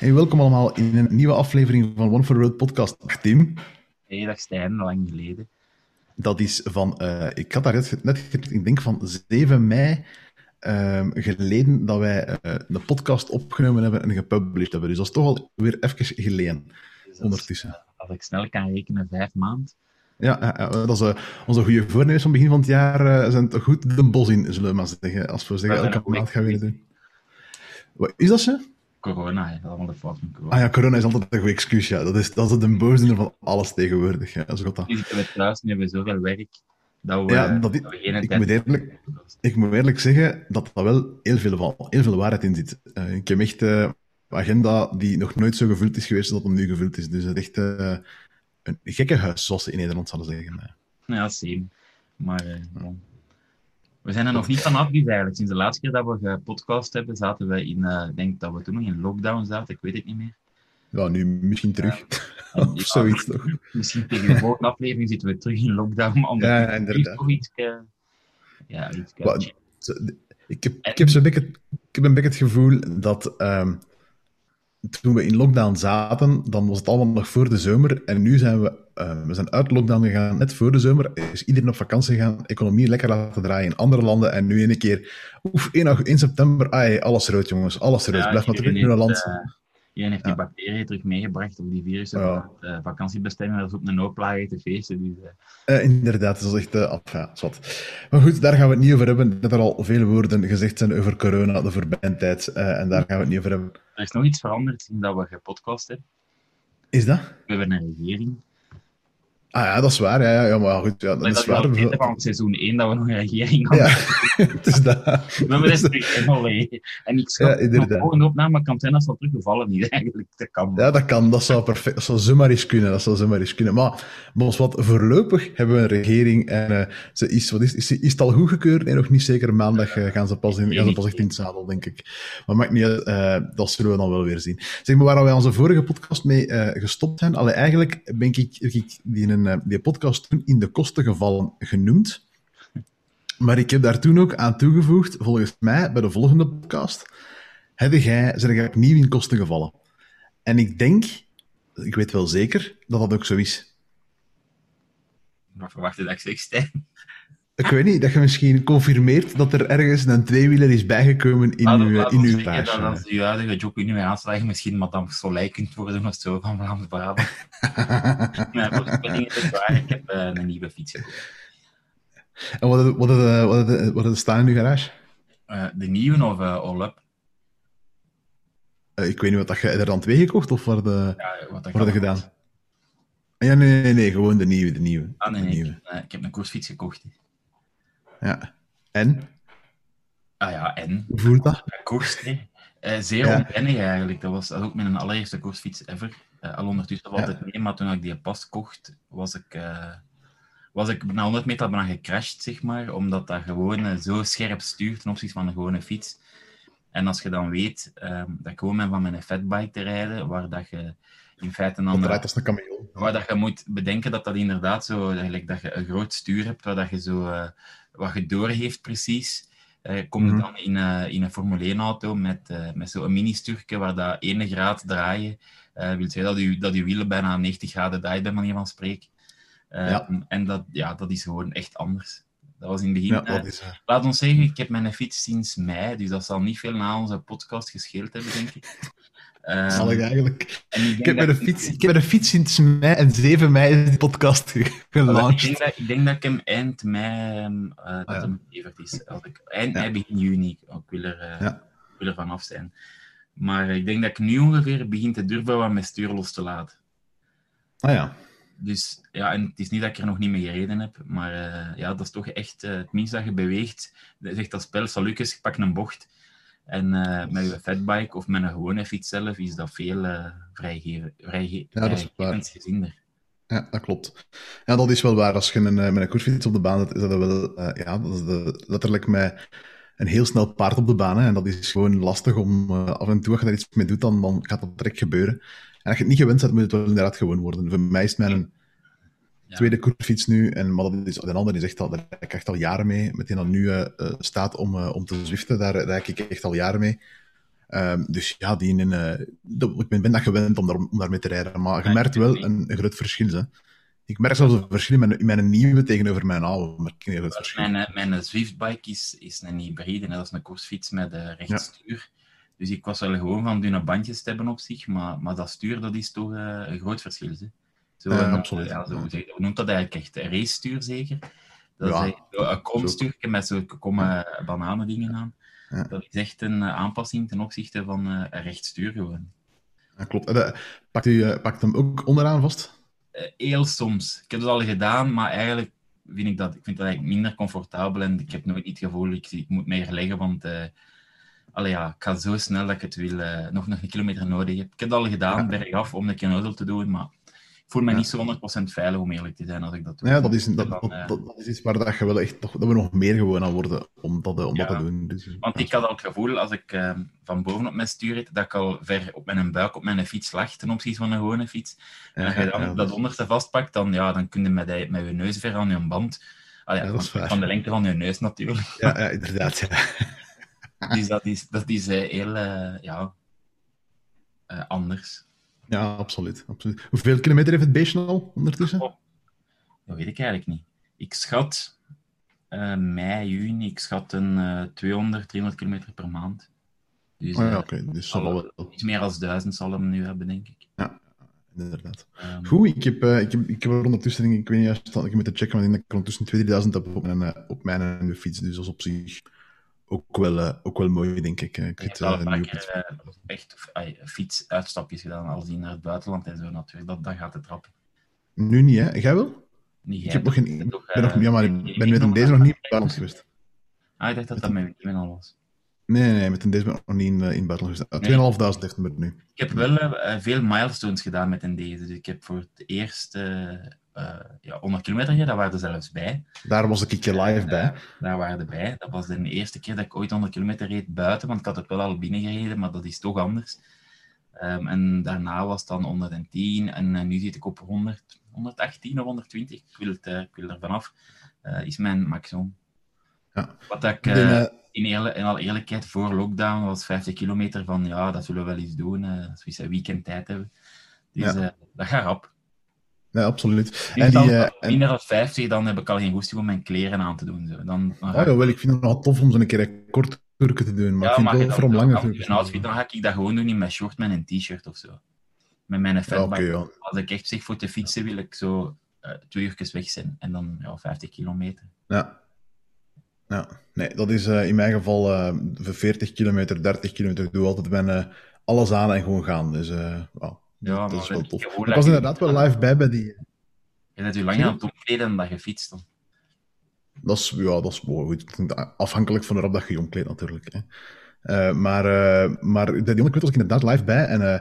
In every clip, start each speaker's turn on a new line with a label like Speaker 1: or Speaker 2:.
Speaker 1: Hey, welkom allemaal in een nieuwe aflevering van One for the Road podcast. Dag Tim.
Speaker 2: Hey, dag Stijn, lang geleden.
Speaker 1: Dat is van, uh, ik had daar net, net ik denk van 7 mei um, geleden dat wij uh, de podcast opgenomen hebben en gepublished hebben. Dus dat is toch al weer even geleden dus ondertussen.
Speaker 2: Als ik snel kan rekenen, vijf maanden.
Speaker 1: Ja, dat is onze goede voornemens van begin van het jaar. Zijn toch goed de bos in, zullen we maar zeggen. Als we zeggen, elke maand gaan we weer doen. Wat, is dat zo?
Speaker 2: Corona, hè. allemaal de fout van corona.
Speaker 1: Ah ja, corona is altijd een goed excuus, ja. Dat is, dat is de boosdoener van alles tegenwoordig, ja. Zo gaat dat.
Speaker 2: Nu zitten we thuis, nu hebben we zoveel werk, dat we,
Speaker 1: ja, dat,
Speaker 2: dat we geen
Speaker 1: ik, moet eerlijk, ik moet eerlijk zeggen dat er wel heel veel, heel veel waarheid in zit. Uh, ik heb echt uh, een agenda die nog nooit zo gevuld is geweest als dat hem nu gevuld is. Dus het is echt uh, een gekke huis, zoals ze in Nederland zouden zeggen.
Speaker 2: Ja, same. Maar we zijn er nog niet van af, eigenlijk. Sinds de laatste keer dat we gepodcast hebben, zaten we in, uh, ik denk dat we toen nog in lockdown zaten, ik weet het niet meer.
Speaker 1: Ja, nu misschien terug. Ja. of zoiets toch.
Speaker 2: Misschien tegen de volgende aflevering zitten we terug in lockdown. Om
Speaker 1: ja, inderdaad.
Speaker 2: Toch iets, uh, ja, iets
Speaker 1: Wat, ik, heb, ik, heb zo een beetje, ik heb een beetje het gevoel dat um, toen we in lockdown zaten, dan was het allemaal nog voor de zomer. En nu zijn we, uh, we zijn uit lockdown gegaan, net voor de zomer. Is iedereen op vakantie gegaan, economie lekker laten draaien in andere landen. En nu in een keer, oef, 1, 1 september, ai, alles rood jongens, alles rood. Ja, Blijf maar terug in een land.
Speaker 2: Iedereen heeft die bacteriën terug meegebracht, of die virussen, ja. uh, vakantiebestemmingen. Dat is ook een hoop te feesten. Dus,
Speaker 1: uh. inderdaad, dat is echt af, ja, zwart. Maar goed, daar gaan we het niet over hebben. Dat er al veel woorden gezegd zijn over corona de voorbije tijd. en daar gaan we het niet over hebben.
Speaker 2: Er is nog iets veranderd sinds dat we gepodcast hebben.
Speaker 1: Is dat?
Speaker 2: We hebben een regering.
Speaker 1: Ah ja, dat is waar. Ja, ja, maar goed, ja, dat,
Speaker 2: dat
Speaker 1: is waar.
Speaker 2: Dat is van seizoen 1 dat we nog een regering hadden.
Speaker 1: Ja, het is dat.
Speaker 2: We hebben dat helemaal En ik schat, ja, de volgende opname kan zijn dat teruggevallen niet eigenlijk. Dat kan
Speaker 1: ja, dat kan. Dat zou, perfect, dat zou zomaar eens kunnen. Dat zou zomaar eens kunnen. Maar, maar wat voorlopig hebben we een regering en uh, ze is, wat is, is, is het al goedgekeurd? Nee, nog niet zeker. Maandag uh, gaan ze pas, in, gaan ze pas echt in het zadel, denk ik. Maar maakt niet uit. Uh, dat zullen we dan wel weer zien. Zeg maar, waar wij onze vorige podcast mee gestopt zijn. Allee, eigenlijk ben ik, ik die een die podcast toen in de kosten gevallen genoemd. Maar ik heb daar toen ook aan toegevoegd, volgens mij, bij de volgende podcast, heb jij, zijn jij opnieuw in kosten gevallen. En ik denk, ik weet wel zeker, dat dat ook zo is.
Speaker 2: Maar verwacht je dat ik zeg?
Speaker 1: Ik weet niet, dat je misschien confirmeert dat er ergens een tweewieler is bijgekomen in
Speaker 2: ah,
Speaker 1: uw, in uw
Speaker 2: page. Dat als je huidige job in uw aanslagen misschien Madame Soleil kunt worden of zo van Vlaams-Brabant. maar voor de waar, ik heb uh, een nieuwe fiets gekocht.
Speaker 1: En wat is wat wat wat wat er staan in uw garage?
Speaker 2: Uh, de nieuwe of uh, all-up?
Speaker 1: Uh, ik weet niet, wat dat je er dan twee gekocht of wat de,
Speaker 2: ja, wat
Speaker 1: dat gedaan? Ja, nee, nee, nee, gewoon de nieuwe, de nieuwe.
Speaker 2: Ah, nee,
Speaker 1: de
Speaker 2: nee,
Speaker 1: nieuwe.
Speaker 2: Ik, ik heb een koersfiets gekocht.
Speaker 1: Ja. En?
Speaker 2: Ah ja, en?
Speaker 1: Hoe voelt dat?
Speaker 2: Koers, nee. Uh, zeer ja. onwennig eigenlijk. Dat was, dat was ook mijn allereerste koersfiets ever. Uh, al ondertussen valt ja. het mee, maar toen ik die pas kocht, was ik, uh, was ik na 100 meter bijna gecrashed, zeg maar. Omdat dat gewoon zo scherp stuurt ten opzichte van een gewone fiets. En als je dan weet ehm, dat ik gewoon ben van mijn fatbike te rijden, waar dat je in feite dan...
Speaker 1: Dat als een kameel.
Speaker 2: Waar dat je moet bedenken dat dat inderdaad zo... Dat je een groot stuur hebt, waar dat je zo wat je doorheeft precies. Uh, kom je mm -hmm. dan in, uh, in een Formule 1-auto met, met zo'n mini-sturken waar dat 1 graad draaien. Wil zeggen dat je, dat je wielen bijna 90 graden draaien, bij manier van spreken. Ja. En dat, ja, dat is gewoon echt anders. Dat was in het begin...
Speaker 1: Ja, dat is,
Speaker 2: laat ons zeggen, ik heb mijn fiets sinds mei, dus dat zal niet veel na onze podcast gescheeld hebben, denk ik.
Speaker 1: Um, Zal ik eigenlijk... Ik, ik, heb een fiets, ik heb een fiets sinds mei en 7 mei is de podcast
Speaker 2: gelaunched. Ik denk, dat, ik denk dat ik hem eind mei uh, dat ah, ja. hem geleverd is. Als ik, eind ja. mei, begin juni. Ik wil, er, uh, ja. wil er vanaf zijn. Maar ik denk dat ik nu ongeveer begin te durven wat mijn stuur los te laten.
Speaker 1: Ah ja.
Speaker 2: Dus ja, en het is niet dat ik er nog niet mee gereden heb, maar uh, ja, dat is toch echt uh, het minst dat je beweegt. Zegt dat spel, ik pak een bocht. En uh, met je fatbike of met een gewone fiets zelf is dat veel vrijgeven, vrijge
Speaker 1: ja, dat is waar.
Speaker 2: gezinder.
Speaker 1: Ja, dat klopt. Ja, dat is wel waar. Als je een, met een koersfiets op de baan zit, is dat wel ja, dat is de, letterlijk met een heel snel paard op de baan. Hè, en dat is gewoon lastig om af en toe, als je daar iets mee doet, dan, dan gaat dat direct gebeuren. Als je het niet gewend bent, moet het wel inderdaad gewoon worden. Voor mij is mijn ja. tweede koersfiets nu. En, maar dat is, de andere is echt al, daar ik echt al jaren mee. Met die dan nu uh, staat om, uh, om te zwiften, daar rijd ik echt al jaren mee. Ehm, dus ja, die in, uh, ik ben, ben dat gewend om, daar, om daarmee te rijden. Maar je merkt wel een, een groot verschil. Hè. Ik merk zelfs een verschil in mijn, in mijn nieuwe tegenover mijn oude.
Speaker 2: Mijn, eh, mijn Zwift-bike is, is een hybride. Dat is een koersfiets met uh, rechtsstuur. Dus ik was wel gewoon van dunne bandjes te hebben op zich. Maar, maar dat stuur dat is toch uh, een groot verschil. Hè. Zo,
Speaker 1: ja, absoluut.
Speaker 2: Ja, zo, hoe noemt dat eigenlijk echt? Een race-stuur zeker? Dat ja, is een komstuurtje met zo'n komen bananen dingen aan. Dat is echt een aanpassing ten opzichte van uh, een rechtstuur gewoon.
Speaker 1: Ja, klopt. Uh, pakt u pakt hem ook onderaan vast?
Speaker 2: heel soms. Ik heb het al gedaan, maar eigenlijk vind ik dat, ik vind dat eigenlijk minder comfortabel en ik heb nooit niet het gevoel, ik, ik moet meer leggen, want allee, ja, ik ga zo snel dat ik het wil, nog, nog een kilometer nodig heb. Ik heb het al gedaan, bergaf, om een keer te doen, maar voel me niet zo 100% veilig, om eerlijk te zijn, als ik dat doe.
Speaker 1: Ja, dat is, dat, dat, dat, dat is iets waar dat je wel echt, dat we nog meer gewoon aan worden om dat, om ja. dat te doen. Dus,
Speaker 2: Want ik had al het gevoel, als ik uh, van boven op mijn stuur reed, dat ik al ver op mijn buik op mijn fiets lag, ten opzichte van een gewone fiets. En als je dan dat, dat onderste vastpakt, dan, ja, dan kun je met, met je neus ver aan je band. Ah, ja, van, van, de lengte van je neus natuurlijk.
Speaker 1: Ja, ja inderdaad. Ja.
Speaker 2: dus dat is, dat is uh, heel uh, ja, anders.
Speaker 1: Ja, absoluut, absoluut. Hoeveel kilometer heeft het beestje al ondertussen? Oh,
Speaker 2: dat weet ik eigenlijk niet. Ik schat uh, mei, juni, ik schat een uh, 200, 300 kilometer per maand.
Speaker 1: Dus, oh, ja, oké. Okay. Dus zal
Speaker 2: wel... Iets meer dan duizend zal hem nu hebben, denk ik.
Speaker 1: Ja, inderdaad. Um... Goed, ik heb, ik, heb, ik heb er ondertussen, ik weet niet juist, ik moet checken, maar ik denk dat ik ondertussen 2000 heb op mijn, op mijn fiets. Dus is op zich ook wel, uh, ook wel mooi, denk ik. Ik
Speaker 2: heb uh, een keer, uh, echt fietsuitstapjes gedaan, als die naar het buitenland en zo natuurlijk. Dat, dat gaat het trappen.
Speaker 1: Nu niet, hè? Jij wel?
Speaker 2: Niet,
Speaker 1: ik heb nog geen... Ik ben nog, ja, maar ik ben met een deze nog niet in het buitenland geweest.
Speaker 2: Ah, ik dacht dat dat met mijn al was.
Speaker 1: Nee, nee, met een deze ben ik nog niet in, in het buitenland geweest. 2.500 heeft hem nu.
Speaker 2: Ik heb wel veel milestones gedaan met een deze. Dus ik heb voor het eerst ja, 100 kilometer, daar waren er zelfs bij.
Speaker 1: Daar was ik een keer live bij.
Speaker 2: Uh, daar waren er bij. Dat was de eerste keer dat ik ooit 100 kilometer reed buiten, want ik had het wel al binnengereden, maar dat is toch anders. Um, en daarna was het dan 110 en uh, nu zit ik op 100, 118 of 120. Ik wil, het, ik wil er vanaf. is mijn maximum.
Speaker 1: Ja.
Speaker 2: Wat ik in, eerlijk, in alle eerlijkheid voor lockdown was 50 kilometer van ja, dat zullen we wel eens doen als we een weekend tijd hebben. Dus ja. dat gaat rap.
Speaker 1: Ja, absoluut.
Speaker 2: En die, uh, minder dan 50, dan heb ik al geen goesting om mijn kleren aan te doen. Zo. Dan, dan
Speaker 1: oh, ja, wel, ik vind het nog tof om zo'n keer een korte turken te doen, maar ja, ik vind het wel vooral langer
Speaker 2: turken. outfit, dan ga ik dat gewoon doen in mijn short met een t-shirt of zo. Met mijn fatbike. Ja, okay, ja. Als ik echt zeg voor te fietsen, wil ik zo uh, twee uurtjes weg zijn. En dan ja, 50 kilometer.
Speaker 1: Ja. Ja, nee, dat is uh, in mijn geval uh, 40 kilometer, 30 kilometer. Ik doe altijd bijna alles aan en gewoon gaan. Dus wow.
Speaker 2: Ja,
Speaker 1: dat is wel tof. Ik was inderdaad wel live bij bij die.
Speaker 2: Je bent u langer aan het omkleden dan je fietst dan.
Speaker 1: Dat is, ja, dat is mooi. Goed. Afhankelijk van waarop dat je je omkleedt, natuurlijk. Hè. Uh, maar, uh, maar die onderkleed was ik inderdaad live bij. En uh,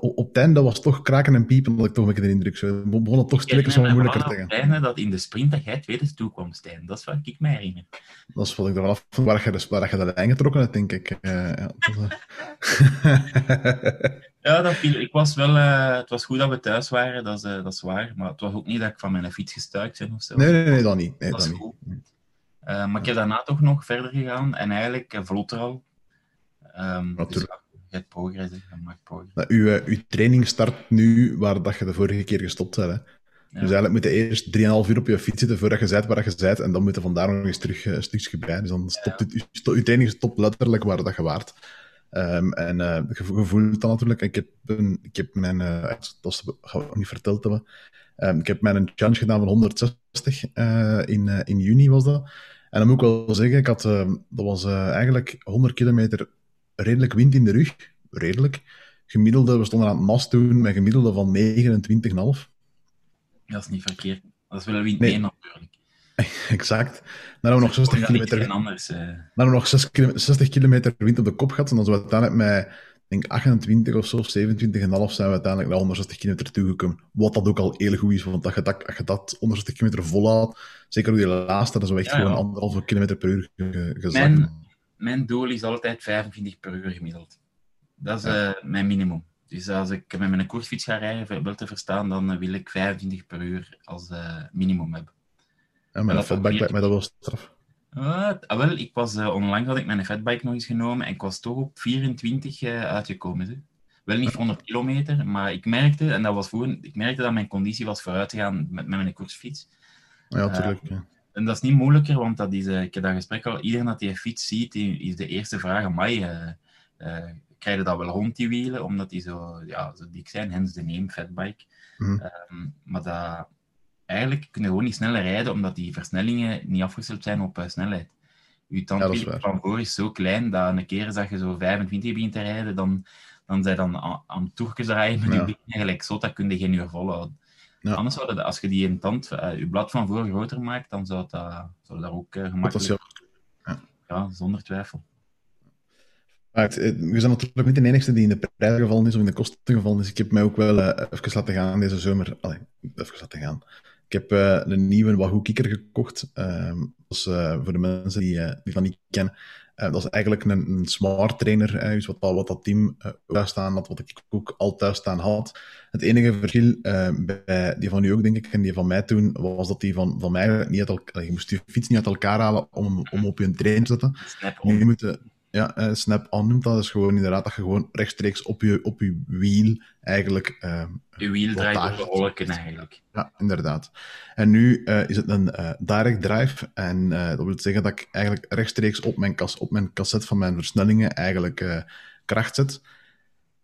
Speaker 1: op het einde was toch kraken en piepen, dat ik toch een beetje de indruk. Zo begon het toch stilletjes wat moeilijker te
Speaker 2: gaan. dat in de sprint dat jij tweede toe kwam, Stijn. Dat is wat ik mij herinner.
Speaker 1: Dat is wat ik er vanaf van waar je, waar je dat ingetrokken hebt, denk ik. ja, dat,
Speaker 2: Ja, dat viel, ik was wel, uh, het was goed dat we thuis waren, dat is, uh, dat is waar. Maar het was ook niet dat ik van mijn fiets gestuikt ben of zo.
Speaker 1: Nee, nee, nee, dat niet. Nee,
Speaker 2: dat,
Speaker 1: dat
Speaker 2: is goed. Uh, maar ik heb daarna toch nog verder gegaan en eigenlijk vlotter al. Um,
Speaker 1: Natuurlijk.
Speaker 2: Dus, je hebt progress, je maakt progress.
Speaker 1: Nou, uw, uw training start nu waar dat je de vorige keer gestopt hebt. Hè? Ja. Dus eigenlijk moet je eerst 3,5 uur op je fiets zitten voordat je bent waar je bent. En dan moet je vandaar nog eens terug een stukje bij. Dus dan stopt ja. je, je training stopt letterlijk waar dat je waart. Um, en uh, je voelt dat natuurlijk. Ik heb, een, ik heb mijn, uh, dat gaan we niet verteld hebben. Um, ik heb mijn challenge gedaan van 160 uh, in, in juni was dat. En dan moet ik wel zeggen, ik had, dat was eigenlijk 100 kilometer redelijk wind in de rug. Redelijk. Gemiddelde, we stonden aan het mast doen met gemiddelde van 29,5.
Speaker 2: Dat is niet verkeerd. Dat is wel wind nee. natuurlijk.
Speaker 1: Exact. Dan hebben we nog 60 kilometer.
Speaker 2: Anders, uh...
Speaker 1: Dan hebben we nog 60 kilometer wind op de kop gehad. En dan zijn we uiteindelijk met denk 28 of zo, of 27,5 zijn we uiteindelijk naar 160 kilometer toegekomen. Wat dat ook al heel goed is, want als je dat, als je dat 160 kilometer volhoudt, zeker ook die laatste, dan is echt ja, gewoon anderhalve kilometer per uur gezakt.
Speaker 2: Mijn, mijn doel is altijd 25 per uur gemiddeld. Dat is ja. uh, mijn minimum. Dus als ik met mijn koersfiets ga rijden, wel te verstaan, dan wil ik 25 per uur als uh, minimum hebben.
Speaker 1: Ja, maar dat fatback lijkt mij dat wel straf.
Speaker 2: Uh, wel, ik was, uh, onlangs had ik mijn fatbike nog eens genomen en ik was toch op 24 uh, uitgekomen. Hè. Wel niet voor 100 kilometer, maar ik merkte, en dat was voor, ik merkte dat mijn conditie was vooruitgegaan met, met mijn koersfiets.
Speaker 1: Ja, natuurlijk. Ja.
Speaker 2: En dat is niet moeilijker, want dat is, ik heb dat gesprek al, iedereen dat die fiets ziet, die, is de eerste vraag, amai, krijg je dat wel rond die wielen, omdat die zo, ja, zo dik zijn, hens de name fatbike.
Speaker 1: Mhm.
Speaker 2: Um, maar dat, eigenlijk kun je gewoon niet sneller rijden, omdat die versnellingen niet afgesteld zijn op uh, snelheid. Je tandwiel van voor is zo klein, dat een keer dat je zo 25 begint te rijden, dan, dan zijn dan aan, aan toertjes draaien met je benen eigenlijk zo, dat kun je geen uur volhouden.
Speaker 1: Ja.
Speaker 2: Anders zou dat, als je die een tand, uh, je blad van voor groter maakt, dan zou dat, zou dat ook uh, gemakkelijk...
Speaker 1: Ja.
Speaker 2: ja, zonder twijfel.
Speaker 1: Het, het, we zijn natuurlijk niet de enige die in de prijzen gevallen is of in de kosten gevallen is. Ik heb mij ook wel uh, even laten gaan deze zomer. Allee, even laten gaan. Ik heb uh, een nieuwe Wahoo Kikker gekocht. Is uh, voor de mensen die, die dat niet kennen. dat is eigenlijk een, een smart trainer. dus wat, wat dat team thuis staan had, wat ik ook al thuis staan had. Het enige verschil bij die van u ook, denk ik, en die van mij toen, was dat die van, van mij niet uit elkaar... Je moest je fiets niet uit elkaar halen om, om op je train te zetten. Nu moet ja, uh, snap-on noemt dat. is gewoon inderdaad dat je gewoon rechtstreeks op je, op je wiel eigenlijk... Uh,
Speaker 2: je wiel draait op de holken eigenlijk.
Speaker 1: Ja, inderdaad. En nu uh, is het een uh, direct drive. En dat wil zeggen dat ik eigenlijk rechtstreeks op mijn, kas, op mijn cassette van mijn versnellingen eigenlijk kracht zet.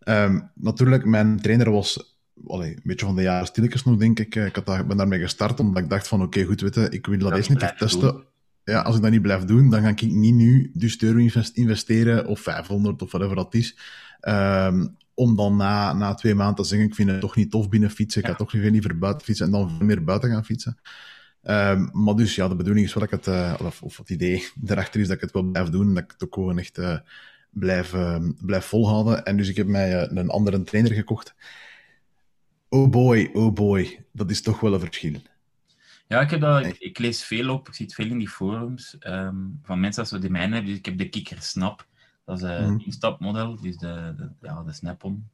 Speaker 1: Um, natuurlijk, mijn trainer was allee, een beetje van de jaren stilletjes nog, denk ik. Ik had daar, ben daarmee gestart, omdat ik dacht van, oké, okay, goed, weten, ik wil dat, dat eerst niet testen. Doen ja, als ik dat niet blijf doen, dan ga ik niet nu dus euro investeren, of 500 of whatever dat is, um, om dan na, na twee maanden te zeggen, ik vind het toch niet tof binnen fietsen, ik ga toch liever buiten fietsen en dan meer buiten gaan fietsen. Um, maar dus ja, de bedoeling is wel dat ik het, uh, of, of het idee erachter is dat ik het wel blijf doen, dat ik het ook gewoon echt uh, blijf, uh, blijf volhouden. En dus ik heb mij een andere trainer gekocht. Oh boy, oh boy, dat is toch wel een verschil.
Speaker 2: Ja, ik, heb dat, ik, ik, lees veel op, ik zie het veel in die forums um, van mensen dat zo die mijne hebben. Dus ik heb de Kikker Snap, dat is een mm. instapmodel, dus de, de, ja, de Snap-on.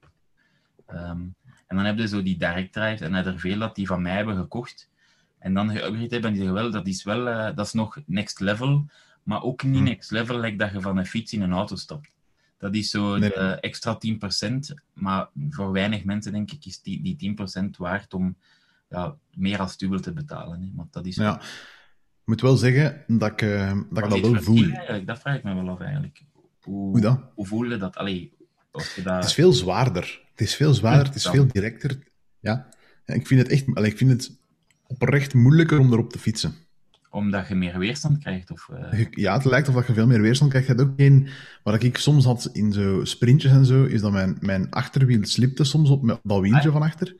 Speaker 2: Um, en dan heb je zo die direct drive, en er veel dat die van mij hebben gekocht. En dan geüpgrade hebben en die zeggen wel, dat is wel, uh, dat is nog next level, maar ook niet mm. next level, like dat je van een fiets in een auto stapt. Dat is zo nee. de extra 10%, maar voor weinig mensen denk ik is die, die 10% waard om ja, meer als dubbel te betalen. Hè. Want dat is...
Speaker 1: Ja. Ik moet wel zeggen dat ik, uh, dat, ik dat wel voel.
Speaker 2: Eigenlijk? Dat vraag ik me wel af eigenlijk. Hoe,
Speaker 1: hoe dat?
Speaker 2: Hoe voel je dat? Allee, als je dat...
Speaker 1: Het is veel zwaarder. Het is veel zwaarder, het is veel directer. Ja. ja ik vind het echt allee, ik vind het oprecht moeilijker om erop te fietsen.
Speaker 2: Omdat je meer weerstand krijgt? Of, uh...
Speaker 1: Ja, het lijkt of dat je veel meer weerstand krijgt. Je hebt ook geen... Wat ik soms had in zo sprintjes en zo, is dat mijn, mijn achterwiel slipte soms op dat wieltje van achter.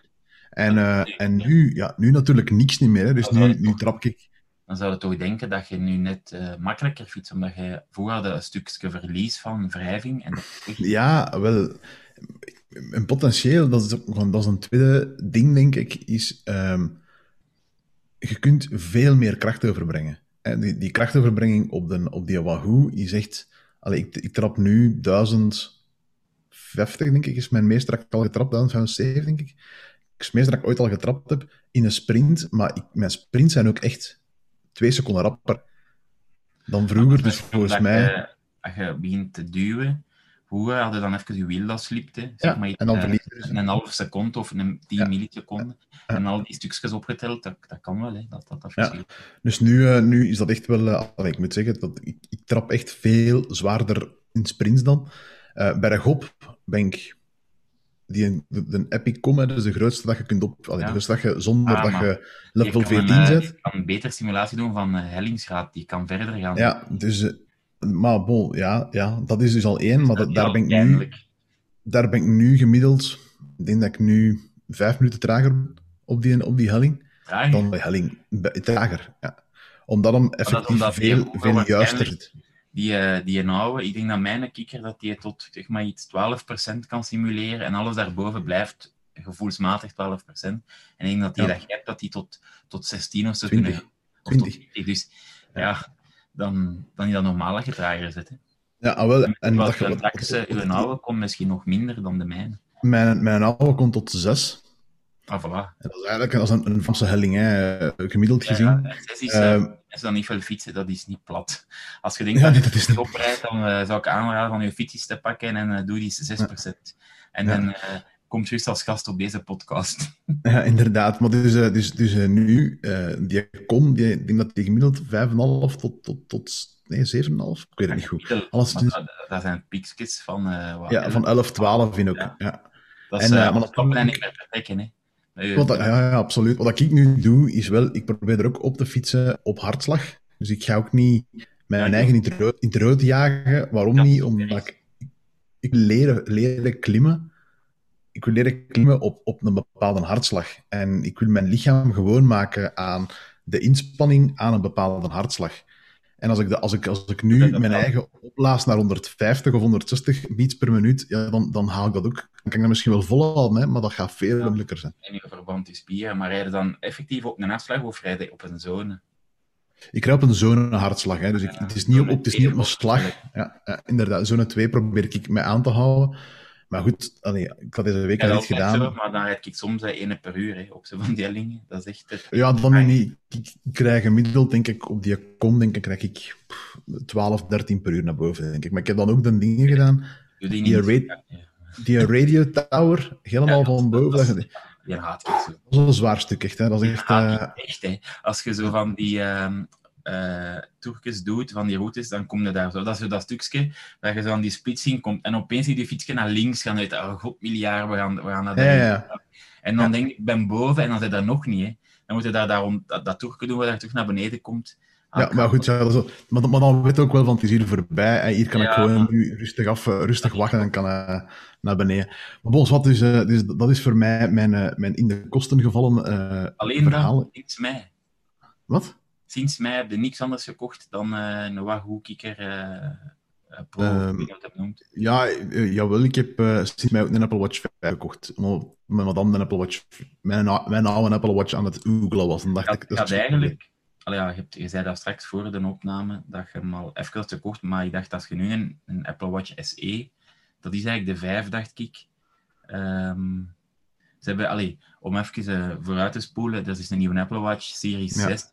Speaker 1: En, uh, en nu, ja, nu natuurlijk niks niet meer. Hè. Dus nu, nu trap ik.
Speaker 2: Dan zou je toch denken dat je nu net uh, makkelijker fietst, omdat je vroeger had een stukje verlies van wrijving. En.
Speaker 1: Ja, wel. En potentieel, dat is, ook, dat is een tweede ding, denk ik, is um, je kunt veel meer kracht overbrengen. En die, die krachtoverbrenging op, de, op die Wahoo is echt... Allee, ik, ik trap nu 1050, denk ik, is mijn meest al getrapt, 1007, denk ik ik meest dat ik ooit al getrapt heb in een sprint, maar ik, mijn sprints zijn ook echt twee seconden rapper dan vroeger. Dus volgens mij...
Speaker 2: Je, als je begint te duwen, vroeger had je dan even je wiel dat zeg
Speaker 1: ja,
Speaker 2: maar,
Speaker 1: en dan
Speaker 2: een, een half seconde of een tien ja. milliseconden. Ja. En al die stukjes opgeteld, dat, dat kan wel, hè. dat dat, dat
Speaker 1: ja. Dus nu, uh, nu is dat echt wel... Uh, ik moet zeggen, dat ik, ik, trap echt veel zwaarder in sprints dan. Uh, bij Regop ben ik die, de, de Epic Com, dus de grootste dat je kunt op... Allee, ja. de grootste dat je zonder ah, dat je level je 14
Speaker 2: een,
Speaker 1: zet.
Speaker 2: Je kan een betere simulatie doen van uh, hellingsgraad, die kan verder gaan.
Speaker 1: Ja, dus... Uh, maar bon, ja, ja, dat is dus al één, maar dat, daar, ben ik nu, daar ben ik nu gemiddeld... Ik denk dat ik nu vijf minuten trager op die, op die helling.
Speaker 2: Trager?
Speaker 1: Dan bij helling. Trager, ja. Omdat hem effectief omdat veel, veel juister zit
Speaker 2: die, uh, die oude, ik denk dat mijn kikker dat die tot zeg maar, iets 12% kan simuleren en alles daarboven blijft gevoelsmatig 12%. En ik denk dat die ja. dat hebt, dat die tot, tot 16 of zo
Speaker 1: 20.
Speaker 2: kunnen. Of 20. Tot 20. Dus ja, dan, dan is dat trager zit. Hè.
Speaker 1: Ja, ah, wel. En,
Speaker 2: en dat je straks, uw oude komt misschien nog minder dan de mijne.
Speaker 1: Mijn, mijn oude komt tot 6.
Speaker 2: Ah, voilà.
Speaker 1: En dat is eigenlijk dat is een, een vaste helling, hè, gemiddeld gezien. Ja, ja.
Speaker 2: Is, uh, is dan niet veel fietsen, dat is niet plat. Als je denkt ja, dat, dat je oprijdt, dan uh, zou ik aanraden van je fietsjes te pakken en uh, doe die 6%. En dan komt juist als gast op deze podcast.
Speaker 1: Ja, inderdaad. Maar dus, dus, dus nu, die kom, die, ik denk dat die gemiddeld 5,5 tot, tot, tot nee, 7,5? Ik weet het niet goed.
Speaker 2: Alles, dus... dat, dat, zijn piekjes van...
Speaker 1: ja, van 11, 12 vind ik ook. Ja.
Speaker 2: Dat is, en, maar dat kan niet meer vertrekken, hè.
Speaker 1: Wat, ja, ja, absoluut. Wat ik nu doe, is wel, ik probeer er ook op te fietsen op hartslag. Dus ik ga ook niet mijn ja, eigen in rood jagen. Waarom niet? Omdat ik, ik leren, leren klimmen. Ik wil leren klimmen op, op een bepaalde hartslag. En ik wil mijn lichaam gewoon maken aan de inspanning aan een bepaalde hartslag. En als ik, de, als ik, als ik nu mijn eigen opblaas naar 150 of 160 beats per minuut, ja, dan, dan haal ik dat ook. Dan kan ik dat misschien wel volhouden, hè, maar dat gaat veel ja, moeilijker zijn.
Speaker 2: En je verband is spieren, maar rijden dan effectief op een hartslag of rijden op een zone?
Speaker 1: Ik rijd op een zone hartslag, hè, dus ik, het is niet op, het is niet op mijn slag. Ja, inderdaad, zone 2 probeer ik mij aan te houden. Maar goed, allee, ik had deze week al niet gedaan.
Speaker 2: Maar dan rijd ik soms één per uur hè, op zo'n van die dingen. Dat is echt... Het...
Speaker 1: Ja, dan niet. Ik krijg gemiddeld, denk ik, op die kom, denk ik, krijg ik 12, 13 per uur naar boven, denk ik. Maar ik heb dan ook de dingen gedaan. Die, die, ra die radio tower, helemaal ja, van boven.
Speaker 2: Dat, ik zo.
Speaker 1: Dat is een zwaar stuk, echt. Hè. Dat is echt, uh...
Speaker 2: echt hè. Als je zo van die... Uh, uh, toertjes doet, van die routes, dan kom je daar zo. Dat is zo dat stukje waar je zo aan die splitsing komt. En opeens zie je die fietsje naar links gaan uit. Oh god, miljard, we gaan, we gaan naar
Speaker 1: daar. Ja, ja.
Speaker 2: En dan denk ik, ik ben boven en dan zit dat nog niet. Hè. Dan moet je daar daarom, dat, dat toertje doen waar je terug naar beneden komt.
Speaker 1: Ah, ja, maar goed, ja, dat is, maar, maar, dan weet je ook wel van het is hier voorbij. En hier kan ik gewoon nu rustig, af, rustig wachten en kan uh, naar beneden. Maar bos, wat uh, dus, dat is voor mij mijn, uh, mijn in de kosten gevallen
Speaker 2: Alleen
Speaker 1: verhaal.
Speaker 2: dat, iets mij.
Speaker 1: Wat?
Speaker 2: Sinds mij heb je niks anders gekocht dan uh, een Wahoo Kikker uh, Pro, um, ik niet wat noemt.
Speaker 1: Ja, uh, jawel, ik heb uh, sinds mij ook een Apple Watch 5 gekocht. Maar dan een Apple Watch, mijn, mijn oude Apple Watch aan het googlen was. En dacht
Speaker 2: ja,
Speaker 1: ik,
Speaker 2: dat eigenlijk... Allee, ja, je, hebt, je zei dat straks voor de opname, dat je hem al even had gekocht, maar ik dacht, als je nu een, een Apple Watch SE, dat is eigenlijk de 5, dacht ik. Um, ze hebben, allee, om even vooruit te spoelen, dat is een nieuwe Apple Watch Series ja. 6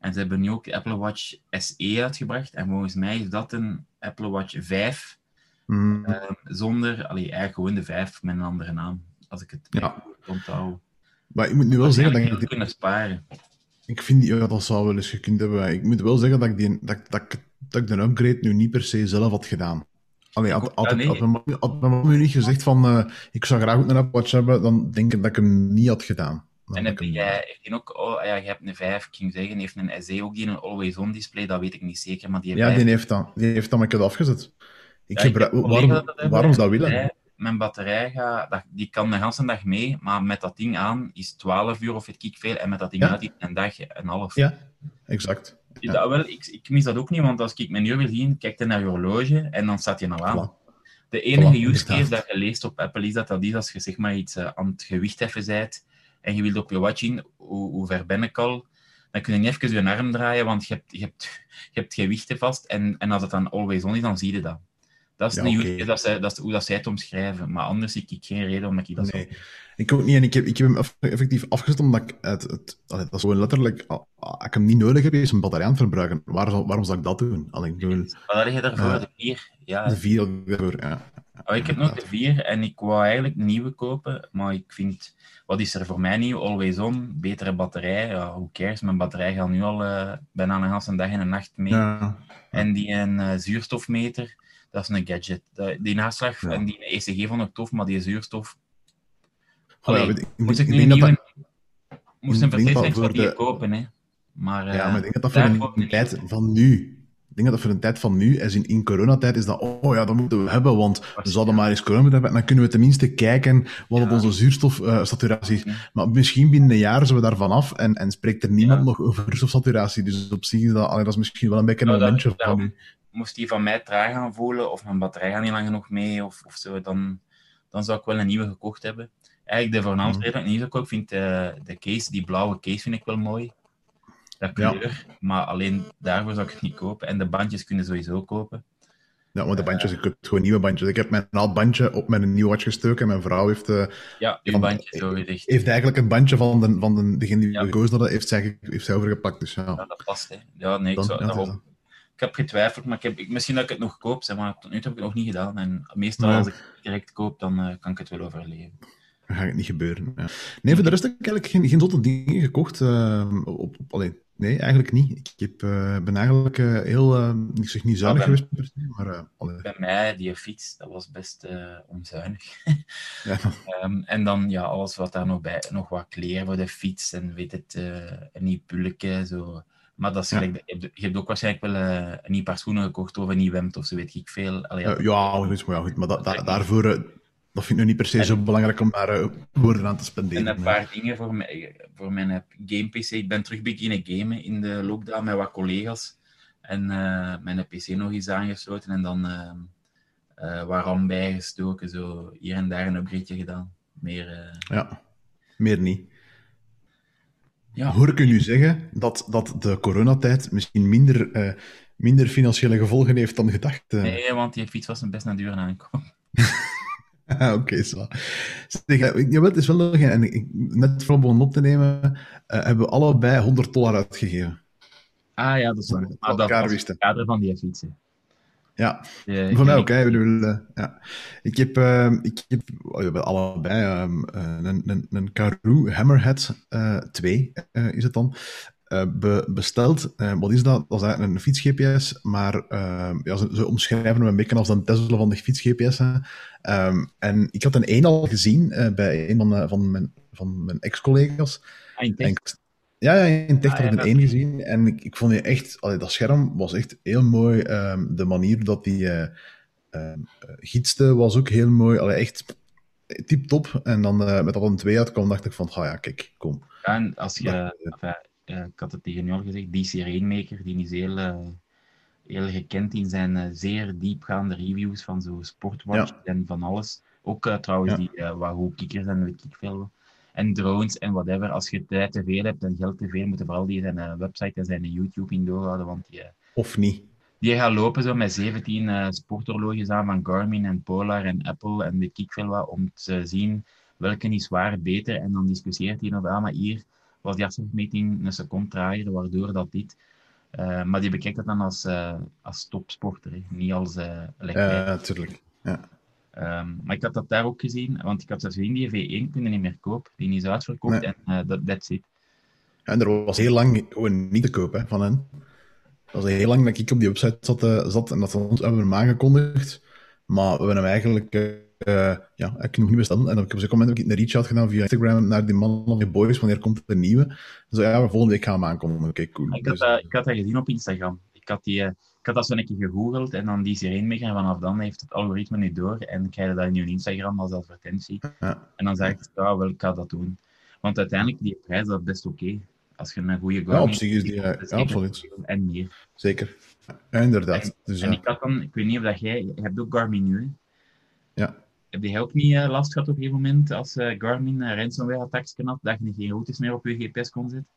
Speaker 2: en ze hebben nu ook de Apple Watch SE uitgebracht. En volgens mij is dat een Apple Watch 5.
Speaker 1: Mm.
Speaker 2: Uh, zonder, allee, eigenlijk gewoon de 5 met een andere naam. Als ik het
Speaker 1: ja.
Speaker 2: onthoud.
Speaker 1: Maar ik moet nu wel zeggen dat
Speaker 2: ik... kunnen sparen.
Speaker 1: Ik vind, ja, dat zou wel eens gekund hebben. Ik moet wel zeggen dat ik, die, dat, dat, dat ik de upgrade nu niet per se zelf had gedaan. Allee, had, had, had, had, mijn, had mijn mama nu niet gezegd van uh, ik zou graag ook een Apple Watch hebben, dan denk ik dat ik hem niet had gedaan.
Speaker 2: En heb jij heeft ook, oh, ja, je hebt een 5, ik ging zeggen, heeft een SE ook die een always-on display, dat weet ik niet zeker, maar die heeft
Speaker 1: Ja, die heeft dan, die heeft dan een afgezet. Ik ja, gebruik, ik waarom, dat waarom ze dat willen?
Speaker 2: Mijn batterij gaat, dat, die kan de hele dag mee, maar met dat ding aan is 12 uur of het ik veel, en met dat ding ja. uit is een dag, een half.
Speaker 1: Ja, exact.
Speaker 2: Ja. Dat wel, ik, ik mis dat ook niet, want als ik mijn uur wil zien, kijk je naar je horloge en dan staat je nou aan. Voilà. De enige voilà, use case dat je leest op Apple is dat dat is als je zeg maar iets uh, aan het gewicht heffen bent en je wilt op je watch zien hoe, hoe ver ben ik al, dan kun je niet even je arm draaien, want je hebt, je hebt, je hebt gewichten vast. En, en als het dan always on is, dan zie je dat. Dat is, ja, okay. dat, zij, dat is hoe dat zij het omschrijven. Maar anders zie ik geen reden om ik dat nee,
Speaker 1: zo... Ik ook niet. En ik heb, ik heb hem effectief afgezet omdat ik het... het dat is gewoon letterlijk... Als ik hem niet nodig heb, is een batterij aan het verbruiken. Waarom, waarom zou ik dat doen? Alleen, ik bedoel,
Speaker 2: Wat heb je daarvoor? Uh, de 4? Ja.
Speaker 1: De 4 daarvoor, ja.
Speaker 2: Oh, ik heb nog de 4 en ik wou eigenlijk nieuwe kopen, maar ik vind wat is er voor mij nieuw? Always on, betere batterij. Ja, who cares? Mijn batterij gaat nu al uh, bijna een hele dag en een nacht mee.
Speaker 1: Ja.
Speaker 2: En die een uh, zuurstofmeter, dat is een gadget. Die naslag ja. en die ECG vond ik tof, maar die zuurstof... Allee, oh, ja, ik, moest ik, ik nu een nieuwe... Dat... Moest een voor die kopen, hè. Maar,
Speaker 1: ja, maar ik denk dat dat voor een tijd van nu ik denk dat voor een tijd van nu, als in, in coronatijd, is dat, oh ja, dat moeten we hebben, want we zouden maar eens corona hebben, en dan kunnen we tenminste kijken wat op onze zuurstofsaturatie is. Maar misschien binnen een jaar zijn we daarvan af en, en spreekt er niemand nog over zuurstofsaturatie. Dus op zich is dat, allee, dat is misschien wel een beetje een momentje
Speaker 2: dat, van. Moest die van mij traag gaan voelen, of mijn batterij gaat niet lang genoeg mee, of, of zo, dan, dan zou ik wel een nieuwe gekocht hebben. Eigenlijk de voornaamste reden dat ik niet gekocht vind, uh, de case, die blauwe case vind ik wel mooi dat kleur. Ja. Maar alleen daarvoor zou ik het niet kopen. En de bandjes kunnen sowieso kopen.
Speaker 1: Ja, maar de bandjes, ik heb gewoon nieuwe bandjes. Ik heb mijn oud bandje op mijn nieuwe watch gestoken en mijn vrouw heeft... Uh,
Speaker 2: ja, uw bandje zo gezegd.
Speaker 1: Heeft eigenlijk een bandje van, de, van de, degene die ja. gekozen hadden, heeft zij, heeft zij overgepakt. Dus ja.
Speaker 2: ja dat past, hè. Ja, nee, ik, zou, daarom, ik heb getwijfeld, maar ik heb, misschien dat ik het nog koop, zeg maar tot nu toe heb ik het nog niet gedaan. En meestal als ik het direct koop, dan uh, kan ik het wel overleven.
Speaker 1: Dan gaat het niet gebeuren. Ja. Nee, voor de rest heb ik eigenlijk geen, geen zotte dingen gekocht. Uh, op, op, alleen, nee, eigenlijk niet. Ik heb, uh, ben eigenlijk uh, heel, ik zeg niet zuinig geweest, maar...
Speaker 2: bij mij, die fiets, dat was best onzuinig. ja. um, en dan, ja, alles wat daar nog bij, nog wat kleren voor de fiets en weet het, een nieuw pulletje, zo... Maar dat is ja. gelijk, je, hebt, ook waarschijnlijk wel een nieuw paar schoenen gekocht of een nieuw hemd of zo, weet ik veel.
Speaker 1: Allee, ja, ja, goed, maar, ja, goed, maar da, da, daarvoor dat vind ik nu niet per se zo belangrijk om daar uh, woorden aan te spenderen.
Speaker 2: En een paar dingen voor, mij, voor mijn game-PC. Ik ben terug beginnen gamen in de lockdown met wat collega's. En uh, mijn PC nog eens aangesloten en dan uh, uh, waarom bijgestoken. Zo hier en daar een upgrade gedaan. Meer,
Speaker 1: Ja, meer niet. Ja. Hoor ik u nu zeggen dat, dat de coronatijd misschien minder, minder financiële gevolgen heeft dan gedacht?
Speaker 2: Nee, want die fiets was een best naar duur aankomen.
Speaker 1: Oké, okay, zo. Jawel, het is wel nog, en ik, net voor begonnen op te nemen, uh, hebben we allebei 100 dollar uitgegeven.
Speaker 2: Ah ja, dat is waar. Maar dat was het kader van die fietsen.
Speaker 1: Ja, uh, voor mij ook. Hè, bedoel, uh, ja. Ik heb, uh, ik heb oh, we allebei um, een, een, een Karoo Hammerhead 2, is het dan. Be, besteld. wat is dat? Dat is eigenlijk een fiets-GPS, maar ja, ze, ze, omschrijven hem een beetje als een Tesla van de fiets-GPS. Um, en ik had een één al gezien uh, bij een van, uh, van mijn, van mijn ex-collega's.
Speaker 2: Ah,
Speaker 1: ja, ja, in Tech ah, had ik een één gezien. En ik, ik vond die echt, allee, dat scherm was echt heel mooi. Um, de manier dat die uh, gietste was ook heel mooi. Allee, echt tip top. En dan met dat een twee uitkwam, dacht ik van, ah ja, kijk, kom.
Speaker 2: Ja, en als je, ik had het tegen jou gezegd, DC Rainmaker, die is heel heel gekend in zijn uh, zeer diepgaande reviews van zo sportwatch ja. en van alles. Ook uh, trouwens ja. die uh, Wahoo kikkers en weet ik veel. En drones en whatever. Als je tijd te veel hebt en geld te veel, moeten vooral die zijn website en zijn YouTube in doorhouden. Want die,
Speaker 1: of niet.
Speaker 2: Die gaan lopen zo met 17 sporthorloges aan van Garmin en Polar en Apple en weet ik veel wat, om te zien welke is waar beter. En dan discussieert hij over, ah, maar hier was die afstandsmeting een seconde trager, waardoor dat dit. Uh, maar die bekijkt dat dan als, uh, als topsporter, hè? niet als uh,
Speaker 1: Ja, natuurlijk. Ja.
Speaker 2: Um, maar ik had dat daar ook gezien, want ik had zelfs in die V1 kunnen niet meer kopen. Die is uitverkocht nee. en dat that's it.
Speaker 1: En er was heel lang gewoon niet te kopen van hen. Het was heel lang dat ik op die website zat, zat en dat ze ons hebben aangekondigd. Maar we hebben hem eigenlijk uh, ja, ik nog niet bestellen. En op een moment heb ik een reach-out gedaan via Instagram naar die man of die boys, wanneer komt er een nieuwe? Zo ja, we volgende week gaan we aankomen. Oké, cool.
Speaker 2: Ik had, dus, dat, ik had dat gezien op Instagram. Ik had, die, ik had dat zo een keer gegoogeld en dan die sirene mee en vanaf dan heeft het algoritme nu door en krijg je dat in je Instagram als advertentie. Ja. En dan zeg ik, ja, wel, ik ga dat doen. Want uiteindelijk, die prijs, dat is best oké. Okay. Als je een goede
Speaker 1: Ja, op zich is die, ja, absoluut.
Speaker 2: En meer.
Speaker 1: Zeker. Ja, inderdaad.
Speaker 2: En,
Speaker 1: dus,
Speaker 2: en ik had dan, ik weet niet of dat jij, je hebt ook Garmin nu, hè?
Speaker 1: Ja.
Speaker 2: Heb jij ook niet uh, last gehad op een gegeven moment als uh, Garmin uh, ransomware-attacks had, dat je geen routes meer op je GPS kon zetten?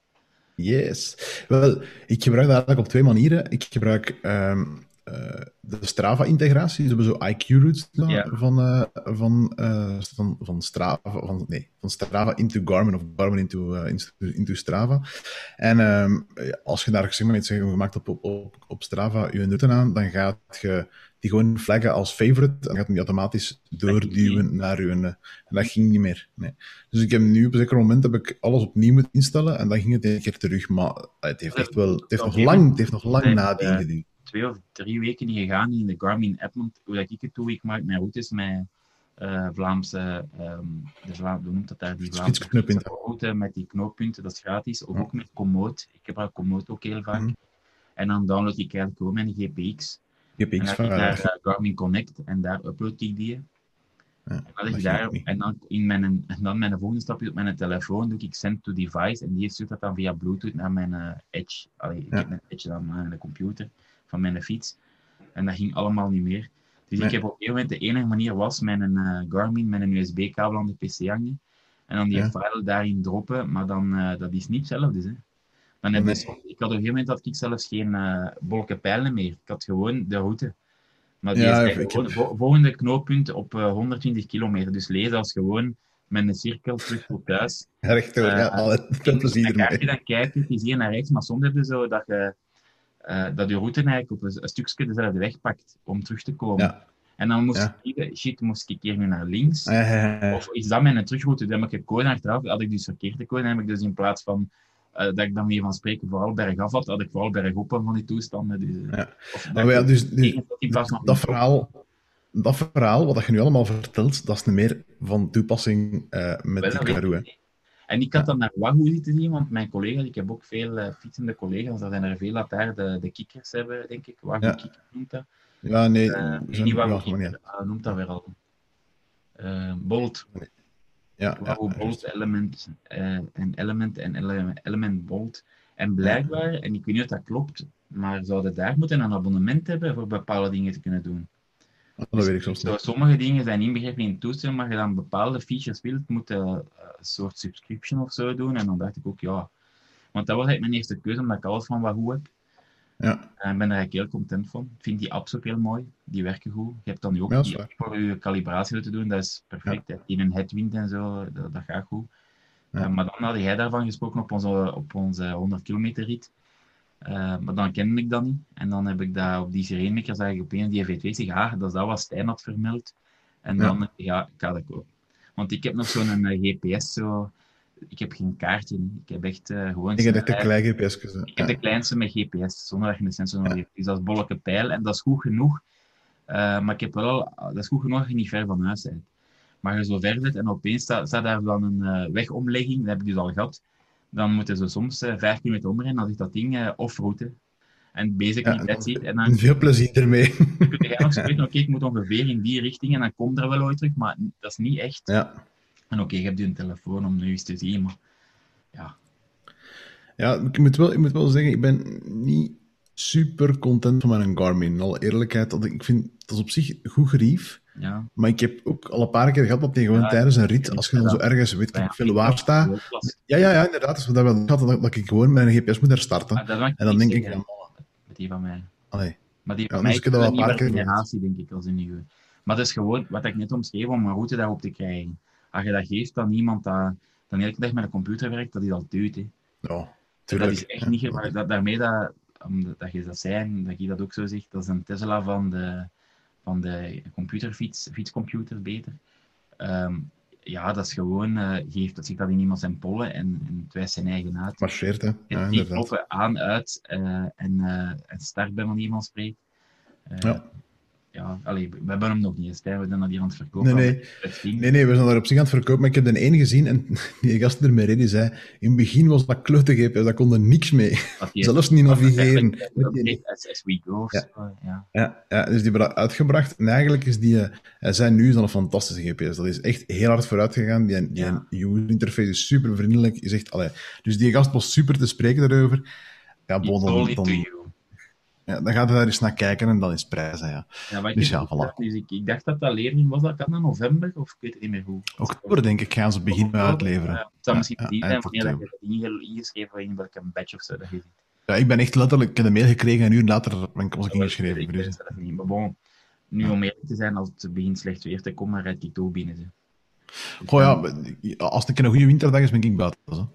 Speaker 1: Yes. Wel, ik gebruik dat eigenlijk op twee manieren. Ik gebruik um, uh, de Strava-integratie. Ze hebben zo IQ-routes ja. van, van, van, van, Strava, van, nee, van Strava into Garmin of Garmin into, into Strava. En um, als je daar zeg maar, iets gemaakt op, op, op Strava je route aan, dan gaat je die gewoon flaggen als favorite. En dan gaat hem die automatisch doorduwen naar u. En dat ging niet meer. Nee. Dus ik heb nu op een zeker moment heb ik alles opnieuw moeten instellen. En dan ging het een keer terug. Maar het heeft echt wel. Het heeft nog lang, het heeft nog lang nadien gedaan.
Speaker 2: Twee of drie weken niet gegaan in de Garmin-app. Want hoe dat ik het doe, ik maak mijn routes met. Uh, Vlaamse, um, de Vla noemt dat daar? Die Vlaamse route met die knooppunten, dat is gratis. Of ook met Komoot. Ik gebruik Komoot ook heel vaak. Mm. En dan download ik eigenlijk gewoon mijn GPX. En dan ga ik naar uh, Garmin Connect en daar upload ik die. Ja, en, dan ik daar, en, dan in mijn, en dan mijn volgende stapje op mijn telefoon doe ik send to device en die stuurt dat dan via Bluetooth naar mijn uh, Edge. Allee, ik heb een Edge dan aan de computer van mijn fiets. En dat ging allemaal niet meer. Dus nee. ik heb op een gegeven moment de enige manier was mijn uh, Garmin met een USB-kabel aan de PC hangen. En dan die ja. file daarin droppen, maar dan, uh, dat is niet hetzelfde. Hè. Dan heb ik had op een gegeven moment had ik zelfs geen uh, bolken pijlen meer. Ik had gewoon de route. Maar die ja, is gewoon, volgende knooppunt op 120 kilometer. Dus lees als gewoon met een cirkel terug tot thuis.
Speaker 1: Uh, ja, veel plezier
Speaker 2: ermee. Dan, dan kijken, het is hier naar rechts, maar soms heb je zo dat je, uh, dat je route eigenlijk op een, een stukje dezelfde weg pakt om terug te komen. Ja. En dan moest ja. ik shit, moest ik hier nu naar links? Of is dat mijn terugroute? Dan heb ik gekozen achteraf, had ik dus verkeerd gekozen, heb ik dus in plaats van dat ik dan weer van spreken vooral bergaf had, had ik vooral bergop van die toestanden. Dus,
Speaker 1: ja. maar ja, dus, dus, dat, dat verhaal, dat verhaal, wat je nu allemaal vertelt, dat is niet meer van toepassing uh, met Wel, die Karoo.
Speaker 2: En ik had dan naar Wahoo zitten zien, want mijn collega's, ik heb ook veel uh, fietsende collega's, er zijn er veel dat daar de, de kikkers hebben, denk ik. Wahoo ja. kikker noemt dat.
Speaker 1: Ja, nee.
Speaker 2: Uh, niet Wahoo kikker, uh, noemt dat weer al. Bolt.
Speaker 1: Ja, ja,
Speaker 2: Bolt, Element, en Element en Element Bolt. En blijkbaar, en ik weet niet of dat klopt, maar zouden daar moeten een abonnement hebben voor bepaalde dingen te kunnen doen.
Speaker 1: Dat weet ik soms niet.
Speaker 2: Sommige dingen zijn inbegrepen in het toestel, maar je dan bepaalde features wilt, moet je een soort subscription of zo doen. En dan dacht ik ook, ja. Want dat was eigenlijk mijn eerste keuze, omdat ik alles van Wahoo heb.
Speaker 1: Ja.
Speaker 2: En ik ben daar eigenlijk heel content van. Ik vind die apps ook heel mooi. Die werken goed. Je hebt dan nu ook ja, die voor je calibratie te doen. Dat is perfect. Ja. In een headwind en zo, dat, dat gaat goed. Ja. Uh, maar dan had jij daarvan gesproken op onze, op onze 100 kilometer rit. Uh, maar dan kende ik dat niet. En dan heb ik dat op die Sirenemaker zag ik opeens die V2 zeg, ah, dat is dat wat Stijn had vermeld. En dan, ja, ja ik ga dat kopen. Want ik heb nog zo'n uh, GPS, zo... Ik heb geen kaartje. Ik heb echt uh, gewoon...
Speaker 1: Ik heb de GPS.
Speaker 2: Ik heb de kleinste met GPS, zonder dat je een sensor nodig hebt. Dus dat is bolleke pijl en dat is goed genoeg. maar ik heb wel... Dat is goed genoeg dat je niet ver van huis bent. Maar je zo ver zit en opeens staat, staat daar dan een wegomlegging, dat heb ik dus al gehad dan moeten ze soms uh, vijf kilometer omrijden, dan is dat ding off-route. En ja, that's it. En dan,
Speaker 1: veel plezier ermee.
Speaker 2: Dan kun je nog spreken, oké, ik moet ongeveer in die richting en dan komt er wel ooit terug, maar dat is niet echt.
Speaker 1: Ja.
Speaker 2: En oké, je hebt een telefoon om nu eens te zien, maar ja.
Speaker 1: Ja, ik moet wel, ik moet wel zeggen, ik ben niet super content van mijn Garmin. Alle eerlijkheid, dat ik vind dat is op zich goed gerief.
Speaker 2: Ja.
Speaker 1: Maar ik heb ook al een paar keer gehad dat je gewoon tijdens een rit, als je dan zo ergens weet ik veel waar sta. Ja, ja, ja, inderdaad. Dus dat, wel, dat, dat ik gewoon mijn GPS moet herstarten. en dan denk ik...
Speaker 2: met die van mij.
Speaker 1: Allee.
Speaker 2: Maar die van ja, mij is een nieuwe generatie, denk ik, als een nieuwe. Maar het is gewoon, wat ik net omschreef, om een route daarop te krijgen. Als je dat geeft aan iemand dat dan elke dag met een computer werkt, dat is al duwt. Hè.
Speaker 1: Ja,
Speaker 2: tuurlijk. Dat is echt niet... Maar dat, daarmee dat, omdat je dat zei, dat je dat ook zo zegt, dat is een Tesla van de van de computerfiets, fietscomputer beter. Um, ja, dat is gewoon, uh, geeft dat zich dat in iemand zijn pollen en, en het wijst zijn eigen uit.
Speaker 1: Marcheert, hè?
Speaker 2: Ja, die aan, uit uh, en, uh, en start bij manier van spreken.
Speaker 1: ja
Speaker 2: ja, allee, we hebben hem nog niet eens, we zijn dat hier aan het verkopen.
Speaker 1: Nee, nee. nee, nee, we zijn daar op zich aan het verkopen, maar ik heb de ene gezien en die gast ermee reed, die zei, in het begin was dat klote GPS, daar kon er niks mee. Zelfs niet navigeren.
Speaker 2: As we go,
Speaker 1: ja. ja. Ja. ja, dus die hebben dat uitgebracht en eigenlijk is die, hij eh, nu is dat een fantastische GPS. Dat is echt heel hard vooruit gegaan. Die, die ja. user interface is super vriendelijk. Je zegt, allee, dus die gast was super te spreken daarover. Ja, bon, dan, dan, ja, dan gaat hij daar eens naar kijken en dan is prijzen, ja.
Speaker 2: ja maar dus ja, voilà. Dus ik, ik, dacht dat dat levering was, dat kan in november, of ik weet het niet meer hoe.
Speaker 1: Oktober, denk ik, gaan ze beginnen uitleveren. Ja,
Speaker 2: het zou misschien ja, zijn wanneer dat je het ingeschreven in welke badge of zo dat je ziet.
Speaker 1: Ja, ik ben echt letterlijk, ik heb de mail gekregen en een uur later ben ik, was ik ingeschreven.
Speaker 2: Ik dus. dat niet, maar bon, nu om eerlijk te zijn, als het begint slecht weer te komen, rijd ik toch binnen. Ze.
Speaker 1: Goh ja, als het een goede winterdag is, ben ik buiten. Zo.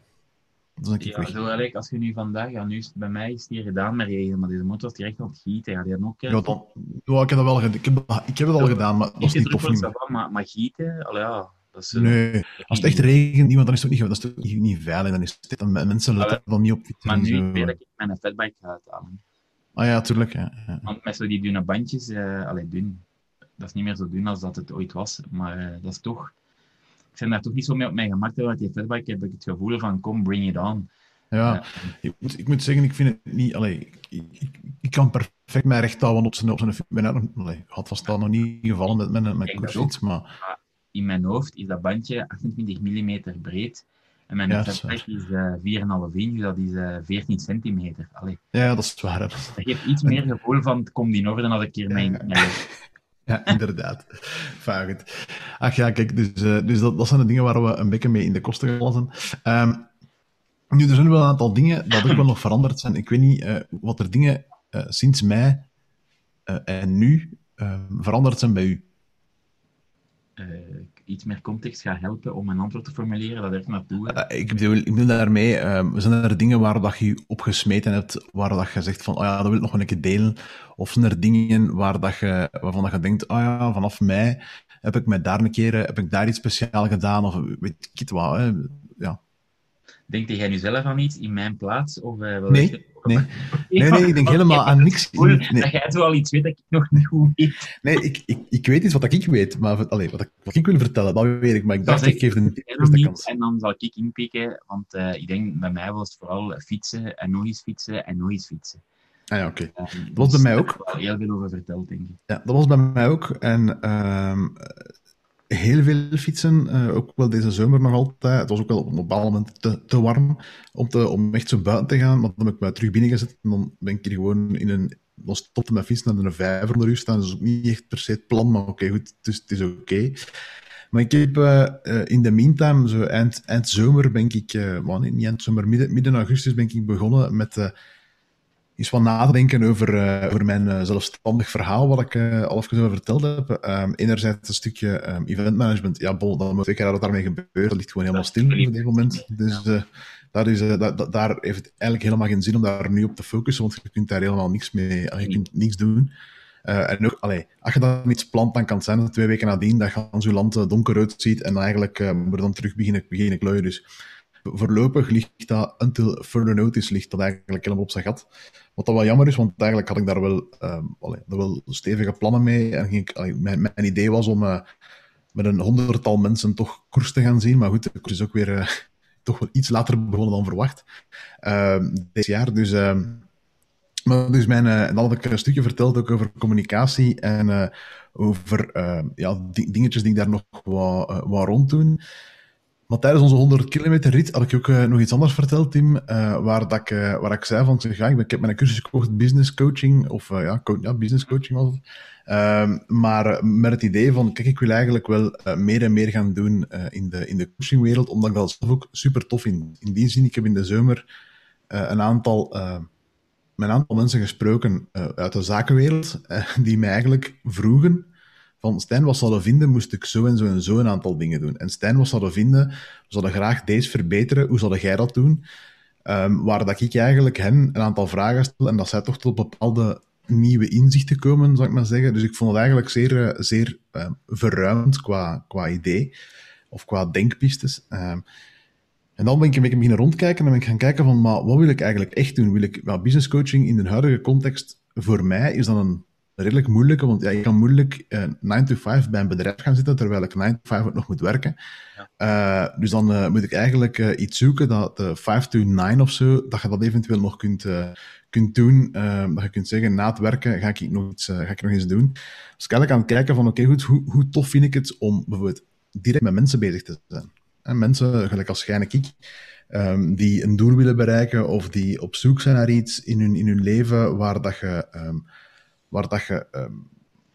Speaker 2: Is ja, zo eigenlijk, als je nu vandaag, ja, nu is bij mij is het hier gedaan met regen, maar deze motor was direct aan het gieten. Ja, die ook,
Speaker 1: ja, dan, ja, ik heb dat wel. Ik heb, ik heb het al gedaan, maar dat was niet tof. Niet
Speaker 2: maar, maar gieten, al ja. Dat is,
Speaker 1: nee, als het echt regent, want dan is het niet, dat is toch niet, niet veilig. Dan is het, dan, mensen letten dan niet op.
Speaker 2: Maar nu zo. weet dat ik mijn fatbike ga uithalen.
Speaker 1: Ah ja, tuurlijk. Ja, ja.
Speaker 2: Want met zo die dunne bandjes, uh, allee, dun. Dat is niet meer zo dun als dat het ooit was, maar uh, dat is toch ik ben daar toch niet zo mee op mijn gemak. Want die fatbike heb ik het gevoel van, kom, bring it on.
Speaker 1: Ja, ik moet, ik moet zeggen, ik vind het niet... Allee, ik, ik, ik kan perfect mijn recht houden op zijn, op zijn ben allee, had vast al nog niet gevallen met mijn, mijn koersfiets, maar...
Speaker 2: In mijn hoofd is dat bandje 28 mm breed. En mijn ja, fatbike is uh, 4,5 inch, dat is uh, 14 centimeter. Allee.
Speaker 1: Ja, dat is waar. Dat
Speaker 2: geeft iets meer gevoel van, het komt in orde als ik hier mijn... mijn
Speaker 1: ja, inderdaad. Vaag Ach ja, kijk, dus, uh, dus dat, dat zijn de dingen waar we een beetje mee in de kosten gevallen zijn. Um, nu, er zijn wel een aantal dingen dat ook wel nog veranderd zijn. Ik weet niet uh, wat er dingen uh, sinds mei en nu uh, veranderd zijn bij u?
Speaker 2: Iets meer context gaat helpen om een antwoord te formuleren, dat er naartoe.
Speaker 1: Uh, ik, bedoel, ik bedoel daarmee, uh, zijn er dingen waar dat je op gesmeten hebt, waar dat je zegt van, oh ja, dat wil ik nog een keer delen? Of zijn er dingen waar dat je, waarvan dat je denkt, oh ja, vanaf mei heb ik mij daar een keer, heb ik daar iets speciaal gedaan, of weet ik het hè? Ja.
Speaker 2: Denkt jij nu zelf aan iets in mijn plaats? Of, uh,
Speaker 1: nee, nee. nee, nee, ik denk helemaal aan niks.
Speaker 2: Nee. Dat jij zo al iets weet dat ik nog niet goed weet.
Speaker 1: Nee, ik, ik, ik weet iets wat ik weet, maar allee, wat, ik, wat ik wil vertellen, dat weet ik. Maar ik dacht, ik geef een eerste kans.
Speaker 2: En dan zal ik inpikken, want uh, ik denk, bij mij was het vooral fietsen en nog eens fietsen en nog eens fietsen.
Speaker 1: Ah ja, oké. Okay. Um, dat was dus bij mij ook.
Speaker 2: Ik heb er heel veel over verteld, denk ik.
Speaker 1: Ja, dat was bij mij ook. En um, heel veel fietsen, uh, ook wel deze zomer nog altijd. Het was ook wel op een bepaald moment te, te warm om, te, om echt zo buiten te gaan. Maar dan heb ik mij terug binnen gezet en dan ben ik hier gewoon in een... Dan stopte mijn fiets naar een vijver onder u staan. Dus ook niet echt per se het plan, maar oké, goed, dus het is oké. Maar ik heb uh, in de meantime, zo eind, eind zomer ben ik, uh, niet eind zomer, midden, midden augustus ben ik begonnen met eens wat nadenken over, uh, over mijn uh, zelfstandig verhaal, wat ik uh, al even over verteld heb. Um, enerzijds een stukje um, event management. Ja, bol, dan moet ik dat daarmee gebeurt. Dat ligt gewoon helemaal stil op dit moment. Dus daar, is, daar heeft het eigenlijk helemaal geen zin om daar nu op te focussen, want je kunt daar helemaal niks mee, je kunt niks doen. en ook, allee, als je dan iets plant, dan kan het zijn dat twee weken nadien dat je land donkerrood ziet en eigenlijk moet dan terug beginnen, beginnen klooien. Dus voorlopig ligt dat, until further notice, ligt dat eigenlijk helemaal op zijn gat. Wat dat wel jammer is, want eigenlijk had ik daar wel, daar wel stevige plannen mee. En ging ik, mijn, mijn, idee was om uh, met een honderdtal mensen toch koers te gaan zien. Maar goed, de koers is ook weer uh, toch wel iets later begonnen dan verwacht. Uh, dit jaar. Dus, maar dus mijn, dan had ik een stukje verteld ook over communicatie en over ja, dingetjes die ik daar nog wat, wat rond doen. Maar tijdens onze 100 kilometer rit had ik ook uh, nog iets anders verteld, Tim, uh, waar, dat ik, uh, waar ik zei van, zeg, ja, ik heb mijn cursus gekocht, business coaching, of ja, ja, business coaching was het. Ehm, maar met het idee van, kijk, ik wil eigenlijk wel meer en meer gaan doen in, de, in de coachingwereld, omdat ik dat zelf ook super tof vind. In die zin, ik heb in de zomer een aantal, met een aantal mensen gesproken uit de zakenwereld, die mij eigenlijk vroegen, van Stijn, wat zouden vinden, moest ik zo en zo en zo een aantal dingen doen. En Stijn, wat zouden vinden, we zouden graag deze verbeteren, hoe zou jij dat doen? Um, waar dat ik eigenlijk hen een aantal vragen stel en dat zij toch tot bepaalde nieuwe inzichten komen, zou ik maar zeggen. Dus ik vond het eigenlijk zeer, eh, zeer uh, verruimd qua, qua idee of qua denkpistes. Um, en dan ben ik een beetje beginnen rondkijken en ben ik gaan kijken van, maar wat wil ik eigenlijk echt doen? Wil ik, well, business coaching in de huidige context, voor mij is dat een redelijk moeilijk, want ja, je kan moeilijk uh, eh, 9 to 5 bij een bedrijf gaan zitten, terwijl ik 9 to 5 ook nog moet werken. Ja. Uh, dus dan uh, moet ik eigenlijk iets zoeken dat uh, 5 to 9 of zo, dat je dat eventueel nog kunt, kunt doen. dat je kunt zeggen, na het werken ga ik nog iets, ga ik nog eens doen. Dus ik eigenlijk aan het kijken van, oké, okay, goed, hoe, hoe tof vind ik het om bijvoorbeeld direct met mensen bezig te zijn? En mensen, gelijk als jij en ik, um, die een doel willen bereiken of die op zoek zijn naar iets in hun, in hun leven waar dat je... Um, waar dat je um,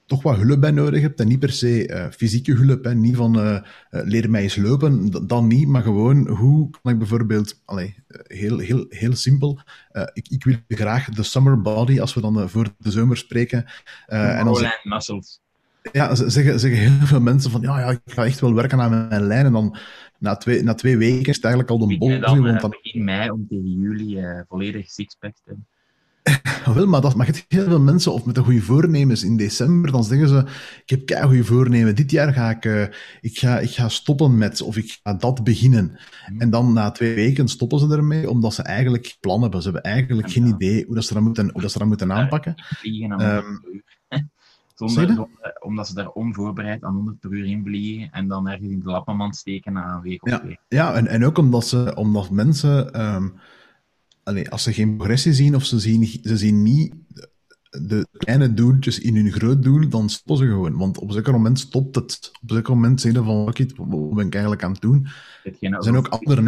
Speaker 1: toch wat hulp bij nodig hebt. En niet per se uh, fysieke hulp. Hè. Niet van uh, leer mij eens lopen, dan niet. Maar gewoon, hoe kan ik bijvoorbeeld... Allee, heel, heel, heel simpel. ik, ik wil graag de summer body, als we dan voor de zomer spreken.
Speaker 2: en dan muscles.
Speaker 1: Ja, zeggen, zeggen heel veel mensen van, ja, ja, ik ga echt wel werken aan mijn lijn. En dan na twee, na twee weken is het eigenlijk al de bol.
Speaker 2: Dan, want dan begin mei om tegen juli volledig sixpack te hebben.
Speaker 1: Wel, maar, dat, maar je heel veel mensen, of met de goede voornemens in december, dan zeggen ze, ik heb kei goede voornemen, dit jaar ga ik, uh, ik, ga, ik ga stoppen met, of ik ga dat beginnen. Hmm. En dan na twee weken stoppen ze ermee, omdat ze eigenlijk plan hebben. Ze hebben eigenlijk geen idee hoe, dat ze, dat moeten, hoe dat ze dat moeten aanpakken.
Speaker 2: Um, Zonder, omdat ze daar onvoorbereid aan 100 per uur in vliegen en dan ergens in de lappenmand steken na een week of
Speaker 1: ja, twee. Ja, en, en ook omdat, ze, omdat mensen... Um, allee, als ze geen progressie zien of ze zien, ze zien niet de kleine doeltjes in hun groot doel, dan stoppen ze gewoon. Want op zeker moment stopt het. Op zeker moment zeggen van, oké, wat ben ik eigenlijk aan het doen? Er zijn ook andere.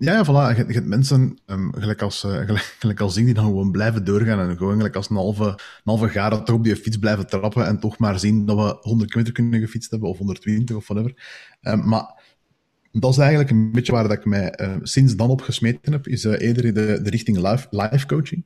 Speaker 1: Ja, ja, voilà. Je, je hebt mensen, um, gelijk, als, uh, gelijk, gelijk, als die dan gewoon blijven doorgaan en gewoon gelijk als een halve, een halve garen toch op die fiets blijven trappen en toch maar zien dat we 100 kilometer kunnen gefietst hebben, of 120 of whatever. Um, maar dat is eigenlijk een beetje waar dat ik mij uh, sinds dan op gesmeten heb, is uh, eerder de, de richting live, live coaching.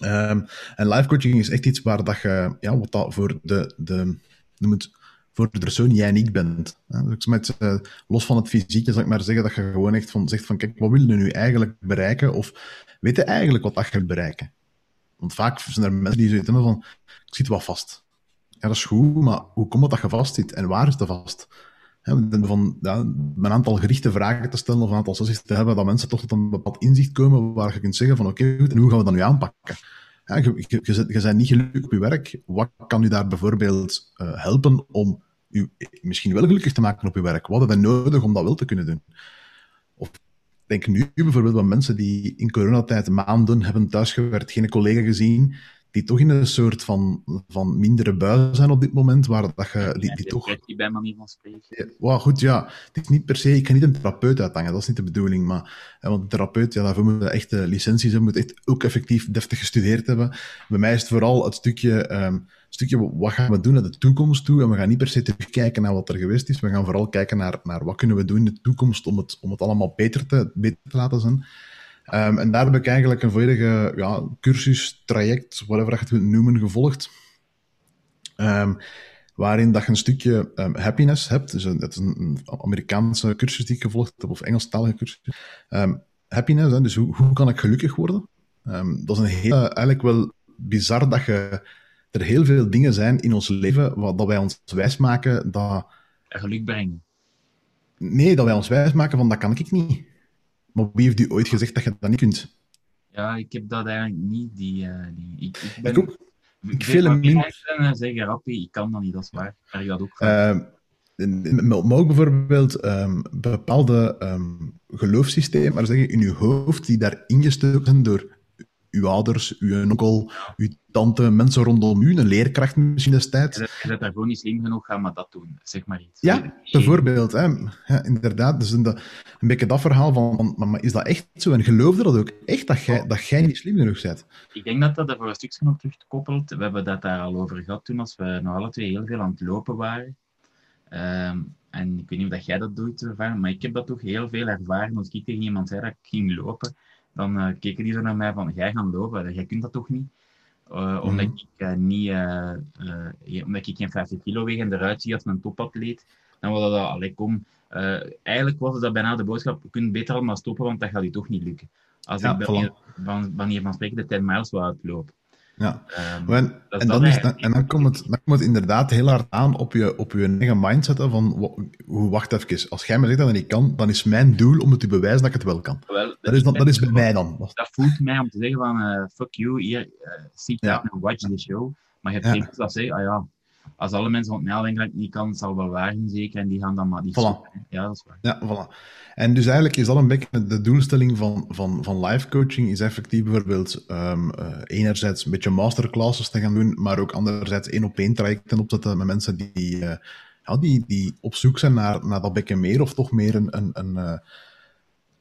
Speaker 1: Um, en life coaching is echt iets waar dat je, ja, wat dat voor de, de noem het, voor de persoon jij ik bent. Dus met, uh, los van het fysieke, zal ik maar zeggen, dat je gewoon echt van, zegt van, kijk, wat wil je nu eigenlijk bereiken? Of weet je eigenlijk wat dat je bereiken? Want vaak zijn er mensen die zoiets van, ik zit wel vast. Ja, dat is goed, maar hoe komt het dat je vast zit? En waar is dat vast? Van een aantal gerichte vragen te stellen of een aantal sessies te hebben, dat mensen toch tot een bepaald inzicht komen waar je kunt zeggen van oké, okay, en hoe gaan we dat nu aanpakken? Je, je, je, bent niet gelukkig op je werk. Wat kan u daar bijvoorbeeld uh, helpen om u misschien wel gelukkig te maken op je werk? Wat hebben we nodig om dat wel te kunnen doen? Of denk nu bijvoorbeeld aan mensen die in coronatijd maanden hebben thuisgewerkt, geen collega gezien, die toch in een soort van, van mindere bui zijn op dit moment, waar dat je... Die, die toch...
Speaker 2: Die bij manier van spreken. Ja,
Speaker 1: goed, ja. Het is niet per se... Ik kan niet een therapeut uithangen, dat is niet de bedoeling, maar... Want een therapeut, ja, daarvoor moet je echt licenties hebben, moet echt ook effectief deftig gestudeerd hebben. Bij mij is het vooral het stukje... Um, stukje wat gaan we doen naar de toekomst toe. En we gaan niet per se terugkijken naar wat er geweest is. We gaan vooral kijken naar, naar wat kunnen we doen in de toekomst om het, om het allemaal beter te, beter te laten zijn. Um, en daar heb ik eigenlijk een volledige ja, cursus, traject, whatever je het wilt noemen, gevolgd. Um, waarin dat je een stukje um, happiness hebt. Dus een, dat is een, Amerikaanse cursus die ik gevolgd heb, of Engelstalige cursus. happiness, hè, dus hoe, hoe kan ik gelukkig worden? dat is een heel, eigenlijk wel bizar dat je, er heel veel dingen zijn in ons leven wat, dat wij ons wijsmaken dat...
Speaker 2: Geluk brengen.
Speaker 1: Nee, dat wij ons wijsmaken van dat kan ik niet. Maar wie heeft u ooit gezegd dat je dat niet kunt?
Speaker 2: Ja, ik heb dat eigenlijk niet. Die, uh, die, ik, ik,
Speaker 1: ben, ik ook. Ik veel
Speaker 2: minder. zeggen, rappie, ik kan dat niet, dat is waar. Maar ik dat ook
Speaker 1: uh, maar ook bijvoorbeeld um, bepaalde um, geloofssystemen, maar zeggen in uw hoofd, die daar ingestoken zijn door uw ouders, uw onkel, uw tante, mensen rondom u, een leerkracht misschien destijds.
Speaker 2: Je bent daar gewoon niet slim genoeg, ga maar dat doen. Zeg maar iets.
Speaker 1: Ja, bijvoorbeeld. Hè. Ja, inderdaad. Dus een, een beetje dat verhaal van, maar, is dat echt zo? En geloofde dat ook echt, dat jij, dat jij niet slim genoeg bent?
Speaker 2: Ik denk dat dat er voor een stukje nog terugkoppelt. We hebben dat daar al over gehad toen, als we nog alle twee heel veel aan het lopen waren. Um, en ik weet niet of jij dat doet, maar ik heb dat toch heel veel ervaren. Als ik tegen iemand zei dat ik ging lopen, dan uh, keken die zo naar mij van, jij gaat lopen, jij kunt dat toch niet? Uh, omdat, ik, uh, niet, omdat ik geen 50 kilo weeg en eruit zie als een topatleet, dan was dat allee, kom. eigenlijk was dat bijna de boodschap, je kunt beter allemaal stoppen, want dat gaat je toch niet lukken. Als ja, ik wanneer, van, van spreken de 10 miles wil uitlopen.
Speaker 1: Ja, um, en, en, dan is, en dan komt, het, dan komt het inderdaad heel hard aan op je, op je eigen mindset van, hoe, wacht even, als jij me zegt dat het niet kan, dan is mijn doel om het te bewijzen dat ik het wel kan. Wel, dat, is, dat, dat is bij mij dan.
Speaker 2: Dat voelt mij om te zeggen van, uh, fuck you, hier, uh, sit ja. en watch the show. Maar je hebt geen dat zeggen, ah ja, als alle mensen van mij denken dat ik niet kan, zal wel zijn zeker, en die gaan dan maar niet
Speaker 1: voilà.
Speaker 2: Ja, dat is waar.
Speaker 1: Ja, voilà. En dus eigenlijk is dat een beetje de doelstelling van, van, van live coaching, is effectief bijvoorbeeld um, uh, enerzijds een beetje masterclasses te gaan doen, maar ook anderzijds één op één trajecten opzetten met mensen die, uh, ja, die, die op zoek zijn naar, naar dat beetje meer, of toch meer een, een, een uh,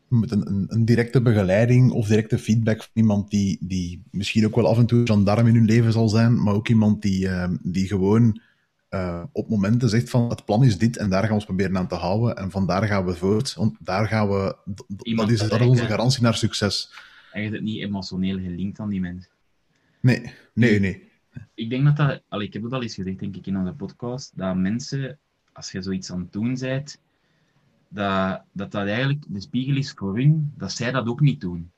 Speaker 1: met een, een, een, directe begeleiding of directe feedback van iemand die, die misschien ook wel af en toe gendarm in hun leven zal zijn, maar ook iemand die, uh, die gewoon uh, op momenten zegt van het plan is dit en daar gaan we ons proberen aan te houden en vandaar gaan we voort. Want daar gaan we, dat is, dat is onze garantie naar succes.
Speaker 2: En je niet emotioneel gelinkt aan die mensen.
Speaker 1: Nee, nee, nee.
Speaker 2: Ik denk dat dat, al, ik heb het al eens gezegd denk ik in onze podcast, dat mensen, als je zoiets aan het doen bent, dat, dat dat eigenlijk de spiegel is voor hun, dat zij dat ook niet doen.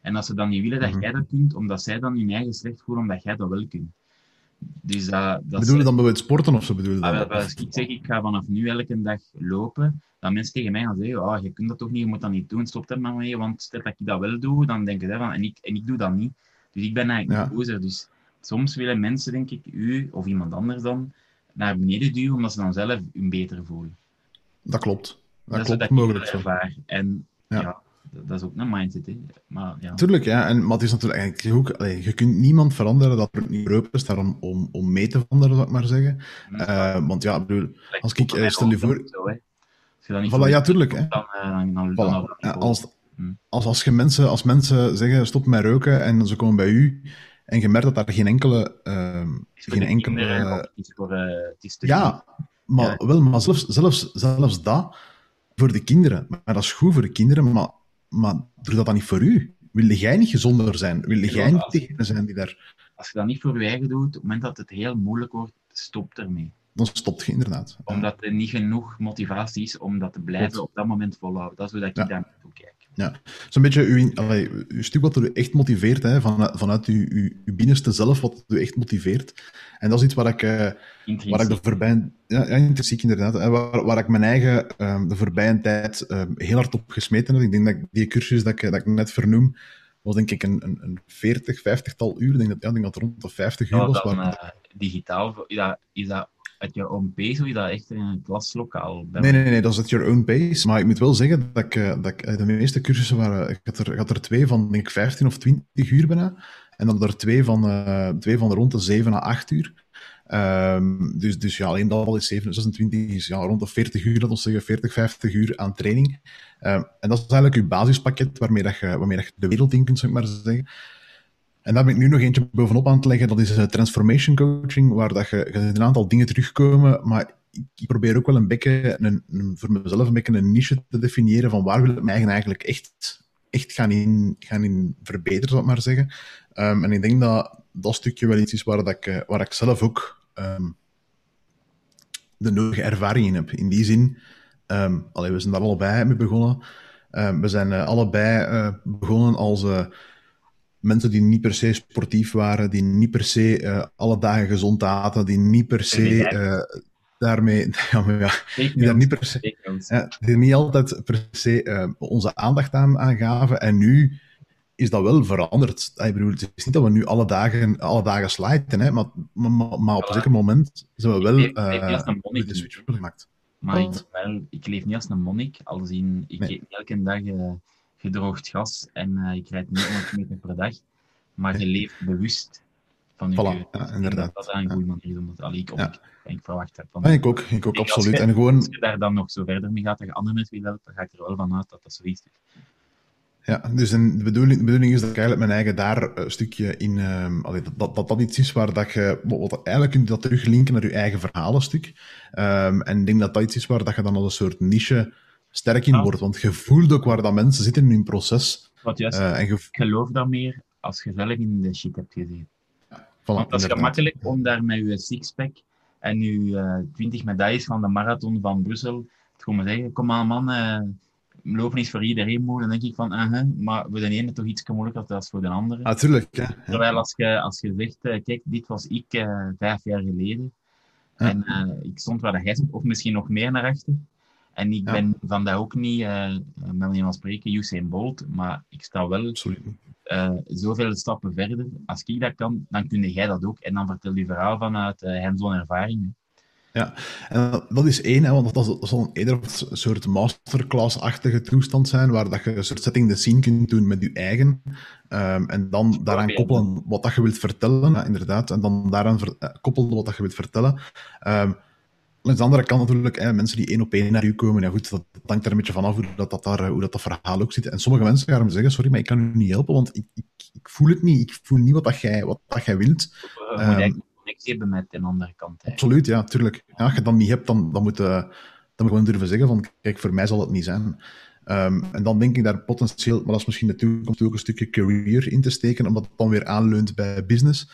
Speaker 2: En als ze dan niet willen dat mhm. jij dat kunt, omdat zij dan hun eigen slecht voelen, omdat jij dat wel kunt. Dus dat, dat
Speaker 1: bedoel je dan bijvoorbeeld sporten of zo bedoel je
Speaker 2: ah, Als ik zeg, ik ga vanaf nu elke dag lopen, dan mensen tegen mij gaan zeggen, oh, je kunt dat toch niet, je moet dat niet doen, stop er maar mee, want stel dat ik dat wel doe, dan denken ze van, en ik, en ik doe dat niet. Dus ik ben eigenlijk ja. bozer. Dus soms willen mensen, denk ik, u of iemand anders dan, naar beneden duwen, omdat ze dan zelf hun beter voelen.
Speaker 1: Dat klopt. Dat,
Speaker 2: dat
Speaker 1: klopt,
Speaker 2: mogelijk zo. En ja dat is ook een mindset. Hè. Maar, ja.
Speaker 1: Tuurlijk, ja. En, maar het is natuurlijk eigenlijk ook, allee, je kunt niemand veranderen dat er niet open is daarom om, om mee te veranderen, zou ik maar zeggen. Uh, want ja, bedoel, als ik, uh, stel je voor. Zo, als voilà, ja, tuurlijk. Hè. Dan, uh, dan, dan, voilà. ja, als, hm. als, als, je mensen, als mensen zeggen stop met roken en ze komen bij u en je merkt dat daar geen enkele. Uh, geen enkele
Speaker 2: kinderen, voor,
Speaker 1: ja, maar, ja. Wel, maar zelfs, zelfs, zelfs dat voor de kinderen. Maar dat is goed voor de kinderen, maar maar doe dat dan niet voor u. wil jij niet gezonder zijn? Wil jij niet degene zijn die daar...
Speaker 2: Als je dat niet voor je eigen doet, op het moment dat het heel moeilijk wordt, stop ermee.
Speaker 1: Dan stopt je inderdaad.
Speaker 2: Omdat er niet genoeg motivatie is om dat te blijven op dat moment volhouden. Dat is hoe dat ik daar naartoe kijk.
Speaker 1: Ja, zo'n beetje uw, allee, uw stuk wat u echt motiveert, hè, van, vanuit uw, uw, uw, binnenste zelf, wat u echt motiveert. En dat is iets waar ik, uh, waar ik de voorbije... Ja, ja, intrinsiek inderdaad. Hè, waar, waar ik mijn eigen um, de voorbije tijd um, heel hard op gesmeten heb. Ik denk dat die cursus dat ik, dat ik net vernoem, was denk ik een, een, een 40, 50-tal uur. Ik denk dat, ja, ik denk dat het rond de 50 uur was.
Speaker 2: Dan, waar... uh, digitaal, dat, is dat at your own pace, of je dat echt in een klaslokaal
Speaker 1: Nee, nee, nee, dat is at your own pace. Maar ik moet wel zeggen dat ik, dat ik de meeste cursussen waren... Ik had er, had er twee van, denk ik, 15 of 20 uur bijna. En dan er twee van, uh, twee van rond de 7 à 8 uur. Um, dus, dus ja, alleen dat al is 7, 26, is ja, rond de 40 uur, dat zeggen 40, 50 uur aan training. Um, en dat is eigenlijk je basispakket waarmee, dat je, waarmee je de wereld in kunt, zou ik maar zeggen. En daar ben ik nu nog eentje bovenop aan te leggen. Dat is transformation coaching, waar dat je, je een aantal dingen terugkomen, maar ik probeer ook wel een beetje, een, voor mezelf een beetje een niche te definiëren van waar wil ik mij eigenlijk echt, echt gaan, in, gaan in verbeteren, zal ik maar zeggen. Um, en ik denk dat dat stukje wel iets is waar, dat ik, waar ik zelf ook um, de nodige ervaring in heb. In die zin, um, allee, we zijn daar allebei mee begonnen. we zijn uh, allebei begonnen als... mensen die niet per se sportief waren, die niet per se uh, alle dagen gezond aten, die niet per se uh, daarmee, ja, maar ja, die daar niet per se, ja, die niet altijd per se uh, onze aandacht aan, aan gaven. En nu is dat wel veranderd. Ik bedoel, het is niet dat we nu alle dagen, alle dagen sliden, hè, maar, maar, maar op een zeker moment zijn we wel uh, de switch gemaakt.
Speaker 2: Maar ik, wel, ik leef niet als een monnik, al zien ik nee. elke dag gedroogd gas en je krijgt niet 100 meter per dag, maar je leeft bewust van je
Speaker 1: voilà, ja, inderdaad.
Speaker 2: Dat is een goede manier om dat ik, ja. ik verwacht heb. Van,
Speaker 1: ja, ik ook, ik ook absoluut.
Speaker 2: Als je,
Speaker 1: en gewoon...
Speaker 2: als je daar dan nog zo verder mee gaat dat je andere mensen helpen, dan ga ik er wel van uit dat dat zoiets is.
Speaker 1: Ja, dus de, bedoeling, de bedoeling is dat ik eigenlijk mijn eigen daar een stukje in... Um, allee, dat, dat, dat dat iets is waar dat je... Wat, eigenlijk kun je dat teruglinken naar je eigen verhalenstuk. Um, en ik denk dat dat iets is waar dat je dan als een soort niche sterk in wordt. Want je voelt ook waar dat mensen zitten in hun proces.
Speaker 2: Wat juist, uh, en ik geloof dat meer als je zelf in de shit hebt gezeten.
Speaker 1: Ja, voilà,
Speaker 2: Want dat is gemakkelijk om daar met je sixpack en je uh, 20 medailles van de marathon van Brussel te komen zeggen, kom aan man, uh, lopen is voor iedereen moeilijk. Dan denk ik van, uh -huh, maar voor de ene toch iets moeilijker dan voor de andere.
Speaker 1: Natuurlijk, ja, ja.
Speaker 2: Terwijl als je, als je zegt, kijk, dit was ik vijf jaar geleden. En ik stond waar de jij stond, of misschien nog meer naar achter. En ik ben van dat ook niet, uh, met iemand spreken, Usain Bolt, maar ik sta wel uh, zoveel stappen verder. Als ik dat kan, dan kun jij dat ook. En dan vertel je verhaal vanuit uh, hands-on ervaring.
Speaker 1: Ja, en dat is één, hè, want dat, zal eerder een soort masterclass-achtige toestand zijn, waar dat je een soort setting the scene kunt doen met je eigen, um, en dan daaraan koppelen wat dat je wilt vertellen, ja, inderdaad, en dan daaraan koppelen wat dat je wilt vertellen. Um, aan de andere kant natuurlijk, hè, mensen die één op één naar u komen, ja goed, dat, hangt er een beetje vanaf hoe dat, dat, daar, hoe dat, dat verhaal ook zit. En sommige mensen gaan me zeggen, sorry, maar ik kan u niet helpen, want ik, ik, ik voel het niet, ik voel niet wat, dat jij, wat dat jij wilt.
Speaker 2: Uh, moet um, connectie hebben met de andere kant. Hè.
Speaker 1: Absoluut, ja, tuurlijk. Ja, als je dat niet hebt, dan, dan moet je dan moet gewoon durven zeggen van, kijk, voor mij zal het niet zijn. Um, en dan denk ik daar potentieel, maar dat is misschien de toekomst ook een stukje career in te steken, omdat het dan weer aanleunt bij business.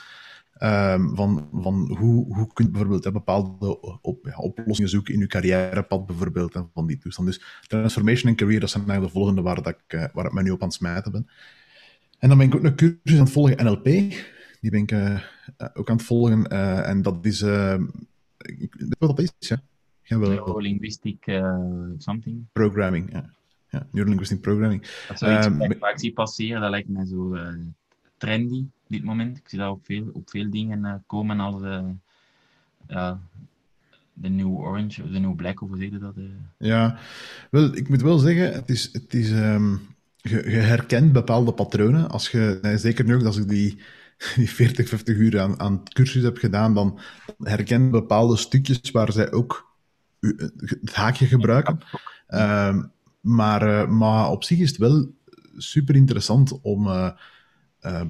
Speaker 1: Um, van, van hoe, hoe kun je bijvoorbeeld hè, bepaalde op, ja, oplossingen zoeken in je carrièrepad bijvoorbeeld en van die toestand. Dus transformation en career, dat zijn eigenlijk de volgende waar, dat ik, uh, waar ik me nu op aan het smijten ben. En dan ben ik ook een cursus aan het volgen, NLP. Die ben ik uh, ook aan het volgen. Uh, en dat is... ik weet wat dat is, ja.
Speaker 2: Neurolinguistic something.
Speaker 1: Programming, ja. ja. Neurolinguistic programming.
Speaker 2: Dat is zoiets um, ik zie passeren, dat lijkt mij zo trendy dit moment. Ik zie dat op veel, op veel dingen uh, komen als uh, ja, de New Orange of de New Black, of hoe zeg je dat? Uh?
Speaker 1: Ja, wel, ik moet wel zeggen, het is, het is, um, je, je, herkent bepaalde patronen. Als je, nee, zeker nu ook als ik die, die 40, 50 uur aan, aan cursus heb gedaan, dan herken bepaalde stukjes waar zij ook het haakje gebruiken. Um, maar, maar op zich is het wel super interessant om uh,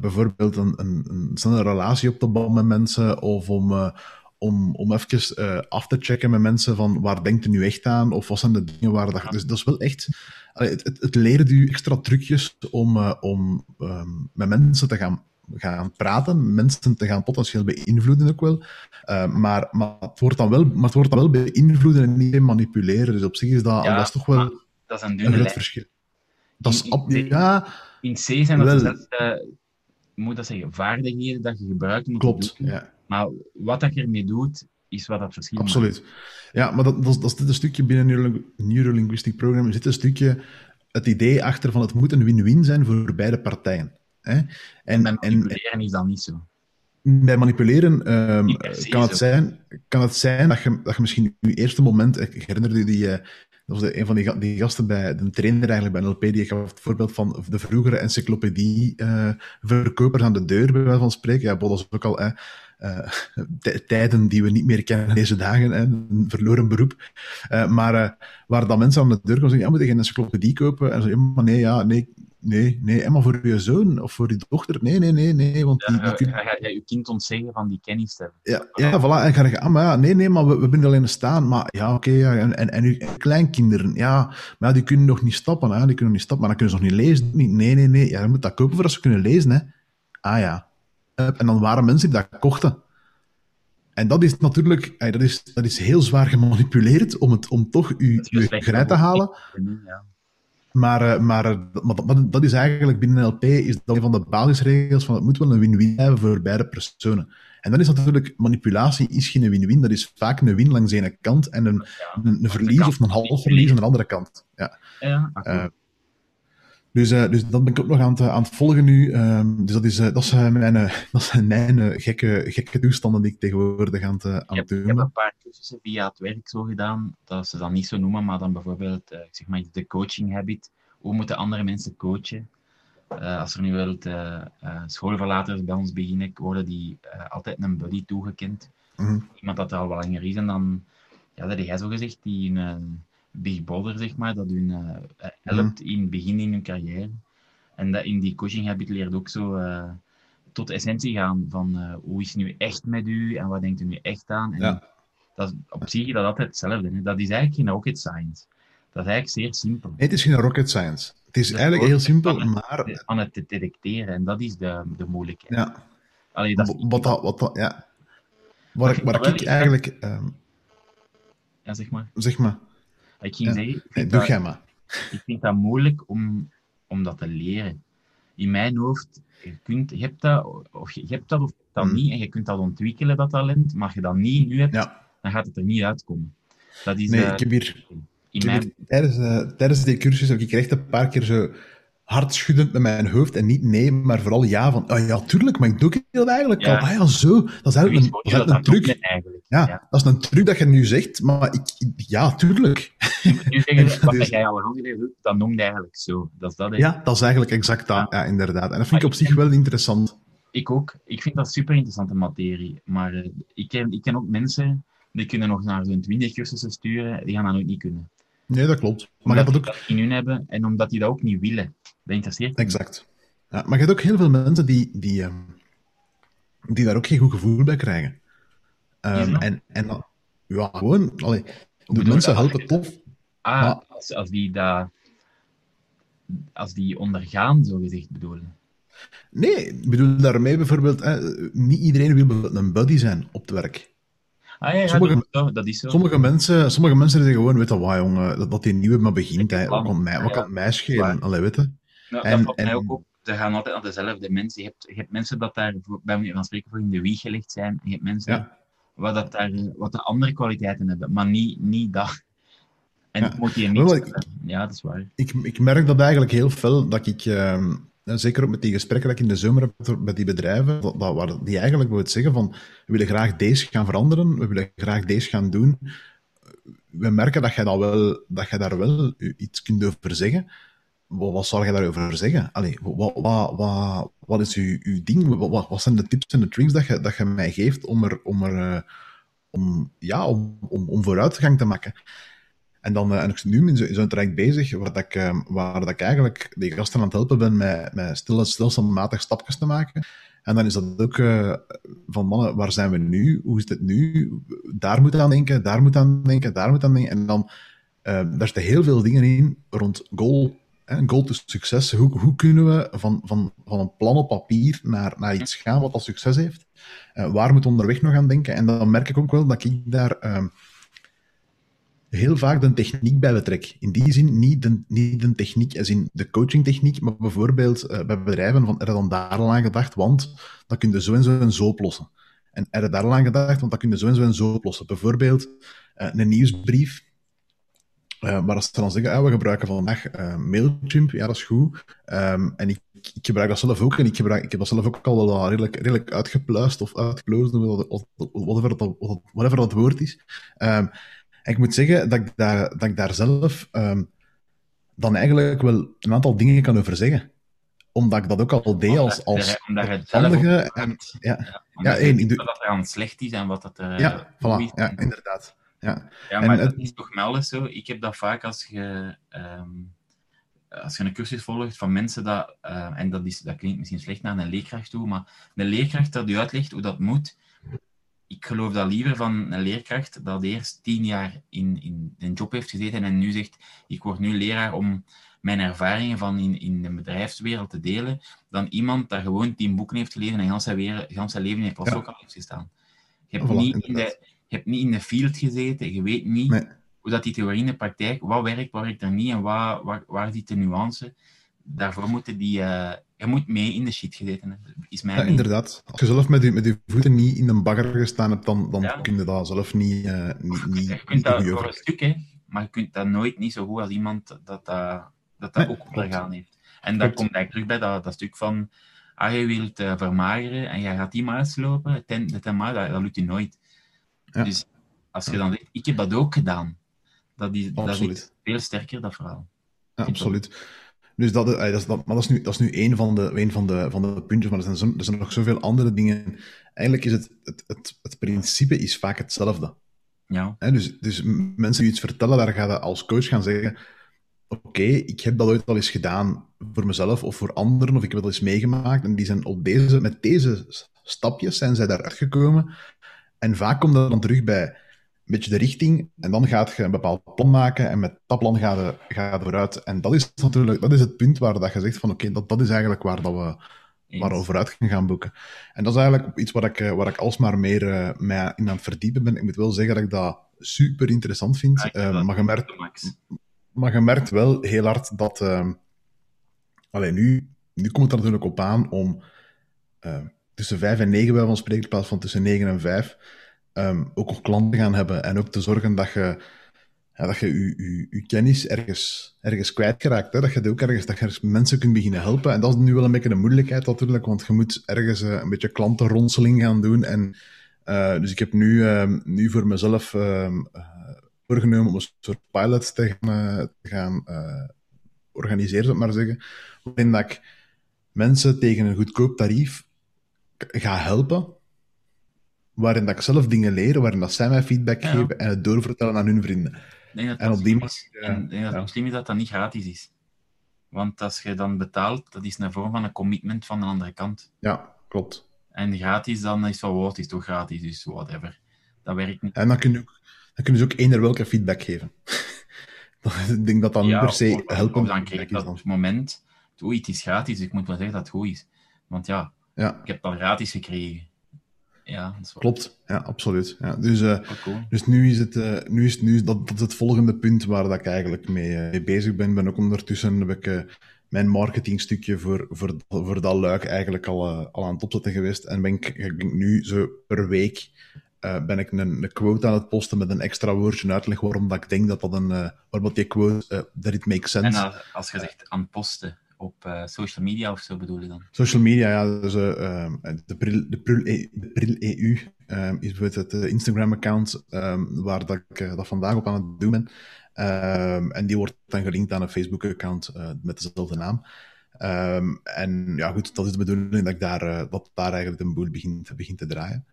Speaker 1: bijvoorbeeld een, een, een snelle relatie op te bouwen met mensen, of om, uh, om, om even uh, af te checken met mensen van waar denkt u nu echt aan, of wat zijn de dingen waar dat... Dus dat is wel echt... Het, het, het leert u extra trucjes om, om um, met mensen te gaan gaan praten, mensen te gaan potentieel beïnvloeden ook wel. Uh, maar, maar, het wordt dan wel, maar het wordt dan wel beïnvloeden en niet manipuleren. Dus op zich is dat,
Speaker 2: ja,
Speaker 1: dat is toch wel
Speaker 2: dat is een, een groot
Speaker 1: verschil. Dat is, ja,
Speaker 2: in C zijn dat dezelfde, moet dat zeggen, vaardigheden dat je gebruikt om
Speaker 1: Klopt,
Speaker 2: doen.
Speaker 1: ja.
Speaker 2: Maar wat dat je ermee doet, is wat dat verschil
Speaker 1: Absoluut. Ja, maar dat, dat, dat is een stukje binnen Neuro Neurolinguistic Program, zit een stukje het idee achter van het moet een win-win zijn voor beide partijen. Hè? En,
Speaker 2: en bij manipuleren en, is dat niet zo.
Speaker 1: Bij manipuleren um, kan, het zijn, kan het zijn dat je, dat je misschien in je eerste moment, ik herinner je die, uh, dat was de, een van die, gasten bij de trainer eigenlijk bij NLP, die gaf het voorbeeld van de vroegere encyclopedie-verkopers uh, aan de deur, bij wijze van spreken. Ja, dat is ook al uh, tijden die we niet meer kennen deze dagen, een verloren beroep. maar waar dan mensen aan de deur komen zeggen, ja, moet je geen encyclopedie kopen? En zo, ja, maar nee, ja, nee, Nee, nee, Emma voor je zoon of voor je dochter. Nee, nee, nee, nee. Want die,
Speaker 2: ja,
Speaker 1: die kun...
Speaker 2: ga, ga, je kind ontzeggen van die kennis te hebben.
Speaker 1: Ja, ja voilà. En ga je, ah, maar ja, nee, nee, maar we, we alleen staan. Maar ja, oké, okay, ja, en, en, en uw kleinkinderen, ja, maar ja, die kunnen nog niet stappen, hè, die kunnen nog niet stappen, maar dan kunnen ze nog niet lezen. Niet, nee, nee, nee, ja, je moet dat kopen voor als ze kunnen lezen, hè. Ah ja. En dan waren mensen die dat kochten. En dat is natuurlijk dat is, dat is heel zwaar gemanipuleerd om, het, om toch uw, uw grijp te halen.
Speaker 2: Ja.
Speaker 1: Maar, uh, maar, maar dat, dat, is eigenlijk binnen NLP is dat een van de basisregels van het moet wel een win-win hebben voor beide personen. En dan is natuurlijk, manipulatie is geen win-win, dat is vaak een win langs de ene kant en een,
Speaker 2: ja,
Speaker 1: een, een verlies of een half verlies aan de andere kant. Ja.
Speaker 2: ja
Speaker 1: uh, dus, uh, dus dat ben ik ook nog aan het, aan het volgen nu. Um, dus dat, is, dat, zijn mijn, dat zijn mijn gekke, gekke toestanden die ik tegenwoordig aan het, aan het doen
Speaker 2: Ik heb een paar cursussen via het werk zo gedaan, dat ze dat niet zo noemen, maar dan bijvoorbeeld zeg maar, de coaching habit. Hoe moeten andere mensen coachen? Als er nu wilt uh, schoolverlaters bij ons beginnen, worden die altijd een buddy toegekend.
Speaker 1: Mm -hmm.
Speaker 2: Iemand dat er al wat langer is. En dan, ja, dat heb jij zo gezegd, die een big brother, zeg maar, dat hun helpt mm -hmm. in het begin in hun carrière. En dat in die coaching habit leert ook zo tot de essentie gaan van hoe is het nu echt met u en wat denkt u nu echt aan. En
Speaker 1: ja.
Speaker 2: dat, op zich is dat altijd hetzelfde. Hè? Dat is eigenlijk geen rocket science. Dat is eigenlijk zeer simpel.
Speaker 1: Nee, het is geen rocket science. Het is eigenlijk heel simpel,
Speaker 2: aan het,
Speaker 1: maar...
Speaker 2: Aan het detecteren, en dat is de, de moeilijkheid.
Speaker 1: Ja.
Speaker 2: Allee, dat
Speaker 1: is... wat, dat, wat dat, ja. Waar, ik, waar ik eigenlijk... Um...
Speaker 2: Ja, zeg maar.
Speaker 1: Zeg maar.
Speaker 2: Ik ging zeggen... Ik vind,
Speaker 1: doe
Speaker 2: dat,
Speaker 1: maar.
Speaker 2: ik vind dat moeilijk om, om dat te leren. In mijn hoofd, je, kunt, je hebt dat of je, hebt dat of dat
Speaker 1: Hmm.
Speaker 2: niet, en je kunt dat ontwikkelen, dat talent, maar als je dat niet nu hebt,
Speaker 1: Ja.
Speaker 2: dan gaat het er niet uitkomen. Dat is
Speaker 1: Nee,
Speaker 2: eh,
Speaker 1: ik heb hier...
Speaker 2: in
Speaker 1: Ik heb
Speaker 2: mijn...
Speaker 1: hier tijdens, uh, tijdens die cursus heb ik echt een paar keer zo hardschuddend met mijn hoofd en niet nee, maar vooral ja van, oh ja, tuurlijk, maar ik doe het eigenlijk
Speaker 2: Ja.
Speaker 1: al. Ah ja, zo. Dat is eigenlijk een, dat is een truc. Ja,
Speaker 2: Ja.
Speaker 1: dat is een truc dat je nu zegt, maar ik, ja, tuurlijk.
Speaker 2: Nu zeggen, wat
Speaker 1: Dus-
Speaker 2: jij al geleden doet, dat noemde eigenlijk zo. Dat is dat.
Speaker 1: Ja, dat is eigenlijk exact dat. Ja, inderdaad. En dat vind ik op zich wel interessant.
Speaker 2: Ik ook. Ik vind dat super interessante materie. Maar eh, ik, ken, ik ken ook mensen die kunnen nog naar zo'n 20 cursussen sturen, die gaan dat nooit niet kunnen.
Speaker 1: Nee, dat klopt. Maar je
Speaker 2: Omdat
Speaker 1: dat
Speaker 2: die
Speaker 1: ook...
Speaker 2: dat in hun hebben en omdat die dat ook niet willen. Dat interesseert me.
Speaker 1: Exact. Ja, maar je hebt ook heel veel mensen die, die, ehm, die daar ook geen goed gevoel bij krijgen.
Speaker 2: Dat?
Speaker 1: en, en dan- ja, gewoon, allee, de mensen helpen tof.
Speaker 2: Ah,
Speaker 1: Maar-
Speaker 2: als, als die dat... Als die ondergaan, zo gezegd bedoelen.
Speaker 1: Nee, ik bedoel daarmee bijvoorbeeld, eh, niet iedereen wil bijvoorbeeld een buddy zijn op het werk.
Speaker 2: Ah ja, ja
Speaker 1: Sommige-
Speaker 2: dat, is zo, dat is zo.
Speaker 1: Sommige mensen, sommige mensen zeggen gewoon, weet je wat jongen, dat, dat die nieuwe maar begint, hè. wat kan mij, wat
Speaker 2: Ja,
Speaker 1: kan mij schelen? Allee, weet je?
Speaker 2: Nou,
Speaker 1: En-
Speaker 2: dat valt mij ook op. Ze gaan altijd naar dezelfde mensen. Je hebt, je hebt mensen dat daar, bij manier van spreken, voor in de wieg gelegd zijn. En je hebt mensen
Speaker 1: Ja.
Speaker 2: wat, dat daar, wat de andere kwaliteiten hebben, maar niet, niet dat. En
Speaker 1: Ja.
Speaker 2: moet je niet
Speaker 1: ik-.
Speaker 2: Ja, dat is waar.
Speaker 1: Ik, ik merk dat eigenlijk heel fel, dat ik, ehm, zeker ook met die gesprekken dat ik in de zomer heb met die bedrijven, dat, dat, waar die eigenlijk willen zeggen van, we willen graag deze gaan veranderen, we willen graag deze gaan doen. We merken dat jij, dat wel, dat jij daar wel iets kunt over zeggen. Wat, wat zou jij daarover zeggen? Allee, wat, wat, wat, wat is uw, uw ding? Wat, wat, zijn de tips en de tricks dat je, dat je mij geeft om, er, om, er, eh, om, ja, om, om, om vooruitgang te maken? En dan uh, en ik nu in zo'n zo traject bezig, waar, dat ik, uh, waar dat ik eigenlijk die gasten aan het helpen ben met, met stil, stelselmatig stapjes te maken. En dan is dat ook van mannen, waar zijn we nu? Hoe is het nu? Daar moet aan denken, daar moet aan denken, daar moet aan denken. En dan, daar zitten heel veel dingen in rond goal, hè, goal to succes. Hoe, hoe kunnen we van, van, van een plan op papier naar, naar iets gaan wat al succes heeft? Uh, waar moet onderweg nog aan denken? En dan merk ik ook wel dat ik daar ehm, heel vaak de techniek bij betrek. In die zin niet de, niet de techniek als in de coachingtechniek, maar bijvoorbeeld uh, bij bedrijven van er dan daar al aan gedacht, want dat kun je zo en zo en zo oplossen. En er daar al aan gedacht, want dat kun je zo en zo en zo oplossen. Bijvoorbeeld uh, een nieuwsbrief, uh, maar als ze dan zeggen, ah, we gebruiken vandaag Mailchimp, ja, dat is goed. Um, en ik, ik, gebruik dat zelf ook, en ik, gebruik, ik heb dat zelf ook al wel redelijk, redelijk uitgepluist of uitgeplozen, whatever dat, whatever dat woord is. Um, en ik moet zeggen dat ik daar, dat ik daar zelf um, dan eigenlijk wel een aantal dingen kan over zeggen. Omdat ik dat ook al deed als, als
Speaker 2: omdat je het handige... En, ja, ja,
Speaker 1: ja, één,
Speaker 2: wat er aan slecht is en wat dat er...
Speaker 1: Ja, voilà, ja, inderdaad. Ja,
Speaker 2: ja maar en, dat is toch melden zo. Ik heb dat vaak als je... Um, als je een cursus volgt van mensen dat, uh, en dat, is, dat klinkt misschien slecht naar een leerkracht toe, maar een leerkracht dat u uitlegt hoe dat moet, ik geloof dat liever van een leerkracht dat eerst tien jaar in, in een job heeft gezeten en nu zegt, ik word nu leraar om mijn ervaringen van in, in de bedrijfswereld te delen, dan iemand dat gewoon tien boeken heeft gelezen en zijn, weer, zijn leven in het klas ook al heeft gestaan. Je hebt, niet in de, je hebt niet in de field gezeten, je weet niet hoe dat die theorie in de praktijk, wat werkt, wat werkt er niet en waar, waar, waar zit de nuance. Daarvoor moeten die... Uh, je moet mee in de shit gezeten hebben, is mijn
Speaker 1: Ja, inderdaad. Als je zelf met je, met je voeten niet in een bagger gestaan hebt, dan, dan kun je dat zelf niet... Uh, niet, niet
Speaker 2: je kunt dat voor een stuk, hè, maar je kunt dat nooit niet zo goed als iemand dat dat, dat, dat ook ondergaan heeft. En dat komt eigenlijk terug bij dat, dat stuk van... Ah, je wilt uh, vermageren en je gaat die maas lopen, ten, ten dat, dat lukt je nooit. Ja. Dus als je dan zegt, ik heb dat ook gedaan, dat is, dat is veel sterker, dat verhaal.
Speaker 1: Ja, absoluut. Dus dat, dat, is, dat, maar dat is nu, dat is nu één van de, één van de, van de puntjes, maar er zijn, zo, er zijn nog zoveel andere dingen. Eigenlijk is het, het, het, het principe is vaak hetzelfde.
Speaker 2: Ja.
Speaker 1: dus, dus mensen die iets vertellen, daar ga je als coach gaan zeggen: Oké, ik heb dat ooit al eens gedaan voor mezelf of voor anderen, of ik heb al eens meegemaakt. En die zijn op deze, met deze stapjes zijn zij daaruit gekomen. En vaak komt dat dan terug bij beetje de richting. En dan gaat je een bepaald plan maken. En met dat plan gaat je, gaat je vooruit. En dat is natuurlijk dat is het punt waar dat je zegt van oké, dat, dat is eigenlijk waar, dat we, waar we vooruit gaan boeken. En dat is eigenlijk iets waar ik, waar ik alsmaar meer uh, mij in aan het verdiepen ben. Ik moet wel zeggen dat ik dat super interessant vind. Uh, maar, je merkt, maar je merkt wel heel hard dat... Uh, alleen nu, nu komt het er natuurlijk op aan om tussen vijf en negen bij van spreken, plaats van tussen negen en vijf um, ook nog klanten gaan hebben en ook te zorgen dat je ja, dat je je, je, kennis ergens, ergens kwijtgeraakt. Hè? Dat je ook ergens, dat je mensen kunt beginnen helpen. En dat is nu wel een beetje een moeilijkheid natuurlijk, want je moet ergens uh, een beetje klantenronseling gaan doen. En, uh, dus ik heb nu, uh, nu voor mezelf ehm, eh, voorgenomen om een soort pilot te gaan, organiseren, zou ik maar zeggen. Waarin dat ik mensen tegen een goedkoop tarief ga helpen waarin dat ik zelf dingen leer, waarin dat zij mij feedback geven en het doorvertellen aan hun vrienden.
Speaker 2: en op die manier... Ik denk dat het slim is dat dat niet gratis is. Want als je dan betaalt, dat is een vorm van een commitment van de andere kant.
Speaker 1: Ja, klopt.
Speaker 2: En gratis, dan is van, wat is toch gratis, dus whatever. Dat werkt niet.
Speaker 1: En dan kun je ook, dan kun je ook eender welke feedback geven. ik denk dat dat niet per se helpt.
Speaker 2: dan krijg ik dat op het moment, oei, het is gratis, dus ik moet wel zeggen dat het goed is. Want ja,
Speaker 1: ja.
Speaker 2: ik heb het al gratis gekregen. Ja,
Speaker 1: Klopt, ja, absoluut. Ja, dus, uh, dus nu is het, uh, nu is, nu is dat, dat is het volgende punt waar dat ik eigenlijk mee, uh, mee bezig ben. ben ook ondertussen heb ik mijn marketingstukje voor, voor, voor dat luik eigenlijk al, al aan het opzetten geweest. En ben ik, ik ben nu zo per week ben ik een, een, quote aan het posten met een extra woordje uitleg waarom dat ik denk dat dat een, waarom die quote, that it makes sense.
Speaker 2: En als je zegt aan posten, op uh, social media of zo bedoel je dan?
Speaker 1: Social media, ja. Dus, uh, de, Pril, de, Pril, e, de EU um, is bijvoorbeeld het Instagram-account um, waar dat ik uh, dat vandaag op aan het doen ben. En die wordt dan gelinkt aan een Facebook-account met dezelfde naam. en ja, goed, dat is de bedoeling dat, ik daar, dat daar eigenlijk een boel begint, begint te draaien.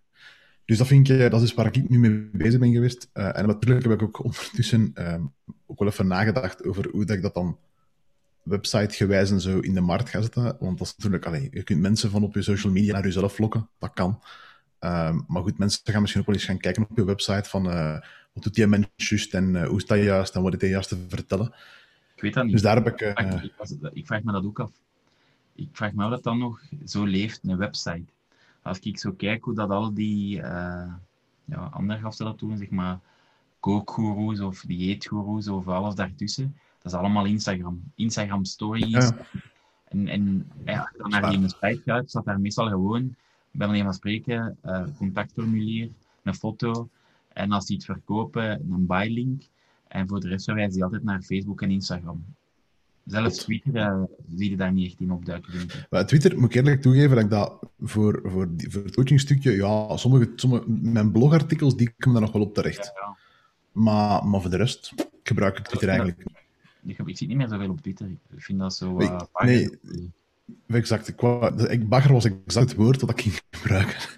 Speaker 1: Dus dat vind ik, dat is waar ik nu mee bezig ben geweest. en natuurlijk heb ik ook ondertussen ook wel even nagedacht over hoe dat ik dat dan website-gewijs en zo in de markt gaan zetten. Want dat is natuurlijk, allee, je kunt mensen van op je social media naar jezelf lokken, dat kan. Ehm, maar goed, mensen gaan misschien ook wel eens gaan kijken op je website van uh, wat doet die mens juist en uh, hoe staat je juist en wat is hij juist te vertellen.
Speaker 2: Ik weet dat niet.
Speaker 1: Dus daar heb ik...
Speaker 2: Uh, ik, ik, vraag me dat ook af. Ik vraag me af dat dan nog zo leeft, een website. Als ik zo kijk hoe dat al die ja, andere gasten dat doen, zeg maar kookgoeroes of dieetgoeroes of alles daartussen, dat is allemaal Instagram. Instagram stories. Ja. En, en ja, als je dan naar die site gaat, staat daar meestal gewoon bij manier van spreken, uh, contactformulier, een foto. En als die het verkopen, een buy-link. En voor de rest verwijzen die altijd naar Facebook en Instagram. Zelfs Twitter uh, zie je daar niet echt in opduiken.
Speaker 1: Maar Twitter, moet ik eerlijk toegeven, dat ik dat voor, voor, die, voor het coachingstukje, ja, sommige, sommige, mijn blogartikels, die komen daar nog wel op terecht. Ja, ja. Maar, maar voor de rest gebruik ik Twitter eigenlijk
Speaker 2: niet. Ik zie niet meer zoveel op Twitter. Ik vind dat zo... Uh,
Speaker 1: nee, nee, exact. Ik, ik, bagger was exact het woord dat ik ging gebruiken.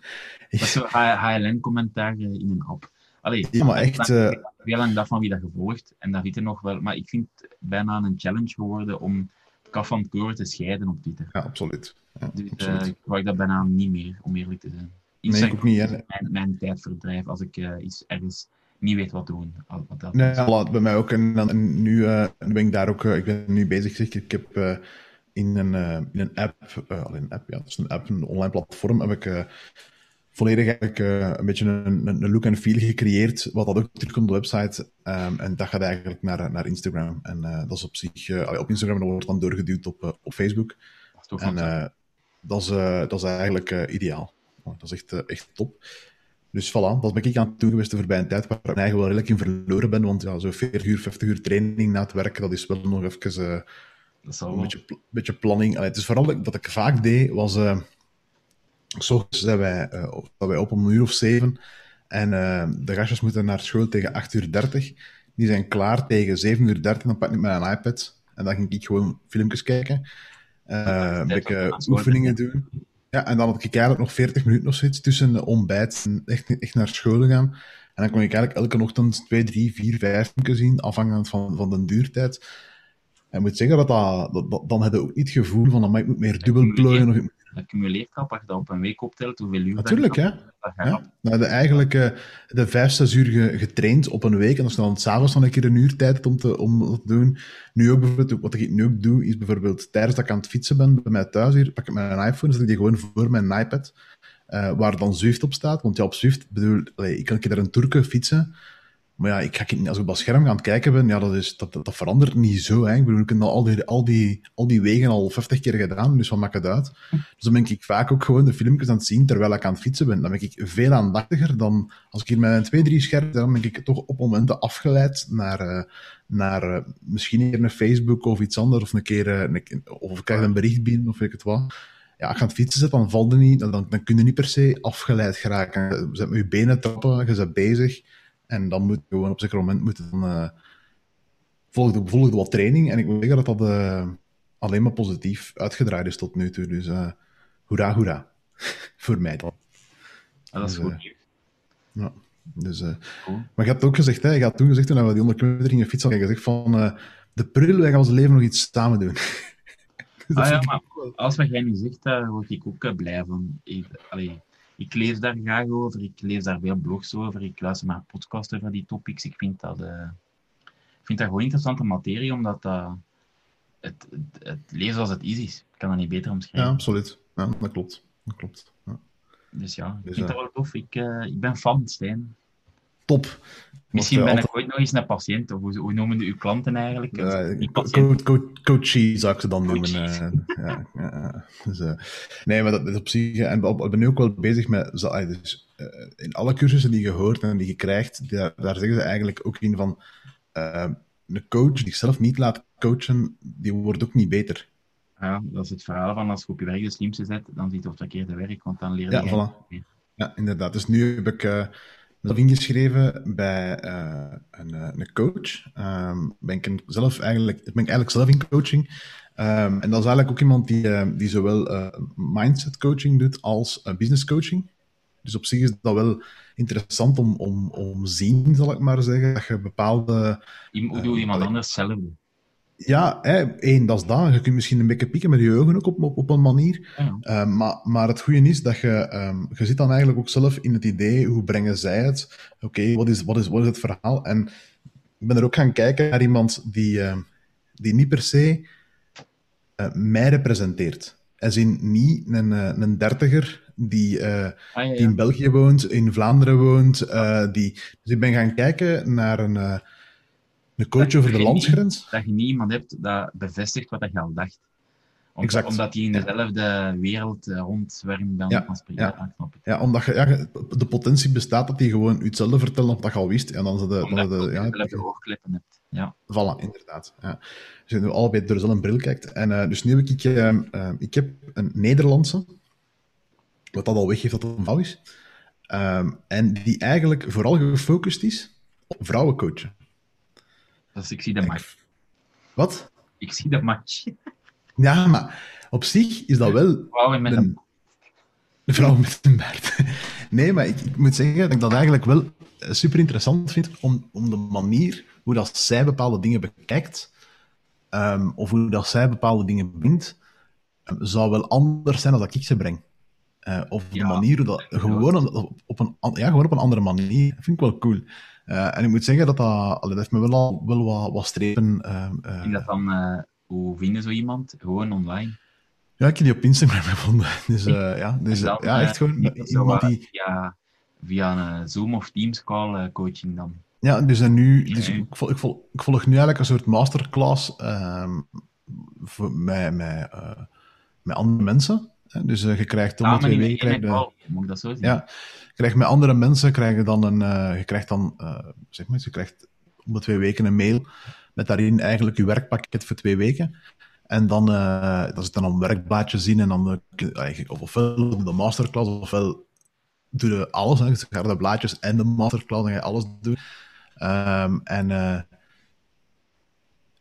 Speaker 2: Dat is zo HLN-commentaar in een app. Allee,
Speaker 1: ja, maar echt...
Speaker 2: Heel lang dat van wie dat gevolgd. En daar er nog wel... Maar ik vind het bijna een challenge geworden om kaf van het koren te scheiden op Twitter.
Speaker 1: Ja, absoluut. Ja,
Speaker 2: dus absoluut. Uh, ik gebruik dat bijna niet meer, om eerlijk te zijn.
Speaker 1: nee, ik ook niet.
Speaker 2: Mijn, mijn tijdverdrijf als ik uh, iets ergens niet weet wat doen. Wat dat
Speaker 1: nee, bij mij ook. En, en nu uh, ben ik daar ook... ik ben nu bezig, zeg, ik heb in een, in een app, een app, ja, dat is een app, een online platform, heb ik volledig eigenlijk een beetje een, een, look en feel gecreëerd, wat dat ook terugkomt op de website. Um, en dat gaat eigenlijk naar, naar Instagram. En dat is op zich, op Instagram wordt dan doorgeduwd op, op Facebook.
Speaker 2: Dat
Speaker 1: en dat, is, dat is eigenlijk ideaal. Dat is echt, echt top. Dus voilà, dat ben ik aan het doen geweest voorbij een tijd waar ik eigenlijk wel redelijk in verloren ben, want ja, zo'n 40 uur, 50 uur training na het werken, dat is wel nog even
Speaker 2: dat een
Speaker 1: beetje, beetje planning. Allee, het is vooral dat ik vaak deed, was... Uh, zijn wij, uh, wij op om een uur of zeven. En uh, de gastjes moeten naar school tegen 8.30 uur. 30. Die zijn klaar tegen 7.30 uur. 30, dan pak ik mijn iPad. En dan ging ik gewoon filmpjes kijken. Uh, een beetje oefeningen doen. Ja, en dan had ik eigenlijk nog 40 minuten of zoiets tussen ontbijt en echt, echt naar school gaan. En dan kon ik eigenlijk elke ochtend 2, 3, 4, 5 filmpjes zien, afhankelijk van, van de duurtijd. En moet zeggen dat, dat, dat, dan heb ook niet het gevoel van, ik moet meer dubbel plooien. Of...
Speaker 2: cumuleert al, als je dat op een week optelt, hoeveel uur
Speaker 1: Natuurlijk, hè. Ja. Nou, de, eigenlijk uh, de vijf, zes uur getraind op een week. En als je dan s'avonds nog een keer een uur tijd hebt om te, om te doen. Nu ook bijvoorbeeld, wat ik nu ook doe, is bijvoorbeeld tijdens dat ik aan het fietsen ben bij mij thuis hier, pak ik mijn iPhone, zet ik die gewoon voor mijn iPad. Uh, waar dan Zwift op staat. Want ja, op Zwift, bedoel, allee, ik kan een keer daar een Turken fietsen. Maar ja, ik ga, als ik op dat scherm het kijken ben, ja, dat, is, dat, dat, verandert niet zo. Hè. Ik bedoel, ik heb al die, al, die, al die wegen al 50 keer gedaan, dus wat maakt het uit? Dus dan ben ik vaak ook gewoon de filmpjes aan het zien terwijl ik aan het fietsen ben. Dan ben ik veel aandachtiger dan als ik hier met een 2, 3 scherm, dan ben ik toch op momenten afgeleid naar, uh, naar uh, misschien een Facebook of iets anders, of een keer, uh, een, of ik krijg een bericht binnen, of weet ik het wat ja, je aan het fietsen zit, dan valt het niet, dan, dan kun je niet per se afgeleid geraken. Je zet met je benen trappen, je bent bezig. En dan moet je gewoon op zeker moment moeten dan, uh, volgde, volgde wat training. En ik moet zeggen dat dat uh, alleen maar positief uitgedraaid is tot nu toe. Dus uh, hoera, hoera. Voor mij dan.
Speaker 2: Dat is dus, goed
Speaker 1: Ja. Dus, cool. Maar je hebt ook gezegd, hè, je had toen gezegd toen we die 100 kilometer gingen fietsen, had je gezegd van de pril, wij gaan ons leven nog iets samen doen.
Speaker 2: dus ah ja, maar als wat jij nu zegt, daar word ik ook blij van. Allee, ik lees daar graag over, ik lees daar veel blogs over, ik luister naar podcasts over die topics. Ik vind dat, uh, ik vind dat gewoon interessante materie, omdat dat het, het, het, lezen als het is is. Ik kan dat niet beter omschrijven.
Speaker 1: Ja, absoluut. Ja, dat klopt. Dat klopt. Ja.
Speaker 2: Dus ja, ik dus, vind dat wel tof. Ik, uh, ik ben fan, Stijn.
Speaker 1: Top.
Speaker 2: Misschien ben ik ooit nog eens een patiënt, of hoe, noemen uw klanten eigenlijk?
Speaker 1: Co co coachie zou ik ze dan noemen. Uh, ja, ja, dus, uh, nee, maar dat, dat op zich... En ik ben nu ook wel bezig met... Dus, in alle cursussen die je hoort en die je krijgt, daar, zeggen ze eigenlijk ook in van... een coach die zichzelf niet laat coachen, die wordt ook niet beter.
Speaker 2: Ja, dat is het verhaal van als je op je werk de slimste zet, dan ziet je het verkeerde werk, want dan leer je...
Speaker 1: Ja, voilà. Ja, inderdaad. Dus nu heb ik heb ingeschreven bij uh, een, eh, een, coach. Um, ben ik zelf eigenlijk, ben ik eigenlijk zelf in coaching. Um, en dat is eigenlijk ook iemand die, uh, die zowel uh, mindset coaching doet als business coaching. Dus op zich is dat wel interessant om, om, om zien, zal ik maar zeggen, dat je bepaalde...
Speaker 2: Hoe doe iemand anders hetzelfde?
Speaker 1: Ja, hè, één, dat is dat. Je kunt misschien een beetje pieken met je ogen ook op, op, op een manier.
Speaker 2: Ja.
Speaker 1: Uh, maar, maar het goede is dat je, um, je zit dan eigenlijk ook zelf in het idee, hoe brengen zij het? Oké, okay, wat, is, wat, is, wat is het verhaal? En ik ben er ook gaan kijken naar iemand die, uh, die niet per se uh, mij representeert. Hij is niet een, een dertiger die, ah, ja, ja. die in België woont, in Vlaanderen woont. die, dus ik ben gaan kijken naar een, een coach over de landsgrens.
Speaker 2: Niet, dat je niet iemand hebt dat bevestigt wat je al dacht. Om,
Speaker 1: exact.
Speaker 2: Omdat die in dezelfde wereld uh, rondzwermt dan
Speaker 1: ja,
Speaker 2: als
Speaker 1: ja. ja, omdat je, ja, de potentie bestaat dat die gewoon hetzelfde vertellen dat je al wist. En dan ze de,
Speaker 2: omdat
Speaker 1: dan
Speaker 2: je
Speaker 1: ja,
Speaker 2: oogkleppen hebt. Ja.
Speaker 1: Voilà, inderdaad. Ja. Dus je nu allebei door dezelfde bril kijkt. En uh, dus nu heb ik, uh, uh, ik heb een Nederlandse, wat dat al weggeeft dat het een vrouw is. Um, en die eigenlijk vooral gefocust is op vrouwencoachen.
Speaker 2: Dus ik zie de match.
Speaker 1: Wat?
Speaker 2: Ik zie de match.
Speaker 1: Ja, maar op zich is dat wel...
Speaker 2: Vrouwen met een...
Speaker 1: De vrouw met een baard. Nee, maar ik, ik, moet zeggen dat ik dat eigenlijk wel super interessant vind om, om de manier hoe dat zij bepaalde dingen bekijkt, um, of hoe dat zij bepaalde dingen bindt, um, zou wel anders zijn dan dat ik ze breng. Uh, of de
Speaker 2: Ja,
Speaker 1: manier hoe dat... Gewoon op, op een, ja, gewoon op een andere manier. Dat vind ik wel cool. Uh, en ik moet zeggen dat dat... allee, dat heeft me wel al wel wat, wat strepen... Uh,
Speaker 2: dat dan... eh, hoe vinden zo iemand? Gewoon online.
Speaker 1: ja, ik heb die op Instagram gevonden. Dus ja, dus,
Speaker 2: dan,
Speaker 1: ja, echt
Speaker 2: eh,
Speaker 1: gewoon iemand die...
Speaker 2: Via, via een Zoom of Teams call eh, coaching dan.
Speaker 1: Ja, dus en nu, dus ik, volg, ik, volg, ik volg nu eigenlijk een soort masterclass ehm, voor, met, met, eh, met andere mensen. Dus eh, je krijgt om de twee weken... krijg je-
Speaker 2: moet ik dat zo zeggen?
Speaker 1: ja, krijgt met andere mensen krijg je dan een... eh, je krijgt dan, eh, zeg maar, je krijgt om de twee weken een mail met daarin eigenlijk je werkpakket voor twee weken. En dan, eh dat zit dan een werkblaadje zien en dan, of ofwel de masterclass, ofwel doe je alles. Hè. Dus je de blaadjes en de masterclass, ga je alles doen. Ehm, en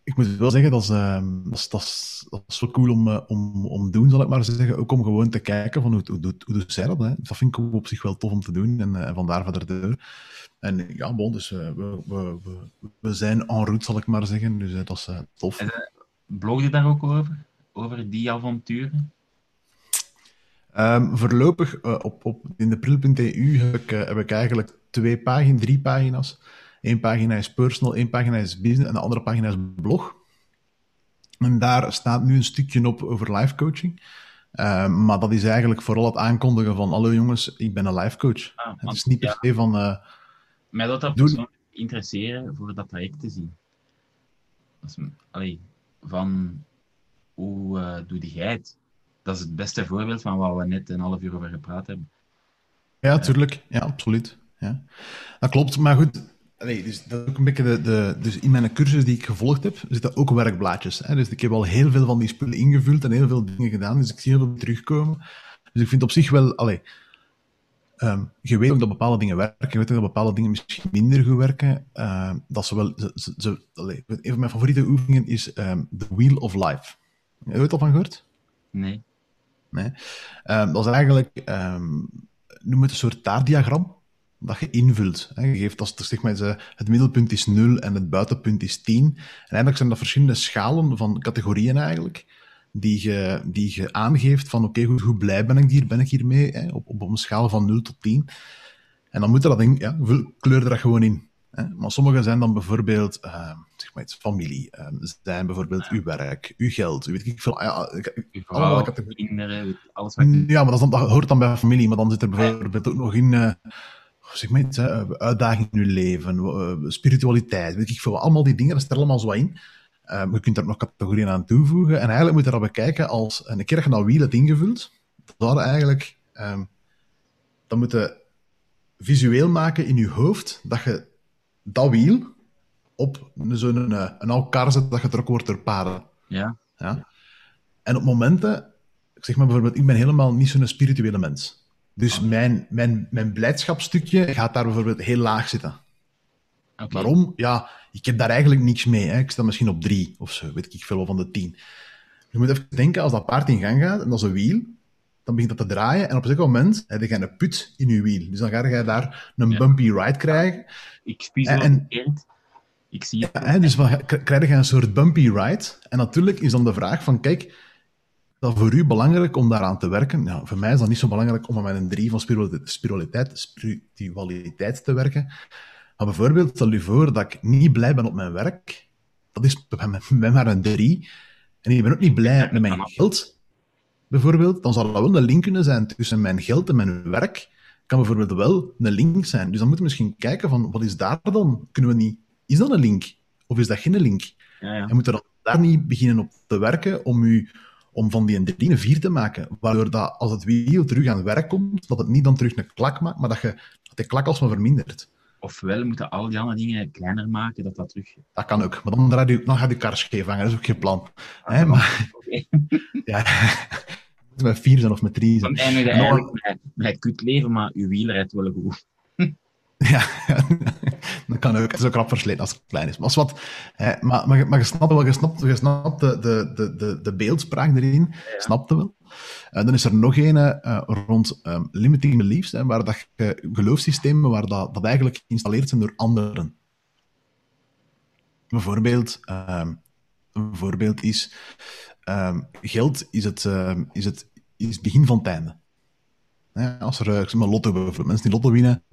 Speaker 1: ik moet wel zeggen, dat is, ehm, dat is, dat is, dat is wel cool om, eh, om, om te doen, zal ik maar zeggen. Ook om gewoon te kijken van hoe, hoe, hoe doet zij dat. Hè. Dat vind ik op zich wel tof om te doen en, en vandaar verder door. En ja, bon, dus eh, we, we, we, we zijn en route, zal ik maar zeggen. Dus dat is tof.
Speaker 2: En, Blog je daar ook over? Over die avonturen?
Speaker 1: Ehm, voorlopig op, op, in de pril.eu heb ik, heb ik eigenlijk twee pagina's, drie pagina's. Eén pagina is personal, één pagina is business en de andere pagina is blog. En daar staat nu een stukje op over life coaching. Ehm, maar dat is eigenlijk vooral het aankondigen van hallo jongens, ik ben een life coach.
Speaker 2: Ah,
Speaker 1: Het is niet per
Speaker 2: ja,
Speaker 1: se van... eh,
Speaker 2: mij dat dat persoonlijk interesseren voor dat traject te zien. Dat is, allee, van hoe eh doe jij het? Dat is het beste voorbeeld van wat we net een half uur over gepraat hebben.
Speaker 1: Ja, tuurlijk. Ja, absoluut. Ja. Dat klopt, maar goed. Nee, dus dat is ook een beetje de, de, dus in mijn cursus die ik gevolgd heb, zitten ook werkblaadjes. Hè? Dus ik heb al heel veel van die spullen ingevuld en heel veel dingen gedaan, dus ik zie heel veel terugkomen. Dus ik vind op zich wel, allee, ehm, je weet ook dat bepaalde dingen werken, je weet ook dat bepaalde dingen misschien minder goed werken. ehm, dat ze wel, ze, ze, ze- allee, een van mijn favoriete oefeningen is ehm The Wheel of Life. Heb je het al van gehoord?
Speaker 2: Nee.
Speaker 1: Nee. Dat is eigenlijk, noem het een soort taartdiagram dat je invult. Hè. Je geeft als zeg maar, het middelpunt is 0 en het buitenpunt is 10. En eigenlijk zijn dat verschillende schalen van categorieën eigenlijk, die je, die je aangeeft van oké, hoe, hoe blij ben ik hier, ben ik hiermee, hè, op, op een schaal van 0 tot 10. En dan moet er dat ding, ja, kleur er dat gewoon in. Hè. Maar sommige zijn dan bijvoorbeeld, ehm, zeg maar iets, familie, ehm, zijn bijvoorbeeld uw werk, uw geld, weet ik veel. Ja, allemaal
Speaker 2: vrouw,
Speaker 1: categorieën.
Speaker 2: kinderen, alles wat
Speaker 1: Ja, maar dat, is dan, dat hoort dan bij familie, maar dan zit er bijvoorbeeld ook nog in, eh, zeg maar iets, uitdaging in je leven, eh, spiritualiteit, weet ik veel, allemaal die dingen, dat zit er allemaal zo in. Eh, je kunt daar nog categorieën aan toevoegen en eigenlijk moet je dat bekijken als, en een keer dat je dat wiel hebt ingevuld, je eigenlijk, ehm, dan moet je visueel maken in je hoofd dat je dat wiel op zo'n eh, een oude kar zet dat getrokken wordt door paarden.
Speaker 2: Ja.
Speaker 1: Ja? En op momenten, ik zeg maar bijvoorbeeld, ik ben helemaal niet zo'n spirituele mens. Dus mijn, mijn, mijn blijdschapstukje gaat daar bijvoorbeeld heel laag zitten. Waarom? Ja, ik heb daar eigenlijk niks mee. Hè. Ik sta misschien op drie of zo, weet ik veel van de tien. Je moet even denken, als dat paard in gang gaat en dat is een wiel, dan begint dat te draaien en op een moment heb je een put in je wiel. Dus dan ga je daar een
Speaker 2: Ja.
Speaker 1: bumpy ride krijgen.
Speaker 2: Ik spies
Speaker 1: En- en-.
Speaker 2: Ik zie het.
Speaker 1: Ja, hè, dus wat, krijg je een soort bumpy ride. En natuurlijk is dan de vraag van, kijk, dat voor u belangrijk om daaraan te werken. Voor mij is dat niet zo belangrijk om met een drie van spiritualiteit, spiritualiteit te werken. Maar bijvoorbeeld, stel u voor dat ik niet blij ben op mijn werk. Dat is bij mij maar een drie. En ik ben ook niet blij met mijn geld, bijvoorbeeld. Dan zou dat wel een link kunnen zijn tussen mijn geld en mijn werk. Kan bijvoorbeeld wel een link zijn. Dus dan moeten we misschien kijken van, wat is daar dan? Kunnen we niet... Is dat een link? Of is dat geen link? Ja, ja. En moeten we daar niet beginnen op te werken om u om van die 3 een 4 te maken. Waardoor dat als het wiel terug aan het werk komt, dat het niet dan terug een klak maakt, maar dat, je, dat die klak alsmaar vermindert.
Speaker 2: Ofwel moeten al die andere dingen kleiner maken, dat dat terug...
Speaker 1: Dat kan ook, maar dan, draai je, dan gaat je kar scheef hangen, dat is ook geen plan. Ah, maar... ja, met vier zijn of met drie zijn.
Speaker 2: Dan eindig je eigenlijk met, met kut leven, maar je wiel rijdt wel goed.
Speaker 1: Ja, dat kan ook. Het is ook rap versleten als het klein is. Maar, als wat, hè, maar, maar, maar je snapt wel, je snapt, je snapt de, de, de, de beeldspraak erin, ja. snapte wel. Uh, dan is er nog een uh, rond um, limiting beliefs, hè, waar dat je geloofssystemen waar dat, dat eigenlijk geïnstalleerd zijn door anderen. Bijvoorbeeld, um, een voorbeeld is, um, geld is het, is het is het begin van het einde. als er uh, lotto bijvoorbeeld, mensen die lotto winnen,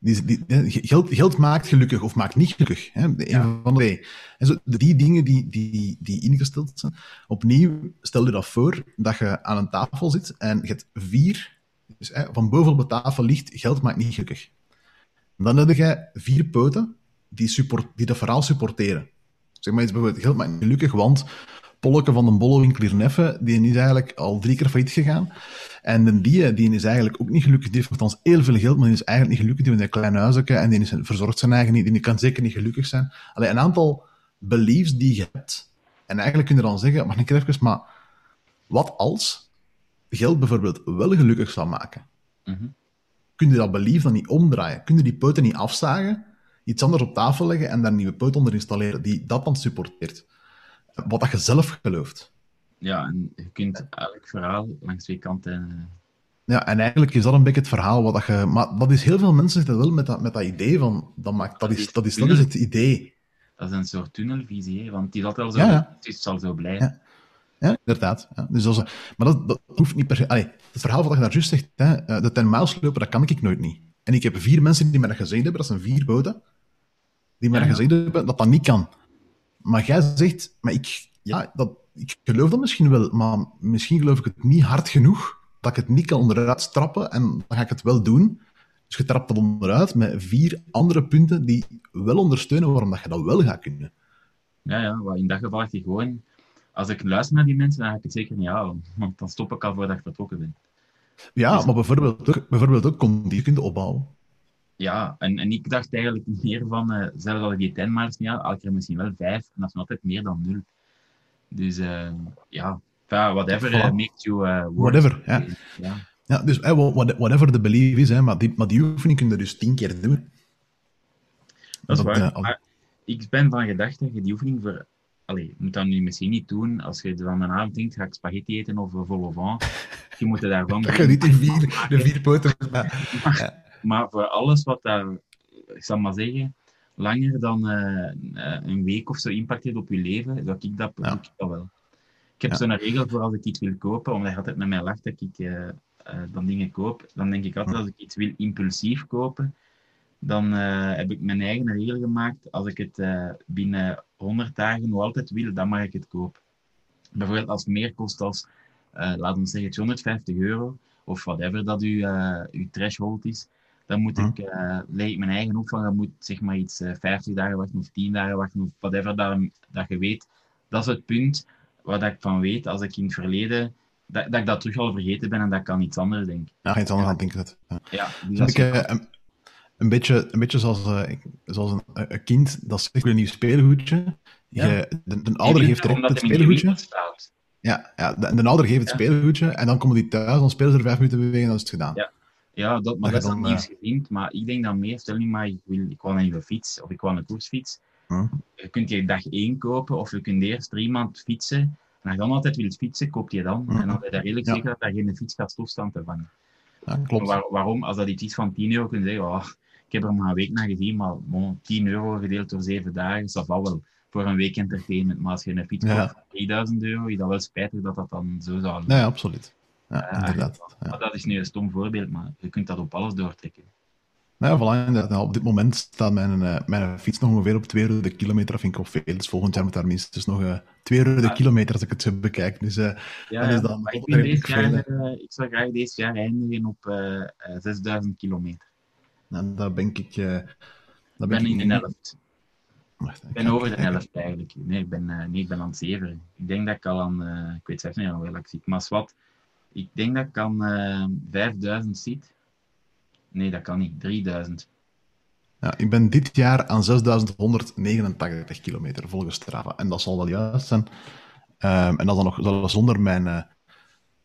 Speaker 1: die, die, geld, geld, maakt gelukkig of maakt niet gelukkig. Hè? De een van de twee. En zo, die dingen die, die, die ingesteld zijn. Opnieuw, stel je dat voor dat je aan een tafel zit en je hebt vier, dus, hè, van boven op de tafel ligt, geld maakt niet gelukkig. Dan heb je vier poten die, support, die dat verhaal supporteren. Zeg maar iets bijvoorbeeld, geld maakt niet gelukkig, want Polleke van de Bollewinkel hier neffen, die is eigenlijk al drie keer failliet gegaan. En de die, die is eigenlijk ook niet gelukkig. Die heeft althans heel veel geld, maar die is eigenlijk niet gelukkig. Die heeft een klein huisje en die is, verzorgt zijn eigen niet. Die kan zeker niet gelukkig zijn. Alleen een aantal beliefs die je hebt. En eigenlijk kun je dan zeggen, mag ik even, maar wat als geld bijvoorbeeld wel gelukkig zou maken? Mm Kun je dat belief dan niet omdraaien? Kun je die poten niet afzagen, iets anders op tafel leggen en daar een nieuwe poot onder installeren die dat dan supporteert? Wat dat je zelf gelooft.
Speaker 2: Ja, en je kunt elk verhaal langs twee kanten. Uh...
Speaker 1: Ja, en eigenlijk is dat een beetje het verhaal wat dat je. Maar dat is heel veel mensen zitten wel met dat, met dat idee van. Dat, maakt, dat, is, dat, is, dat is het idee.
Speaker 2: Dat is een soort tunnelvisie, want die is altijd al zo. Ja, ja. Het zal zo blijven.
Speaker 1: Ja. inderdaad. Ja. Dus als, maar dat, dat hoeft niet per se. Allee, het verhaal wat je daar juist zegt, hè, eh, de 10 miles lopen, dat kan ik nooit niet. En ik heb vier mensen die mij dat gezegd hebben, dat zijn vier boten, die mij dat gezegd hebben dat dat niet kan. Maar jij zegt, maar ik, ja, dat, ik geloof dat misschien wel, maar misschien geloof ik het niet hard genoeg dat ik het niet kan onderuit trappen en dan ga ik het wel doen. Dus je trapt dat onderuit met vier andere punten die wel ondersteunen waarom dat je dat wel gaat kunnen.
Speaker 2: Ja, ja, in dat geval je gewoon... Als ik luister naar die mensen, dan ga ik het zeker niet halen. Want dan stop ik al voordat ik vertrokken ben.
Speaker 1: Ja, dus- maar bijvoorbeeld ook, bijvoorbeeld ook conditie opbouwen.
Speaker 2: Ja, en, en ik dacht eigenlijk meer van, uh, zelfs als ik die 10 miles niet had, had ik er misschien wel vijf. En dat is nog altijd meer dan nul. Dus uh, ja, whatever uh, makes you uh,
Speaker 1: Whatever, ja. ja. ja dus whatever the belief is, hè, maar, die, maar die oefening kun je dus tien keer doen.
Speaker 2: Dat is waar. Ik ben van gedachte dat je die oefening voor... Allee, je moet dat nu misschien niet doen als je van een avond denkt, ga ik spaghetti eten of vol au vent. Je moet er daarvan...
Speaker 1: dat je niet in vier, de vier poten...
Speaker 2: maar, maar voor alles wat daar, ik zal maar zeggen, langer dan uh, een week of zo impact heeft op je leven, dat ik dat, ja. ik dat wel. Ik heb ja. zo'n regel voor als ik iets wil kopen, omdat je altijd met mij lacht dat ik uh, dan dingen koop. Dan denk ik altijd, als ik iets wil impulsief kopen, dan heb ik mijn eigen regel gemaakt. Als ik het binnen 100 dagen nog altijd wil, dan mag ik het kopen. Bijvoorbeeld als het meer kost als, laten we zeggen, 250 euro, of whatever dat uw, uw threshold is, dan moet ik, uh, ik mijn eigen opvang, dan moet zeg maar iets uh, eh, 50 dagen wachten of 10 dagen wachten of whatever dat, dat je weet. Dat is het punt waar dat ik van weet als ik in het verleden, dat, dat ik dat terug al vergeten ben en dat ik aan iets anders denk.
Speaker 1: Ja, iets anders aan denken.
Speaker 2: Ja, ja
Speaker 1: dus dat ik, uh, een, beetje, een beetje zoals, zoals een, een, kind dat zegt, een nieuw speelgoedje. Ja. Je, de, de ouder geeft direct het speelgoedje. Ja, ja de, de ouder geeft het speelgoedje en dan komen die thuis, dan spelen ze er vijf minuten bewegen en dan is het gedaan.
Speaker 2: Ja. Ja, dat, maar dat, is dan nieuws uh... gezien. Maar ik denk dan meer, stel nu maar, ik, wil, ik wil een nieuwe fiets of ik wil een koersfiets. Huh? Je kunt je dag één kopen of je kunt eerst drie maanden fietsen. En als je dan altijd wilt fietsen, koop je dan. Huh? En dan ben je daar redelijk ja. zeker dat daar geen fiets gaat stilstaan te vangen.
Speaker 1: Ja, klopt.
Speaker 2: Waar, waarom? Als dat iets van 10 euro kun je zeggen, oh, ik heb er maar een week naar gezien, maar bon, 10 euro gedeeld door 7 dagen, dat valt wel voor een week entertainment. Maar als je een fiets
Speaker 1: Ja.
Speaker 2: koopt voor 3000 euro, is dat wel spijtig dat dat dan zo zou
Speaker 1: Nee, absoluut. Ja,
Speaker 2: Ja,
Speaker 1: inderdaad. Ja.
Speaker 2: Maar dat is nu een stom voorbeeld, maar je kunt dat op alles doortrekken.
Speaker 1: Nou, ja, voilà, op dit moment staat mijn, eh, mijn fiets nog ongeveer op 2 euro de kilometer. Dat vind ik al veel. Dus volgend jaar moet daar minstens nog eh 2 euro de
Speaker 2: Ah.
Speaker 1: kilometer als ik het zo bekijk. Dus eh,
Speaker 2: Ja,
Speaker 1: Dat is dan
Speaker 2: ik, deze jaar, eh, ik zou graag deze jaar eindigen op eh, eh, 6000 kilometer.
Speaker 1: nou, daar ben ik... eh daar
Speaker 2: Ik
Speaker 1: ben
Speaker 2: ben
Speaker 1: ik
Speaker 2: in de helft.
Speaker 1: Wacht,
Speaker 2: Ik ben over de helft eigenlijk. Nee, ik ben, eh, nee, ik ben aan het zeveren. Ik denk dat ik al aan, eh, ik weet zelfs niet hoe ik zie, maar wat. Ik denk dat ik aan eh 5000 zit. Nee, dat kan niet. 3000.
Speaker 1: Ja, ik ben dit jaar aan 6189 kilometer volgens Strava. En dat zal wel juist zijn. Ehm, en dat is dan nog zelfs zonder mijn eh,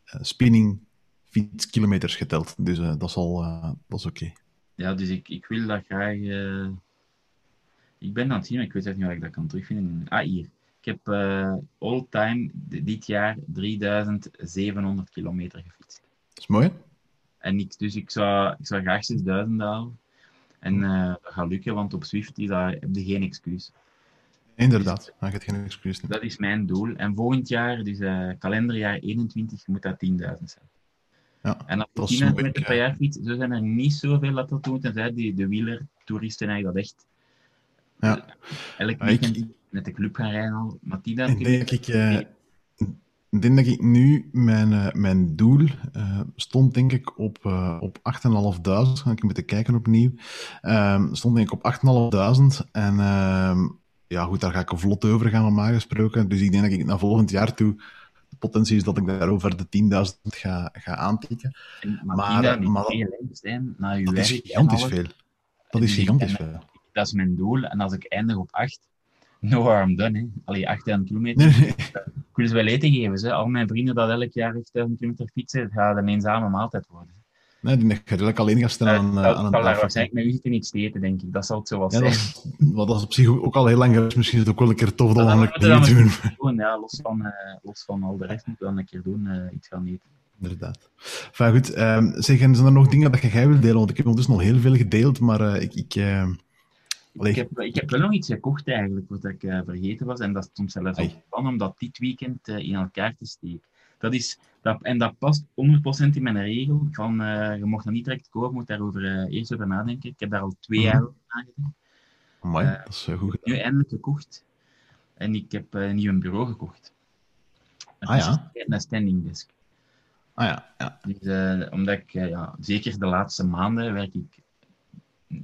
Speaker 1: eh, spinning fietskilometers geteld. Dus eh, dat, zal, eh, dat is oké.
Speaker 2: Ja, dus ik, ik wil dat graag. Ik ben aan het zien, maar ik weet echt niet waar ik dat kan terugvinden. Ah, hier. Ik heb eh all-time dit jaar 3700 kilometer gefietst.
Speaker 1: Dat is mooi.
Speaker 2: En ik, dus ik zou, ik zou graag 6000 halen. En dat gaat lukken, want op Swift is heb je geen excuus.
Speaker 1: Inderdaad. Dan geen excuus. niet.
Speaker 2: Dat is mijn doel. En volgend jaar, dus eh, kalenderjaar 21, moet dat 10.000 zijn.
Speaker 1: Ja,
Speaker 2: En als
Speaker 1: dat
Speaker 2: je 10.000
Speaker 1: mooi,
Speaker 2: meter per
Speaker 1: ja.
Speaker 2: jaar fiets, zo zijn er niet zoveel dat dat doen, tenzij die, de wielertoeristen eigenlijk dat echt
Speaker 1: Ja.
Speaker 2: elk
Speaker 1: ik-
Speaker 2: weekend met de club gaan rijden 10.000
Speaker 1: Ik denk ik, eh, ik denk dat ik nu mijn, eh, mijn doel eh, stond, denk ik, op, op 8.500. Ga ik moeten kijken opnieuw. Ehm, stond denk ik op 8.500. En ehm, ja, goed, daar ga ik een vlot over gaan, normaal gesproken. Dus ik denk dat ik naar volgend jaar toe. De potentie is dat ik daar over de 10.000 ga, ga aantikken.
Speaker 2: en- maar,
Speaker 1: maar,
Speaker 2: 10.000 is
Speaker 1: maar dat-
Speaker 2: veel, hè, Stijn, na je
Speaker 1: Dat is gigantisch veel. Dat is gigantisch veel.
Speaker 2: Dat is mijn doel. En als ik eindig op 8, no harm done. Hè. Allee, 8000 kilometer.
Speaker 1: Nee, nee.
Speaker 2: Ik wil ze wel eten geven. Ze. Al mijn vrienden dat elk jaar 8000 kilometer fietsen, het gaat een eenzame maaltijd worden.
Speaker 1: nee, dat je redelijk alleen gaat staan aan, eh,
Speaker 2: zal,
Speaker 1: aan
Speaker 2: ik
Speaker 1: een
Speaker 2: zal daar
Speaker 1: tafel.
Speaker 2: waarschijnlijk met u zitten iets te eten, denk ik. Dat zal het zo wel
Speaker 1: Ja,
Speaker 2: zijn.
Speaker 1: dat is, wat dat is op zich ook al heel lang geweest. Misschien is het ook wel een keer tof dat we
Speaker 2: dat
Speaker 1: een keer doen.
Speaker 2: Ja, los, van, eh, los van al de rest moeten we dan een keer doen, eh, iets gaan eten.
Speaker 1: Inderdaad. Enfin, goed, zeg, en zijn er nog dingen dat je jij wil delen? Want ik heb ondertussen al heel veel gedeeld, maar eh, ik... ik eh,
Speaker 2: Ik heb, ik heb wel nog iets gekocht eigenlijk, wat ik eh, vergeten was. En dat stond zelfs op plan om dat dit weekend eh, in elkaar te steken. Dat is, dat, en dat past 100% in mijn regel van eh, je mocht dat niet direct kopen, je moet daarover eerst over nadenken. Ik heb daar al twee
Speaker 1: Mhm.
Speaker 2: jaar over nagedacht.
Speaker 1: amai, dat is goed gedaan.
Speaker 2: Nu eindelijk gekocht. En ik heb een nieuw bureau gekocht. Een
Speaker 1: Ah, ja?
Speaker 2: Een standing desk.
Speaker 1: Ah ja, ja.
Speaker 2: Dus, omdat ik, ja, zeker de laatste maanden, werk ik 99%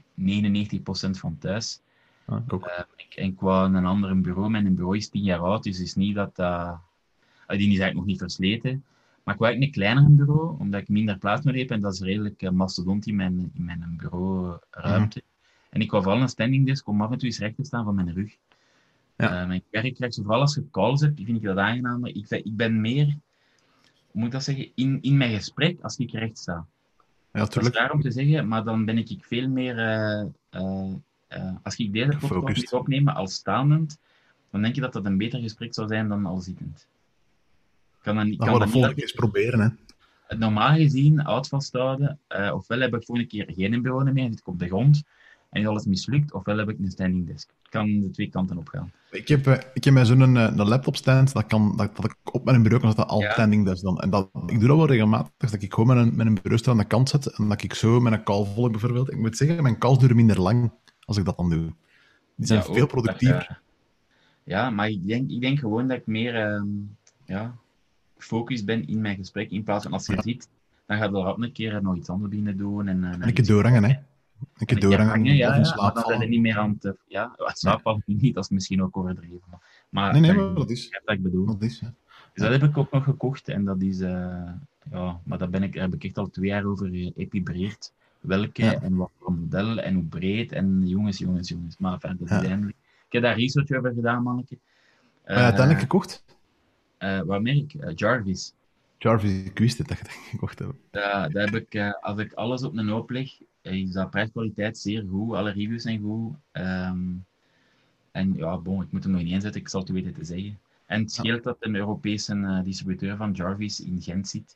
Speaker 2: van thuis.
Speaker 1: Ah, ik ook.
Speaker 2: Eh, ik, en wou een ander bureau. Mijn bureau is 10 jaar oud, dus het is niet dat dat... eh, die is eigenlijk nog niet versleten. Maar ik wou eigenlijk een kleiner bureau, omdat ik minder plaats nodig heb. En dat is redelijk uh, mastodont in mijn, in mijn bureauruimte. En ik wou vooral een standing desk om af en toe eens recht te staan van mijn rug.
Speaker 1: Ja.
Speaker 2: Uh, mijn werk krijg je vooral als je calls hebt, vind ik dat aangenamer. Ik, ik ben meer, hoe moet ik dat zeggen, in, in mijn gesprek als ik recht sta.
Speaker 1: Ja,
Speaker 2: Dat is
Speaker 1: tuurlijk.
Speaker 2: raar om te zeggen, maar dan ben ik veel meer... uh, uh, als ik deze podcast moet opnemen als staand, dan denk je dat dat een beter gesprek zou zijn dan als zittend.
Speaker 1: Kan dan, we dat volgende keer eens proberen. Hè.
Speaker 2: Normaal gezien, oud vasthouden, ofwel heb ik volgende keer geen bureau meer, zit ik op de grond en is alles mislukt, ofwel heb ik een standing desk. Het kan de twee kanten op gaan.
Speaker 1: Ik heb, uh, ik heb zo'n een, een laptop stand, dat, kan, dat, dat ik op mijn bureau kan zetten, al ja. standing desk dan. En dat, ik doe dat wel regelmatig, dat ik gewoon met een, met een bureau aan de kant zet en dat ik zo met een call volg bijvoorbeeld. Ik moet zeggen, mijn calls duren minder lang als ik dat dan doe. Die zijn ja, veel productiever.
Speaker 2: Dat, uh, ja, maar ik denk, ik denk gewoon dat ik meer um, ja, gefocust ben in mijn gesprek. In plaats van als je ja. ziet, dan gaat er ook een keer nog iets anders binnen doen. En, uh,
Speaker 1: en ik het doorhangen, hè. Ik het doorhangen,
Speaker 2: ja, ja, ja, maar dan zijn er niet meer aan het... Ja, ja. niet, dat is misschien ook overdreven. Maar,
Speaker 1: nee, nee, maar dat is...
Speaker 2: Dat ik bedoel.
Speaker 1: Dat is, ja.
Speaker 2: Dus dat heb ik ook nog gekocht en dat is... Uh, ja, maar daar, ben ik, daar heb ik echt al twee jaar over geëpibreerd. Welke ja. en wat voor model en hoe breed en jongens, jongens, jongens. Maar verder, dat is eindelijk... Ik heb daar research over gedaan, manneke.
Speaker 1: Uh, uiteindelijk gekocht?
Speaker 2: Uh, wat merk ik? Jarvis.
Speaker 1: Jarvis, ik wist het dat je dat gekocht hebt.
Speaker 2: Ja, daar heb ik, uh, als ik alles op een hoop leg, is dat prijskwaliteit zeer goed. Alle reviews zijn goed. Um, en ja, bon, ik moet hem nog niet inzetten, ik zal het u weten te zeggen. En het scheelt dat een Europese uh, distributeur van Jarvis in Gent zit.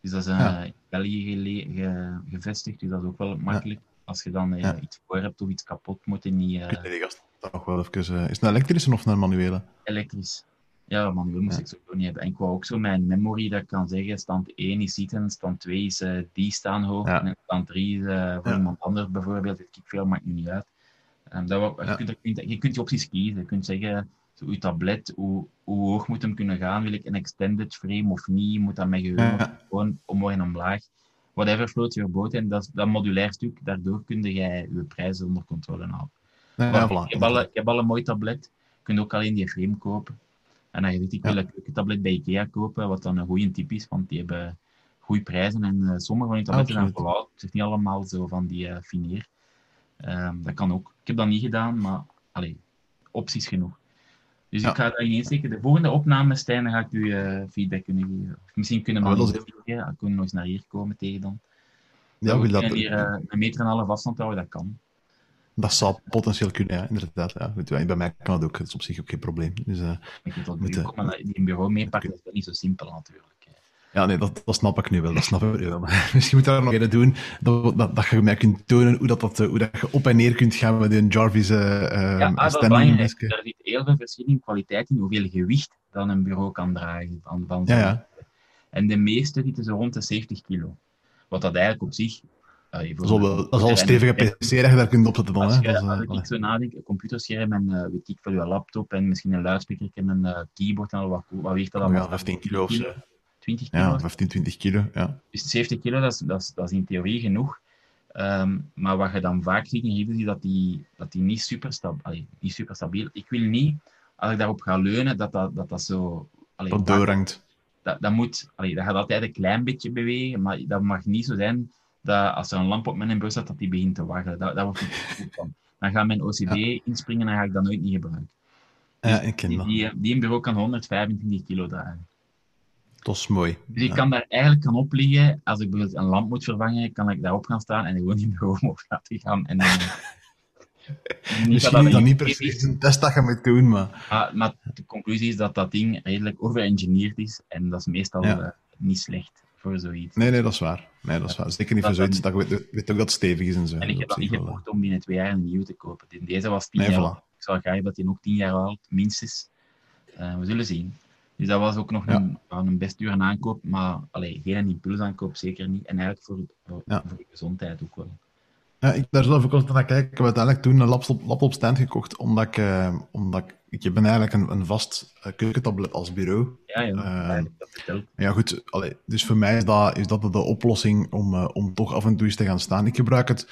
Speaker 2: Dus dat is uh, ja. in België ge ge gevestigd, dus dat is ook wel makkelijk. Als je dan
Speaker 1: Ja.
Speaker 2: iets voor hebt of iets kapot, moet je niet eh,
Speaker 1: je die gast toch wel even... eh, is het een elektrische of een manuele?
Speaker 2: elektrisch. Ja, manueel moest
Speaker 1: Ja.
Speaker 2: ik sowieso niet hebben. En ik wou ook zo mijn memory, dat ik kan zeggen, stand 1 is zitten, stand 2 is eh, die staan hoog,
Speaker 1: Ja.
Speaker 2: en stand 3 is eh, voor iemand anders bijvoorbeeld, ik veel, maakt nu niet uit. Ehm, dat je, kunt, je kunt- je kunt je opties kiezen. Je kunt zeggen, zo, je tablet, hoe, hoe hoog moet hem kunnen gaan? Wil ik een extended frame of niet? Moet dat met geheugen gewoon omhoog en omlaag? Whatever float your boat. En dat, dat modulair stuk, daardoor kun jij je prijzen onder controle houden.
Speaker 1: Ja,
Speaker 2: ik,
Speaker 1: voilà.
Speaker 2: heb al, ik heb al een mooi tablet. Je kunt ook alleen die frame kopen. En als je ik wil een keukentablet bij Ikea kopen, wat dan een goede tip is, want die hebben goede prijzen. En eh, sommige van die tabletten zijn vooral, het is niet allemaal zo van die eh fineer. Ehm, dat kan ook. Ik heb dat niet gedaan, maar allee, opties genoeg. Dus
Speaker 1: Ja.
Speaker 2: ik ga dat insteken. De volgende opname, Stijn, dan ga ik u eh, feedback kunnen geven. Of misschien kunnen we
Speaker 1: Ah,
Speaker 2: nog eens dan kunnen we nog eens naar hier komen tegen dan.
Speaker 1: Ja,
Speaker 2: we
Speaker 1: wil dat,
Speaker 2: hier een meter en een half afstand houden, dat kan.
Speaker 1: Dat zou potentieel kunnen, ja, inderdaad. Ja. Goed, bij mij kan het ook, dat is op zich ook geen probleem. Dus,
Speaker 2: dat
Speaker 1: Met
Speaker 2: maar die een bureau meepakken, is dat niet zo simpel natuurlijk.
Speaker 1: ja, nee, dat, dat snap ik nu wel. Dat snap ik nu wel. Maar misschien moet je daar nog een doen, dat, dat, dat je mij kunt tonen hoe, dat, dat, eh, hoe dat je op en neer kunt gaan met een Jarvis eh eh,
Speaker 2: Ja, ah, dat is belangrijk. Er zit heel veel verschil in kwaliteit in hoeveel gewicht dan een bureau kan dragen. Van, van
Speaker 1: Ja, ja.
Speaker 2: En de meeste zitten zo rond de 70 kilo. Wat dat eigenlijk op zich... eh, voor-
Speaker 1: Dat is al, wel- dat is al een
Speaker 2: en-
Speaker 1: stevige PC dat je daar kunt opzetten dan.
Speaker 2: Als,
Speaker 1: Hè.
Speaker 2: je,
Speaker 1: is, eh,
Speaker 2: als ik zo nadenk, een computerscherm en eh, weet ik veel, je laptop en misschien een luidspreker en een eh, keyboard en al wat, wat weegt dat allemaal?
Speaker 1: ja, 15 kilo of zo.
Speaker 2: 20 kilo?
Speaker 1: Ja, 15, 20 kilo. Ja.
Speaker 2: Dus 70 kilo, dat is, dat is, dat is in theorie genoeg. Ehm, maar wat je dan vaak ziet in reviews, is dat die, dat die niet, super stab, allee, niet super stabiel Ik wil niet, als ik daarop ga leunen, dat dat, dat, dat zo... allee,
Speaker 1: Dat doorhangt.
Speaker 2: dat, dat, moet, allee, dat gaat altijd een klein beetje bewegen, maar dat mag niet zo zijn dat als er een lamp op mijn bus staat, dat die begint te waggelen. Dat, dat wordt niet van. Dan gaat mijn OCD inspringen en ga ik dat nooit niet gebruiken.
Speaker 1: Ja, ik ken
Speaker 2: Die, die, die een bureau kan 125 kilo dragen.
Speaker 1: Dat is mooi.
Speaker 2: Dus ik
Speaker 1: Ja.
Speaker 2: kan daar eigenlijk gaan op liggen. Als ik bijvoorbeeld een lamp moet vervangen, kan ik daarop gaan staan en gewoon in mijn bureau laten gaan. En dan, Niet
Speaker 1: Misschien
Speaker 2: dat
Speaker 1: dat niet precies een test dat je moet doen, maar...
Speaker 2: maar, maar de conclusie is dat dat ding redelijk overengineerd is. En dat is meestal
Speaker 1: Ja.
Speaker 2: eh, niet slecht voor zoiets.
Speaker 1: Nee, nee, dat is waar. Nee, dat is waar. Zeker niet voor zoiets dat weet, weet ook dat het stevig is en zo.
Speaker 2: En ik heb dat niet
Speaker 1: wel,
Speaker 2: gekocht om binnen twee jaar een nieuw te kopen. Deze was tien
Speaker 1: Nee,
Speaker 2: jaar
Speaker 1: voilà.
Speaker 2: Ik zou graag dat hij nog tien jaar oud, minstens. Eh, we zullen zien. Dus dat was ook nog
Speaker 1: Ja.
Speaker 2: een, een best dure aankoop, maar allee, geen impulsaankoop, zeker niet. En eigenlijk voor, voor,
Speaker 1: Ja.
Speaker 2: voor de gezondheid ook wel.
Speaker 1: Ja, ik daar zelf ook altijd naar kijken. Ik heb uiteindelijk toen een laptop, laptop stand gekocht, omdat ik, eh, omdat ik, ik heb eigenlijk een, een vast eh, keukentablet als bureau.
Speaker 2: Ja, ja,
Speaker 1: Ehm,
Speaker 2: ja,
Speaker 1: goed. Allee, dus voor mij is dat, is dat de oplossing om, eh, om toch af en toe eens te gaan staan. Ik gebruik het,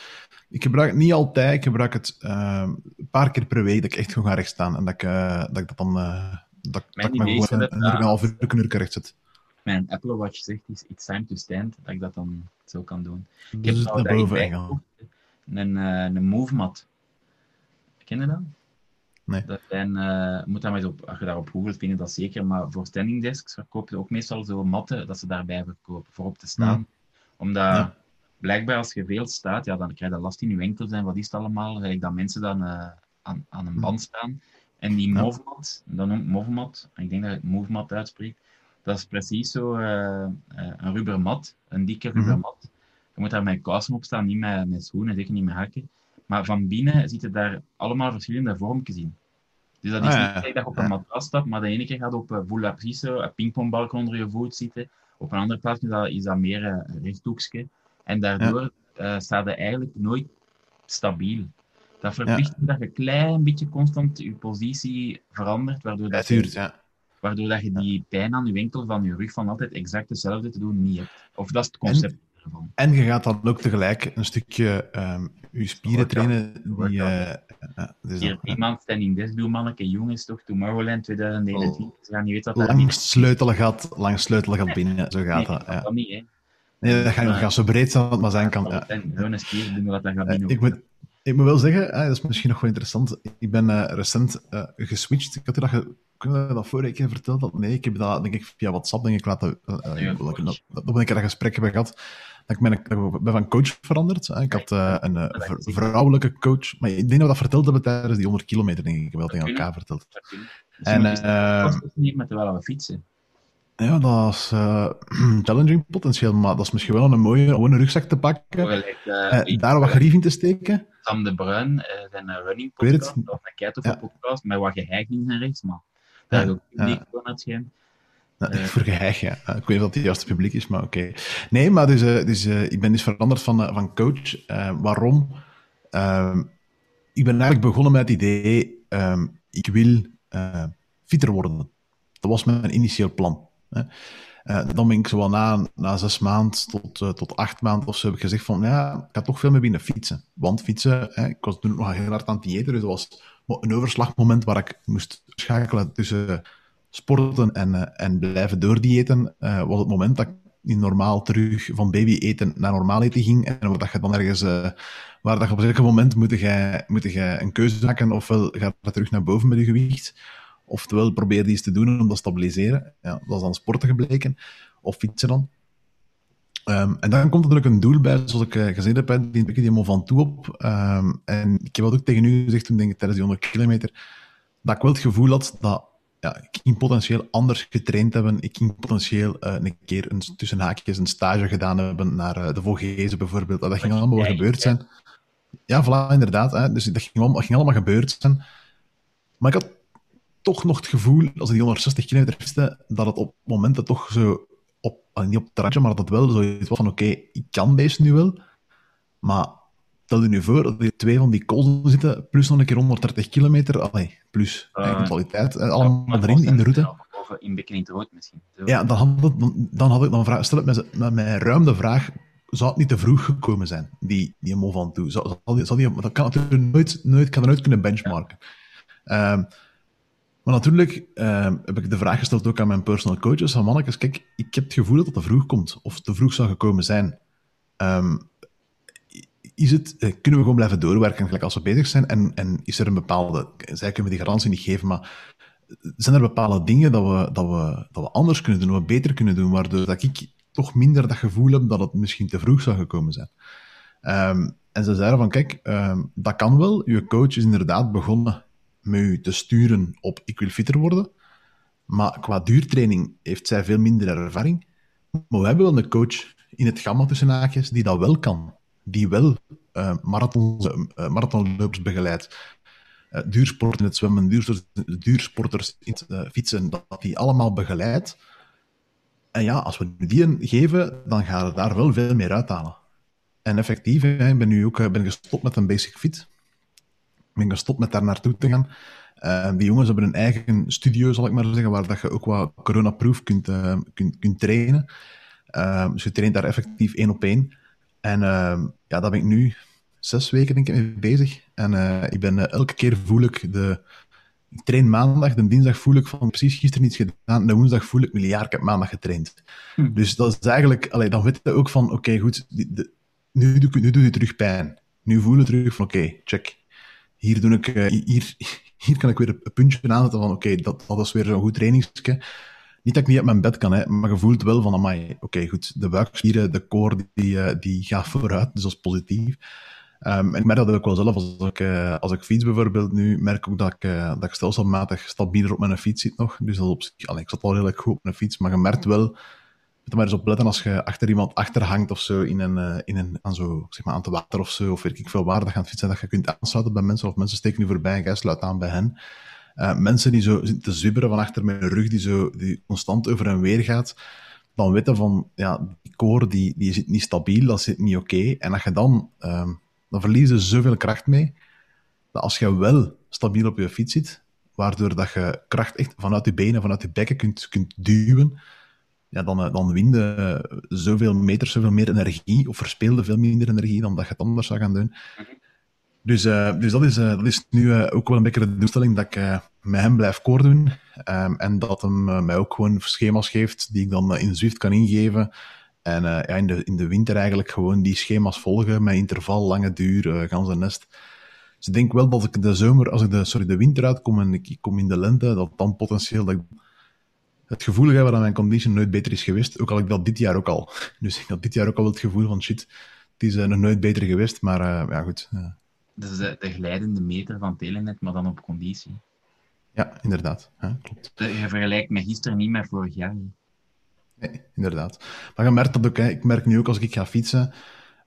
Speaker 1: ik gebruik het niet altijd. Ik gebruik het eh, een paar keer per week dat ik echt gewoon ga rechtstaan. En dat ik, dat, ik dat dan... dat, dat ik me gewoon een,
Speaker 2: het,
Speaker 1: een,
Speaker 2: ah,
Speaker 1: half uur een uur recht zet.
Speaker 2: Mijn Apple Watch zegt, is it's time to stand, dat ik dat dan zo kan doen. Ik
Speaker 1: Dus
Speaker 2: heb
Speaker 1: het
Speaker 2: nou
Speaker 1: naar boven
Speaker 2: een, eh een MoveMat. Ken je dat?
Speaker 1: Nee.
Speaker 2: Dat zijn, eh, moet dat maar eens op, als je daarop googelt, vind je dat zeker. Maar voor standing desks verkopen ze ook meestal zo matten dat ze daarbij verkopen, voor op te staan. Omdat
Speaker 1: Ja.
Speaker 2: blijkbaar als je veel staat, ja, dan krijg je last in je enkels en wat is het allemaal. Dat mensen dan eh, aan, aan een band staan. En die
Speaker 1: Ja.
Speaker 2: MoveMat, dat noemt MoveMat, ik denk dat je het MoveMat uitspreekt, dat is precies zo eh, een rubbermat, een dikke
Speaker 1: Mhm.
Speaker 2: rubbermat. Je moet daar met kousen op staan, niet met, met schoenen, zeker niet met hakken. Maar van binnen zitten daar allemaal verschillende vormpjes in. Dus dat is
Speaker 1: Ah, ja,
Speaker 2: niet
Speaker 1: ja.
Speaker 2: dat je op een
Speaker 1: Ja.
Speaker 2: matras staat, maar de ene keer gaat op voel zo, een pingpongbalk onder je voet zitten. Op een andere plaats is dat, meer eh, een rechthoekje. En daardoor eh, staat je eigenlijk nooit stabiel. Dat verplicht dat je een klein beetje constant je positie verandert, waardoor,
Speaker 1: Ja,
Speaker 2: dat je,
Speaker 1: ja.
Speaker 2: waardoor dat je die pijn aan je enkel van je rug van altijd exact hetzelfde te doen niet hebt. Of dat is het concept ervan.
Speaker 1: En je gaat dan ook tegelijk een stukje ehm je spieren trainen. Die, eh, dus
Speaker 2: Hier,
Speaker 1: dat,
Speaker 2: iemand standing desk doen, manneke, jongens, toch? Tomorrowland 2021. Ze gaan niet weten wat daar
Speaker 1: lang
Speaker 2: niet
Speaker 1: sleutelen gaat, lang sleutelen gaat binnen. Zo gaat dat. Ja.
Speaker 2: dat niet, hè.
Speaker 1: Nee, dat gaat, dat gaat zo breed zijn dat het maar zijn kan.
Speaker 2: Dat
Speaker 1: Ja.
Speaker 2: spieren doen wat daar gaat
Speaker 1: Eh,
Speaker 2: binnen.
Speaker 1: ik, moet, ik moet wel zeggen, eh, dat is misschien nog wel interessant. Ik ben eh, recent eh, geswitcht. Ik had u dat, ge, kun je dat vorige keer verteld? Dat, nee, ik heb dat denk ik via WhatsApp denk ik laten.
Speaker 2: Ja,
Speaker 1: dat, dat, dat, dat ik er een gesprek hebben gehad. Dat ik ben, ik ben van coach veranderd. Ik had eh, een eh, vrouwelijke coach. Maar ik denk dat we dat verteld hebben tijdens die 100 kilometer, denk ik. Wel tegen elkaar verteld. En,
Speaker 2: en,
Speaker 1: eh,
Speaker 2: niet met terwijl we fietsen.
Speaker 1: Ja, dat is uh, challenging potentieel, maar dat is misschien wel een mooie gewoon een rugzak te pakken. uh, daar wat gerief in te steken.
Speaker 2: Sam de Bruin, zijn running podcast, of een Keitover ja. podcast, met wat geheig links en rechts, maar daar ja, ook publiek ja. voor het schijn.
Speaker 1: Ja, voor geheig, ja. Ik weet niet of het het juiste publiek is, maar oké. Okay. Nee, maar dus, dus ik ben dus veranderd van, van coach. waarom? Ehm, ik ben eigenlijk begonnen met het idee, um, ik wil fitter worden. Dat was mijn initieel plan. Hè. Uh, dan ben ik zo na, na zes maanden tot, uh, tot acht maanden of zo heb ik gezegd van ja, ik ga toch veel meer binnen fietsen. Want fietsen, hè, ik was toen nog heel hard aan het diëten, dus dat was een overslagmoment waar ik moest schakelen tussen sporten en, uh, en blijven doordiëten. was het moment dat ik niet normaal terug van baby eten naar normaal eten ging. En waar dat je dan ergens, waar dat op een moment moet je, moet je een keuze maken, ofwel gaat je terug naar boven met je gewicht, Oftewel, probeer iets te doen om dat te stabiliseren. Ja, dat is dan sporten gebleken. Of fietsen dan. Um, en dan komt er natuurlijk een doel bij, zoals ik uh, heb, die ik helemaal van toe op. Um, en ik heb ook tegen u gezegd toen, denk ik, tijdens die 100 kilometer, dat ik wel het gevoel had dat ja, ik ging potentieel anders getraind hebben. Ik ging potentieel uh, een keer een, tussen haakjes een stage gedaan hebben naar uh, de Vogezen bijvoorbeeld. Dat ging allemaal wel gebeurd zijn. Ja, voilà, inderdaad. Hè. Dus dat ging, allemaal, dat ging allemaal gebeurd zijn. Maar ik had toch nog het gevoel, als ik die 160 kilometer fietste, dat het op momenten toch zo, op, niet op het randje, maar dat het wel zoiets was van, oké, okay, ik kan deze nu wel, maar stel je nu voor dat er twee van die kozen zitten, plus nog een keer 130 kilometer, allee, plus uh, kwaliteit, allemaal erin in de route.
Speaker 2: Of in Bekken in het rood misschien.
Speaker 1: Zo. Ja, dan had, het, dan, dan had ik dan vraag, stel ik met, met mijn ruim de vraag, zou het niet te vroeg gekomen zijn, die, die Mo van toe? Zou, zou die, zou die, dat kan natuurlijk nooit, nooit, kan er nooit kunnen benchmarken. Ja. Um, maar natuurlijk uh, heb ik de vraag gesteld ook aan mijn personal coaches van mannetjes, kijk, ik heb het gevoel dat het te vroeg komt, of te vroeg zou gekomen zijn. Um, is het, eh, kunnen we gewoon blijven doorwerken gelijk als we bezig zijn? En, en is er een bepaalde, zij kunnen die garantie niet geven, maar zijn er bepaalde dingen dat we, dat we, dat we anders kunnen doen, wat we beter kunnen doen, waardoor dat ik toch minder dat gevoel heb dat het misschien te vroeg zou gekomen zijn? Um, en ze zeiden van, kijk, um, dat kan wel. Je coach is inderdaad begonnen met u te sturen op ik wil fitter worden. Maar qua duurtraining heeft zij veel minder ervaring. Maar we hebben wel een coach in het gamma tussen haakjes die dat wel kan. Die wel uh, marathons, uh, marathonlopers begeleidt. Uh, duursport in het zwemmen, duursporters in het fietsen, dat die allemaal begeleidt. En ja, als we die geven, dan gaan we daar wel veel meer uithalen. En effectief, ik ben nu ook ben gestopt met een basic fit ben gestopt met daar naartoe te gaan. Uh, die jongens hebben een eigen studio, zal ik maar zeggen, waar dat je ook wat coronaproof kunt, kunt, kunt trainen. Uh, dus je traint daar effectief één op één. En ja, daar ben ik nu zes weken denk ik mee bezig. En ik ben elke keer voel ik de... Ik train maandag, de dinsdag voel ik van precies gisteren iets gedaan. De woensdag voel ik miljard, ik heb maandag getraind. Hm. Dus dat is eigenlijk... Allee, dan weet je ook van, oké, goed, de, nu, doe, nu doe je terug pijn. Nu voel je terug van, oké, check hier, doe ik, uh, hier, hier kan ik weer een puntje aanzetten van oké, dat, dat is weer zo'n goed trainingsje. Niet dat ik niet uit mijn bed kan, hè, maar je voelt wel van, oké, goed, de buikspieren, de core, die, uh, die gaat vooruit, dus dat is positief. Um, en ik merk dat ook wel zelf, als ik, uh, als ik fiets bijvoorbeeld nu, merk ik ook dat ik, uh, dat ik stelselmatig stabieler op mijn fiets zit nog. Dus dat op zich, ik zat al redelijk goed op mijn fiets, maar je merkt wel moet er maar eens op letten als je achter iemand achterhangt of zo in een, in een aan, zo, zeg maar, aan het water of zo, of weet ik veel waar, dat gaan fietsen, dat je kunt aansluiten bij mensen, of mensen steken nu voorbij en jij sluit aan bij hen. Uh, mensen die zo te zwibberen van achter mijn rug, die, zo, die constant over en weer gaat, dan weten van, ja, die core die, die zit niet stabiel, dat zit niet oké. En dat je dan, um, dan verliezen zoveel kracht mee, dat als je wel stabiel op je fiets zit, waardoor dat je kracht echt vanuit je benen, vanuit je bekken kunt, kunt duwen, ja, dan, eh, dan win je zoveel meters, zoveel meer energie, of verspeelde veel minder energie dan dat je het anders zou gaan doen. Mhm. Dus, uh, dus dat, is, uh, dat is nu uh, ook wel een beetje de doelstelling dat ik met hem blijf koor doen. Um, en dat hem mij ook gewoon schema's geeft die ik dan in Zwift kan ingeven. En ja, in, de, in de winter eigenlijk gewoon die schema's volgen met interval, lange duur, ganse nest. Dus ik denk wel dat ik de zomer, als ik de, sorry, de winter uitkom en ik, kom in de lente, dat dan potentieel dat het gevoel hebben dat mijn condition nooit beter is geweest. Ook al ik dat dit jaar ook al. Dus ik had dit jaar ook al het gevoel van shit, het is uh, nog nooit beter geweest. Maar uh, ja, goed.
Speaker 2: Dat is de, de, glijdende meter van Telenet, maar dan op conditie.
Speaker 1: Ja, inderdaad. Ja, klopt.
Speaker 2: Je vergelijkt met gisteren niet met vorig jaar.
Speaker 1: Nee, inderdaad. Maar je merkt dat ook, hè. ik merk nu ook als ik ga fietsen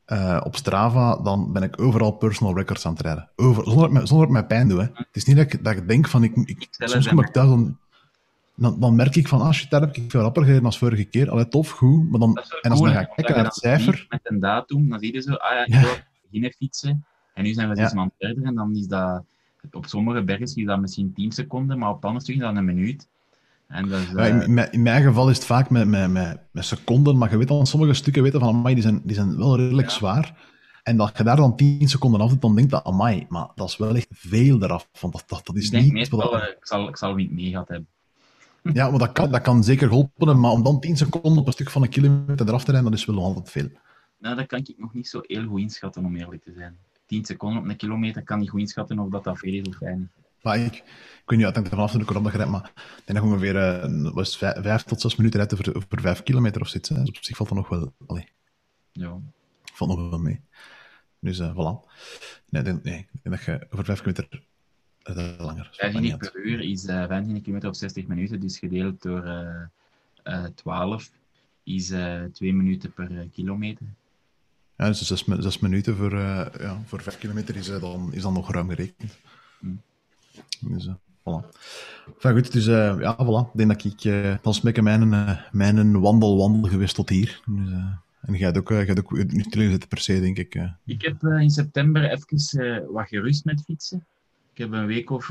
Speaker 1: uh, op Strava, dan ben ik overal personal records aan het rijden. Over, zonder, dat ik, zonder dat ik mij pijn doe. Hè. Het is niet dat ik, dat ik denk van, ik, ik, soms kom ik thuis, dan, dan, dan merk ik van, ah shit, daar heb ik veel rapper gereden als vorige keer. Allee, tof, goed. Maar dan, en als cool, dan ga ik kijken naar het cijfer...
Speaker 2: Met een datum, dan zie je zo, ah ja, ik ja. wil beginnen fietsen. En nu zijn we zes ja. maanden verder en dan is dat... Op sommige bergen is dat misschien 10 seconden, maar op andere stukken dan een minuut. En dat is,
Speaker 1: ja, in, in, mijn geval is het vaak met, met, met, met seconden, maar je weet al, sommige stukken weten van, amai, die zijn, die zijn wel redelijk ja. zwaar. En dat je daar dan 10 seconden af doet, dan denk je, amai, maar dat is wel echt veel eraf. Want dat, dat, dat is
Speaker 2: ik denk
Speaker 1: niet...
Speaker 2: Meestal, dat... ik, zal, ik zal niet mee gehad hebben.
Speaker 1: Ja, maar dat kan, dat kan zeker helpen, maar om dan 10 seconden op een stuk van een kilometer eraf te rijden, dat is wel altijd veel.
Speaker 2: Nou, dat kan ik nog niet zo heel goed inschatten, om eerlijk te zijn. 10 seconden op een kilometer kan niet goed inschatten of dat dat veel is of weinig.
Speaker 1: Maar ik, ik weet niet, ik vanaf toen ik erop rijdt, maar ik denk dat ongeveer uh, was vijf, vijf, tot zes minuten rijden voor, voor vijf kilometer of zoiets. Dus op zich valt dat nog wel... Allee.
Speaker 2: Ja.
Speaker 1: Valt nog wel mee. Dus uh, voilà. Nee, nee, nee, ik denk dat je over vijf kilometer uh, langer...
Speaker 2: 15 per uur is uh, 25 kilometer op 60 minuten, dus gedeeld door uh, 12 is 2 minuten per kilometer.
Speaker 1: Ja, dus zes, zes minuten voor, ja, voor 5 kilometer is, dan, is dan nog ruim gerekend. Hmm. Dus, uh, voilà. Enfin, goed, dus ja, voilà. Ik denk dat ik uh, dan smekken mijn, mijn wandel wandel geweest tot hier. Dus, en jij hebt ook, uh, ook niet zitten per se, denk ik.
Speaker 2: Ik heb in september even wat gerust met fietsen. Ik heb een week of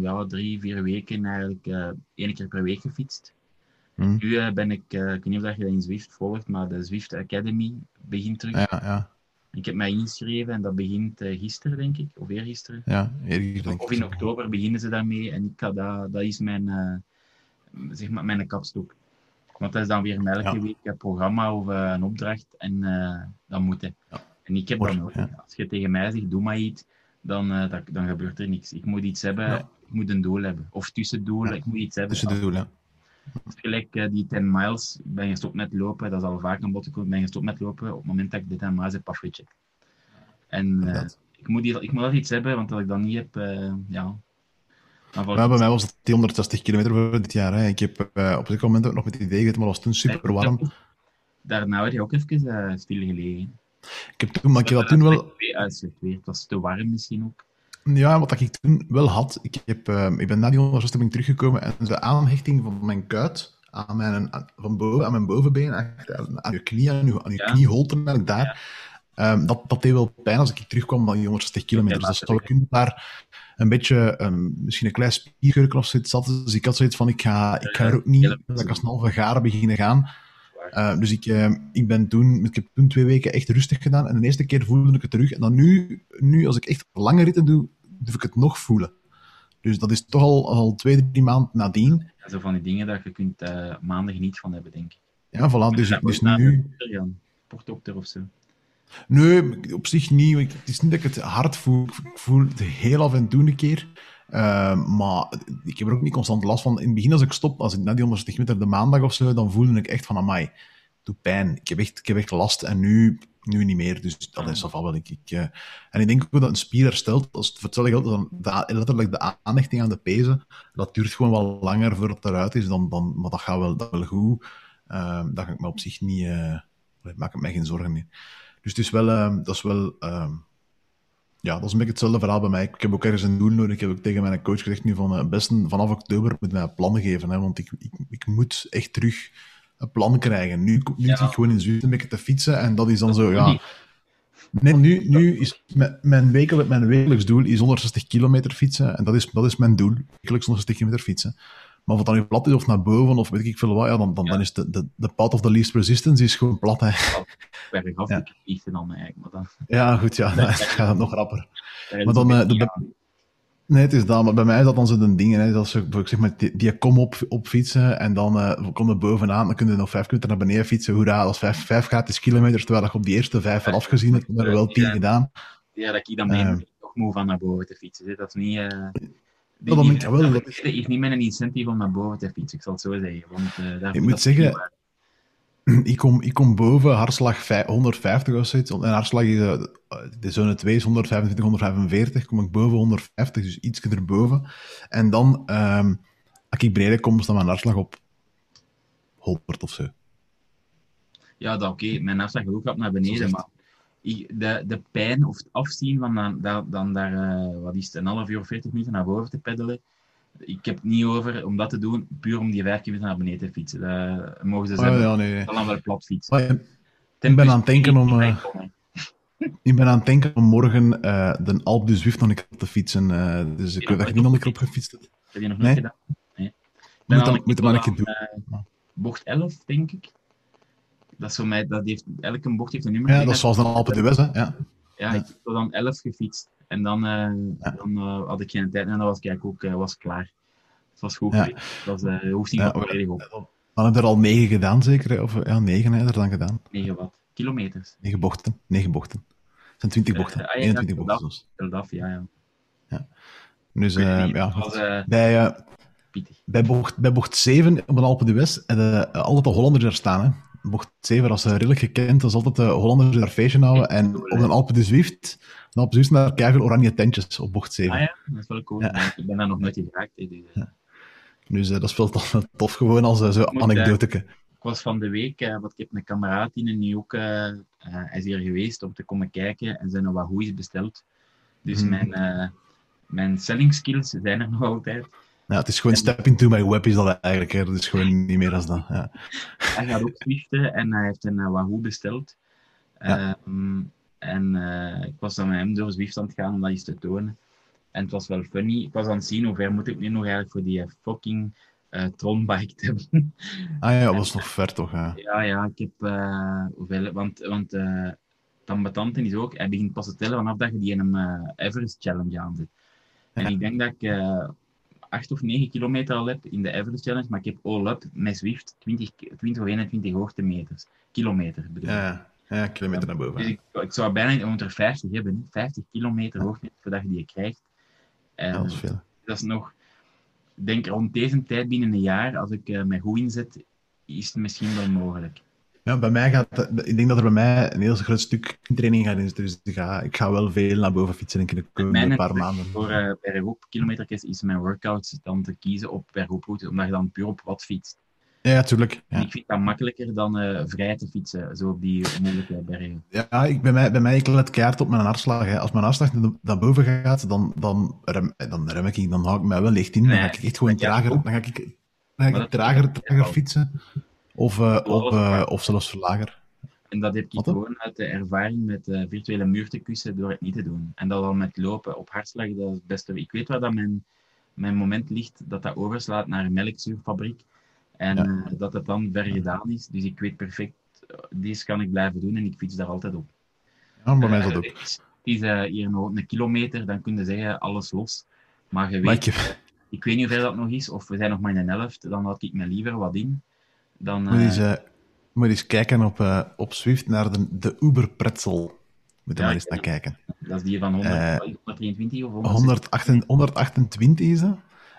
Speaker 2: ja, drie, vier weken eigenlijk één keer per week gefietst. Hmm. Nu ben ik, ik weet niet of je dat in Zwift volgt, maar de Zwift Academy begint terug.
Speaker 1: Ja, ja.
Speaker 2: Ik heb mij ingeschreven en dat begint uh, gisteren, denk ik, of eergisteren.
Speaker 1: Ja, eergisteren.
Speaker 2: Of in oktober beginnen ze daarmee en ik ga dat, dat is mijn, zeg maar, mijn kapstok. Want dat is dan weer elke ja. week een programma of een opdracht en uh, dat moet. Hè. Ja. En ik heb dan ook, ja. als je tegen mij zegt, doe maar iets, dan, dat, dan gebeurt er niks. Ik moet iets hebben, ik moet een doel hebben. Of tussendoelen, ik moet iets hebben.
Speaker 1: Tussendoelen,
Speaker 2: Gelijk uh, die 10 miles, ik ben gestopt met lopen, dat is al vaak een bod gekomen, ik ben gestopt met lopen op het moment dat ik de 10 miles heb afgecheckt. En uh, ik, moet die, ik moet dat iets hebben, want als ik dat niet heb, uh, ja...
Speaker 1: Maar bij mij was het 260 kilometer voor dit jaar. Hè. Ik heb op dit moment ook nog met het idee gehad, maar was toen super warm.
Speaker 2: Daarna werd je ook even stilgelegen.
Speaker 1: Ik heb toen, maar ik heb dat toen wel...
Speaker 2: Het was te warm misschien ook.
Speaker 1: Ja, wat ik toen wel had, ik, heb, uh, ik ben na die 160 teruggekomen en de aanhechting van mijn kuit aan mijn, van boven, aan mijn bovenbeen, aan je knie, aan je, aan je ja. knieholte, daar, ja. um, dat, dat deed wel pijn als ik terugkwam van die 160 kilometer. Dus dat kunnen daar een beetje, um, misschien een klein of zoiets zat. Dus ik had zoiets van, ik ga, ik ga er ook niet, dat ik als een halve garen beginnen gaan. Uh, dus ik, uh, ik, ben toen, ik heb toen twee weken echt rustig gedaan. En de eerste keer voelde ik het terug. En dan nu, nu als ik echt lange ritten doe, durf ik het nog voelen. Dus dat is toch al, al twee, drie maanden nadien.
Speaker 2: Ja, zo van die dingen dat je kunt uh, maanden geniet van hebben, denk ik.
Speaker 1: Ja, voilà. Dus, dus nu...
Speaker 2: Portokter of zo.
Speaker 1: Nee, op zich niet. Het is niet dat ik het hard voel. Ik voel het heel af en toe een keer. Uh, maar ik heb er ook niet constant last van. In het begin, als ik stop, als ik na die 160 meter de maandag of zo, dan voelde ik echt van, amai, doe pijn. Ik heb echt, ik heb echt last. En nu nu niet meer. Dus dat is afval wel. Ik, ik, uh, en ik denk ook dat een spier herstelt. Als het vertelde geldt, dan de, letterlijk de aanhechting aan de pezen, dat duurt gewoon wel langer voordat het eruit is. Dan, dan, maar dat gaat wel, dat wel goed. Uh, dat ga ik me op zich niet... Uh, maak ik mij geen zorgen meer. Dus het is wel... Uh, dat is wel... ja, dat is een beetje hetzelfde verhaal bij mij. Ik heb ook ergens een doel nodig. Ik heb ook tegen mijn coach gezegd nu van... best vanaf oktober moet mij plannen geven. Hè, want ik, ik, ik moet echt terug een plan krijgen. Nu, nu ja. zit ik gewoon in Zweden een beetje te fietsen en dat is dan zo, ja... Nee, nu, nu is mijn, wekelijk, mijn wekelijks doel is 160 kilometer fietsen en dat is, dat is mijn doel. Wekelijks 160 kilometer fietsen. Maar of dat nu plat is of naar boven of weet ik veel wat, ja, dan, dan, ja. dan is de, de, de path of the least resistance is gewoon plat. Hè.
Speaker 2: Bergaf, ja. ik dan eigenlijk. Maar dan...
Speaker 1: Ja, goed, ja, dan gaat het nog rapper. Maar dan, uh, de, Nee, het is dat, maar bij mij is dat dan zo'n ding. Hè, dat ze, zeg maar, die, die kom op, op fietsen en dan uh, kom er bovenaan, dan kun je nog vijf minuten naar beneden fietsen. Hoera, als vijf, vijf gratis kilometers, terwijl ik op die eerste vijf al afgezien heb, heb er wel tien gedaan.
Speaker 2: Ja, dat ik dan uh, nog moe van naar boven te fietsen. Dat is niet... Uh,
Speaker 1: die, dat ik wel.
Speaker 2: Heeft niet een incentive om naar boven te fietsen, ik zal het zo zeggen. Want, uh, daar
Speaker 1: ik moet zeggen, ik kom, ik kom boven hartslag 150 of zoiets. En hartslag is, uh, de zone 2 is 125, 145. Kom ik boven 150, dus iets erboven. En dan, um, als ik breder kom, staat mijn hartslag op 100 of zo.
Speaker 2: Ja, dat oké. Mijn afslag ook gaat naar beneden, maar de, de pijn of het afzien van dan, dan, daar, uh, wat is het, een half uur of 40 minuten naar boven te peddelen, ik heb het niet over om dat te doen, puur om die vijf kilometer naar beneden te fietsen. Dat mogen ze zeggen. Oh, ja, nee. Dan wel plat fietsen.
Speaker 1: Oh, ik ben aan het denken om... Uh, ik ben aan het denken om morgen uh, de Alpe du Zwift nog een keer te fietsen. Dus ik weet dat je niet nog een keer op gefietst hebt.
Speaker 2: Heb je nog niet gedaan? Nee.
Speaker 1: Moet, dan, moet maar een keer doen.
Speaker 2: bocht 11, denk ik. Dat is voor mij, dat heeft, elke bocht heeft een nummer.
Speaker 1: Ja, dat is zoals een Alpe d'Huez, hè. Ja.
Speaker 2: Ja, ik heb dan 11 gefietst. En dan, uh, dan uh, had ik geen tijd en dan was ik ook uh, was klaar. Het was goed ja. Dat was de hoogste ja, volledig op.
Speaker 1: Dan heb je er al 9 gedaan, zeker? Of ja, 9 heb je er dan gedaan.
Speaker 2: 9 wat? Kilometers?
Speaker 1: 9 bochten. 9 bochten. Het zijn 20 bochten. Ah, ja, 21 bochten.
Speaker 2: Dus. Af, ja, ja.
Speaker 1: ja. Dus ja, was, bij, bij, bocht, bij bocht 7 op een Alpe d'Huez heb je altijd de Hollanders er staan. Hè? Bocht 7 als redelijk gekend. Dat is altijd de Hollanders die daar feestje houden. En op een Alpe de Zwift, een Alpe de Zwift oranje tentjes op bocht 7.
Speaker 2: Ah ja, dat is wel cool. Ja. Ik ben daar nog nooit in geraakt. Dus, ja.
Speaker 1: dus uh, dat is wel tof, tof gewoon als uh, zo'n anekdoteke.
Speaker 2: ik was van de week, want ik heb een kameraad in nu ook, hij is hier geweest om te komen kijken en zijn nog wat is besteld. Dus mm. mijn, mijn selling skills zijn er nog altijd.
Speaker 1: Ja, het is gewoon step into my web is dat eigenlijk. Hè. Dat is gewoon niet meer dan dat. Ja.
Speaker 2: Hij gaat ook swiften en hij heeft een uh, Wahoo besteld. Ja. Um, en uh, ik was dan met hem door Zwift aan het gaan om dat eens te tonen. En het was wel funny. Ik was aan het zien hoe ver moet ik nu nog eigenlijk voor die fucking uh, Tronbike te hebben.
Speaker 1: Ah ja, dat was nog ver toch? Ja,
Speaker 2: ja, ja ik heb... hoeveel, want want uh, Tambatanten is ook... Hij begint pas te tellen vanaf dat je die in een Everest Challenge aanzet. En ik denk dat ik 8 of 9 kilometer al heb in de Everest Challenge, maar ik heb all-up met Zwift 20, 20 of 21 hoogtemeters. Kilometer bedoel ik.
Speaker 1: Ja, ja, kilometer naar boven.
Speaker 2: Dus ik, ik zou bijna onder 50 hebben, 50 kilometer hoogte voordat je die krijgt.
Speaker 1: En dat is veel.
Speaker 2: Dat is nog, ik denk rond deze tijd binnen een jaar, als ik uh, goed inzet, is het misschien wel mogelijk.
Speaker 1: Ja, bij mij gaat, ik denk dat er bij mij een heel groot stuk training gaat in Dus ik ga, ik ga wel veel naar boven fietsen in de komende paar maanden.
Speaker 2: Voor uh, per groep kilometer is mijn workout dan te kiezen op per groeproute, omdat je dan puur op wat fietst.
Speaker 1: Ja, tuurlijk. Ja.
Speaker 2: Ik vind dat makkelijker dan uh, vrij te fietsen, zo op die moeilijke bergen.
Speaker 1: Ja, ik, bij, mij, bij mij ik let keihard op mijn hartslag. Hè. Als mijn hartslag naar boven gaat, dan, dan, rem, dan rem ik, dan hou ik mij wel licht in. Dan ga ik echt gewoon trager, dan ga ik, dan ga ik trager, trager fietsen. Of, uh, op, uh, of zelfs verlager.
Speaker 2: En dat heb ik gewoon uit de ervaring met uh, virtuele muur te kussen door het niet te doen. En dat al met lopen op hartslag, dat is het beste. Ik weet waar dat mijn, mijn moment ligt, dat dat overslaat naar een melkzuurfabriek. En ja. dat het dan ver gedaan is. Dus ik weet perfect, deze kan ik blijven doen en ik fiets daar altijd op.
Speaker 1: Ja, bij mij is dat ook.
Speaker 2: Het is, hier nog een kilometer, dan kun je zeggen alles los. Maar je weet, ik weet niet hoeveel dat nog is, of we zijn nog maar in een helft, dan had ik me liever wat in. Dan,
Speaker 1: moet, je eens, uh, moet eens kijken op, uh, op Swift naar de, de Uber Pretzel. Moet je ja, maar eens naar kijken.
Speaker 2: Dat is die van 100, 123 of
Speaker 1: 128, 128 is.